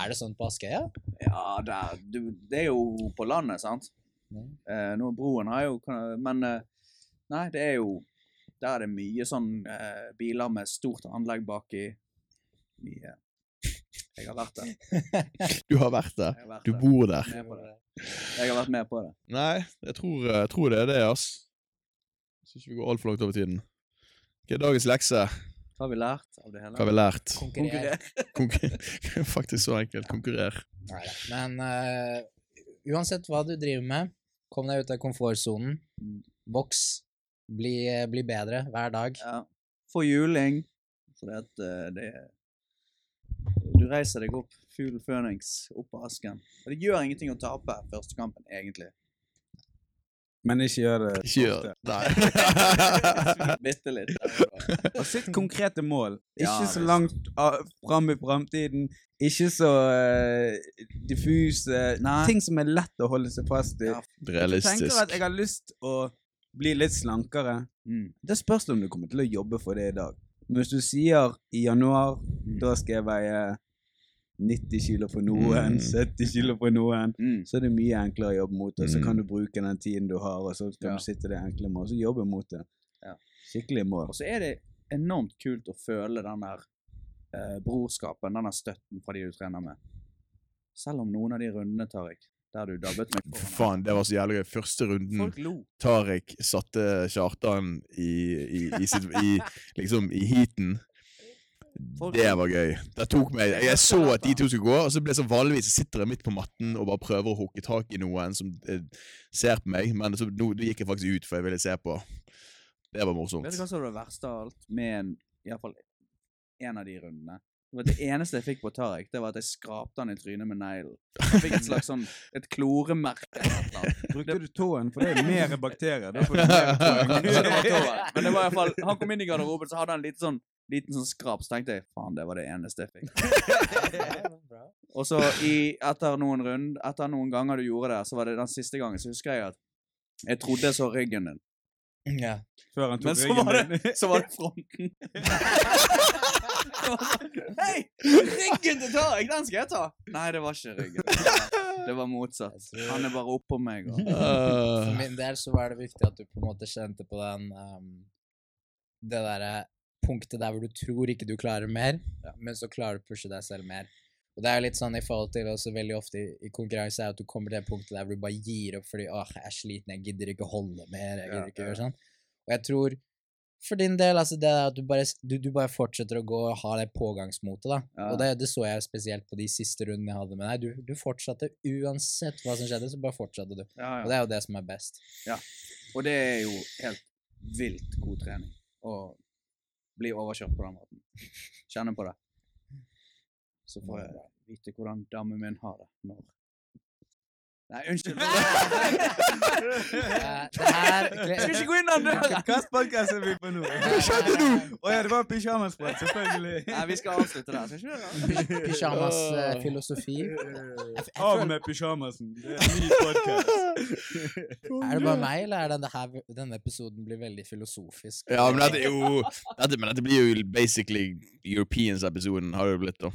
Er det sånn på Askøya?
Ja, der, du, det er jo på landet, sant?
Mm.
Eh, nå broen har jo Men eh, nei, det er jo Der er det mye sånn eh, biler med stort anlegg baki. Mye Jeg har vært der. [LAUGHS]
Du har vært der.
Har vært
Du
der.
bor der.
Jeg har vært med på det.
Nei, jeg tror, jeg tror det er det, ass. Så ikke vi går altfor langt over tiden. Hva er dagens lekse?
Hva har vi lært av det hele?
Hva har vi lært?
Konkurrer.
Konkurrer. [LAUGHS] [LAUGHS] Faktisk så enkelt. Konkurrer.
Neida. Men uh, uansett hva du driver med, kom deg ut av komfortsonen.
boks,
Voks. Bli, eh, bli bedre hver dag.
Ja. Få juling. Fordi at eh, det Du reiser deg opp, fugl føniks, opp av asken. Og det gjør ingenting å tape første kampen, egentlig.
Men ikke gjør det
Ikke gjør
det. [LAUGHS]
Nei. [LAUGHS]
Bitte litt.
Og sitt konkrete mål. Ikke så langt fram i framtiden. Ikke så uh, diffuse
Nei.
Ting som er lett å holde seg fast i.
Ja.
Jeg tenker at jeg har lyst å bli litt slankere.
Mm.
Det spørs om du kommer til å jobbe for det i dag. Men hvis du sier i januar da skal jeg veie 90 kilo for noen,
Mm.
70 kilo for noen,
Mm.
så er det mye enklere å jobbe mot det. Så
Mm.
kan du bruke den tiden du har, og så kan
Ja.
du sitte det enkle mål, og så jobbe mot det.
Ja.
Skikkelig mål.
Og så er det enormt kult å føle den der eh, brorskapen, den der støtten fra de du trener med. Selv om noen av de rundene, Tariq, der du dabbet meg
For faen, det var så jævlig gøy. Første runden
Folk.
Tariq satte Kjartan i, i, i, sitt, i, liksom, i heaten.
Folk-
Det var gøy. Det tok meg Jeg så at de to skulle gå, og så ble det så vanligvis sitter jeg midt på matten og bare prøver å hooke tak i noen som eh, ser på meg, men så, nå, nå gikk jeg faktisk ut, for jeg ville se på. Det var morsomt.
Vet du hva som var det verste av alt med en, i hvert fall en av de rundene? Det, eneste jeg fikk på Tariq, det var at jeg skrapte han i trynet med neglen. Fikk et slags sånn et kloremerke.
Brukte du tåen, for det er mer bakterier. Da får du [LAUGHS] mer poeng.
Det var. Men det var i hvert fall, han kom inn i garderoben, så hadde han liten sånn, liten sånn skrap. Så tenkte jeg faen, det var det eneste jeg fikk. [LAUGHS] Og så i, etter noen rund, etter noen ganger du gjorde det, så var det den siste gangen, så husker jeg at jeg trodde jeg så ryggen din.
Ja.
Før han
Men
tok
så var
ryggen
det,
din.
så var det fronten. [LAUGHS] [LAUGHS] Hei! Ryggen til Tariq, den skal jeg ta! Nei, det var ikke ryggen. Det var, det var motsatt. Han er bare oppå meg. Og...
For min del så var det viktig at du på en måte kjente på den um, Det derre punktet der hvor du tror ikke du klarer mer, men så klarer du å pushe deg selv mer. Og det er jo litt sånn i forhold til også veldig ofte i, i konkurranse er at du kommer til det punktet der hvor du bare gir opp fordi åh, jeg er sliten, jeg gidder ikke holde mer, jeg gidder
Ja,
ikke
ja.
gjøre sånn. Og jeg tror for din del, altså det at du bare, du, du bare fortsetter å gå og ha det pågangsmotet, da.
Ja.
Og det, det så jeg spesielt på de siste rundene jeg hadde med deg. Du, du fortsatte uansett hva som skjedde, så bare fortsatte du.
Ja,
Og det er jo det som er best. Ja.
Og det er jo helt vilt god trening å bli overkjørt på den måten. Kjenne på det. Så får jeg vite hvordan damen min har det når Nei, unnskyld. [LAUGHS]
Eh, det her
Skal ikke gå inn den døren!
Hvilken podkast er vi på nå?
Hva skjedde nå?
Å ja, det var pysjamasprat, selvfølgelig.
Nei, vi skal avslutte der. Skal ikke det?
Pyjamas-filosofi.
Av med pysjamasen. Det er en ny podkast.
Er det bare meg, eller er det det her, denne episoden blir veldig filosofisk?
ja, men dette jo dette, Men dette blir jo basically Europeans-episoden, har det jo blitt, da.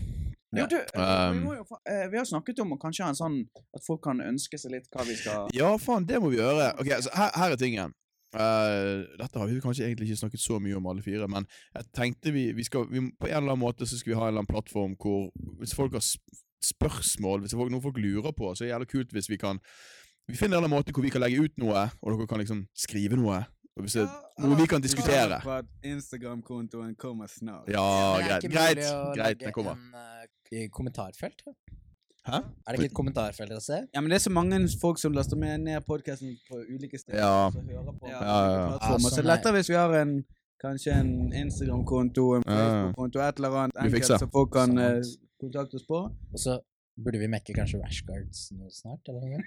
Jo, du, vi,
Um,
må jo, fa- eh, vi har snakket om å kanskje ha en sånn at folk kan ønske seg litt hva vi skal
Ja, faen, det må vi gjøre. Ok, så her, her er tingen. Uh, dette har vi kanskje egentlig ikke snakket så mye om alle fire, men jeg tenkte vi, vi skal vi, På en eller annen måte så skal vi ha en eller annen plattform hvor hvis folk har spørsmål, hvis folk, noe folk lurer på, så er det jævlig kult hvis vi kan Vi finner en eller annen måte hvor vi kan legge ut noe, og dere kan liksom skrive noe. Hvis det noe vi kan diskutere.
Instagram-kontoen kommer snart.
Ja, greit. Greit, greit, den kommer.
En, uh, kommentarfelt?
Hæ?
Er det ikke et kommentarfelt å se?
Ja, men det er så mange folk som laster med ned podkasten på ulike steder.
Ja.
som hører på
Ja.
Ja, ja,
Så
sånn
det er lettere hvis vi har en kanskje en Instagram-konto, en. Facebook-konto, et eller annet enkelt
som
så folk kan eh, kontakte oss på.
Og så burde vi mekke kanskje rashguards nå snart, eller noe?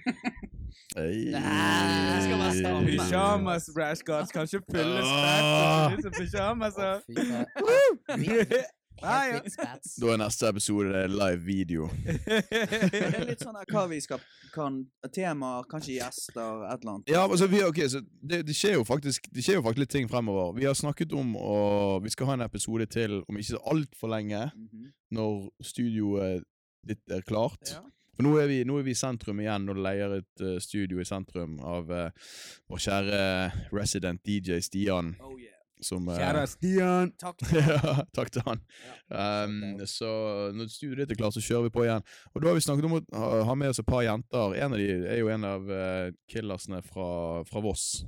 Hey. [LAUGHS]
Nei.
Pyjamas rashguards, kanskje fylle
spats.
Da er neste episode live video. [LAUGHS]
Det er litt sånn her hva vi skal kan Temaer, kanskje gjester, et eller annet.
Ja, altså vi, ok, så det, det skjer jo faktisk Det skjer jo faktisk litt ting fremover. Vi har snakket om å Vi skal ha en episode til om ikke så altfor lenge,
Mhm.
når studioet ditt er klart.
Ja.
For nå er, vi, nå er vi i sentrum igjen, og leier et uh, studio i sentrum av uh, vår kjære resident DJ Stian,
Oh yeah.
som uh,
Kjære Stian. [LAUGHS]
Takk. [LAUGHS]
ja, takk til han. Um, så når studioet er klart, så kjører vi på igjen. Og da har vi snakket om å ha, ha med oss et par jenter. En av de er jo en av uh, killersene fra, fra Voss.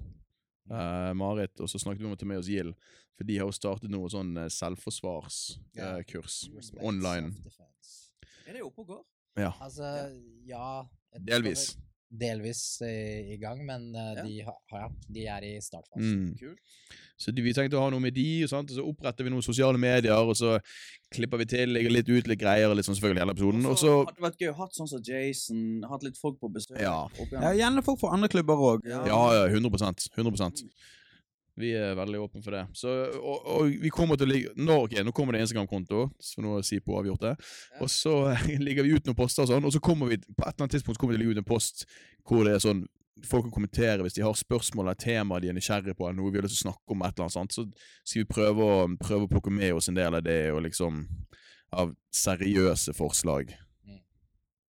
Uh, Marit, og så snakket vi om å ta med oss Gild. For de har jo startet noe sånn eh, selvforsvarskurs eh, kurs online.
Er det oppe og går?
Ja,
Altså, ja
delvis.
Delvis eh, i gang, men uh,
Ja.
de, ha, ja, de er i startfasen.
Mm. Så de, vi tenkte å ha noe med de, og, sant? og så oppretter vi noen sosiale medier, og så klipper vi til, legger litt ut litt greier, litt sånn selvfølgelig hele episoden, og så
hadde det vært gøy å hatt sånn som Jason, hatt litt folk på besøk.
Ja.
Ja, gjerne folk fra andre klubber òg.
Ja.
Ja, 100, 100% 100 Vi er veldig åpne for det. Så, og, og vi kommer til å ligge Nå, okay, nå kommer det Instagram-konto, så nå har Sipo avgjort det.
Ja.
Og så [LAUGHS] ligger vi ut noen poster og sånn, og så kommer vi på et eller annet tidspunkt kommer vi til å ligge ut en post hvor det er sånn Folk kan kommentere hvis de har spørsmål eller temaer de er nysgjerrige på, eller noe vi har lyst til å snakke om, et eller annet sånt, så skal vi prøve å, prøve å plukke med oss en del av det, og liksom av seriøse forslag.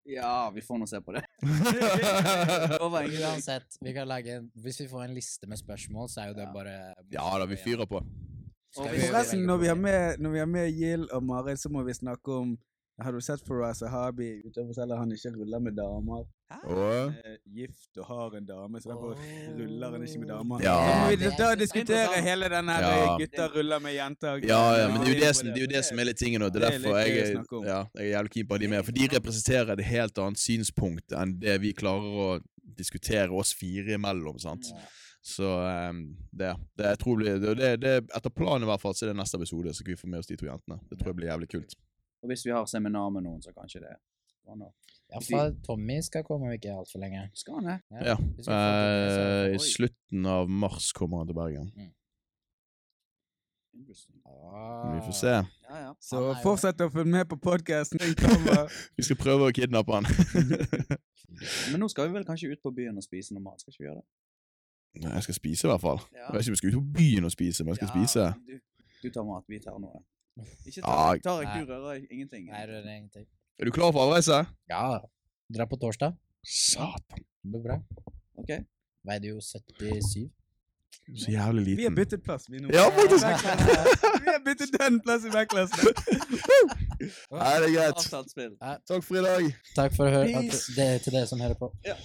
Ja, vi får nå se på det. [LAUGHS]
Uansett, vi kan lage en, hvis vi får en liste med spørsmål, så er jo det bare
Ja da, vi fyrer på.
Vi-
Forresten, når vi har med, når vi har med Jill og Marit, så må vi snakke om Har du sett Faraz Sahabi ute og forteller han ikke ruller med damer?
Og
er gift og har en dame, så derfor ruller han ikke med damer.
Ja.
Vi da
det er
diskutere hele den her
Ja.
gutter ruller med jenter.
Ja, ja, men det er jo det som, det er, jo det som er litt tingen nå. Det er
er
derfor jeg, ja, jeg er jævlig keen på de med. For de representerer et helt annet synspunkt enn det vi klarer å diskutere oss fire imellom. sant? Så um, det, det jeg tror blir, det, det, det, Etter planen i hvert fall, så er det neste episode, så skal vi få med oss de to jentene. Det tror jeg blir jævlig kult.
Og hvis vi har seminar med noen, så kanskje det nå.
Ja, for Tommy skal komme om ikke altfor lenge.
Skal han det?
Ja.
ja. vi
Eh, I slutten av mars kommer han til Bergen.
Mm.
Ah.
Vi får se.
Ja, ja.
Så fortsett å følge med på podkasten. [LAUGHS]
Vi skal prøve å kidnappe han. [LAUGHS]
Men nå skal vi vel kanskje ut på byen og spise noe mat? Skal ikke vi gjøre det?
Nei, jeg skal spise, i hvert fall.
Ja.
Jeg vet ikke om jeg skal ut på byen og spise, men jeg skal spise.
Du, du tar mat, vi tar noe. Ikke tar, tar
jeg,
du rører ingenting.
Nei, det er ingenting.
Er du klar for avreise?
Ja, dra på torsdag.
Satan.
Det blir bra.
Ok.
Veide jo 77.
Så jævlig liten.
Vi har byttet plass, vi nå.
Ja, faktisk. [LAUGHS]
Vi har byttet den plass i backklassen.
Nei, det er greit. Takk for i dag.
Takk for å høre det, til dere som hører på.
Ja.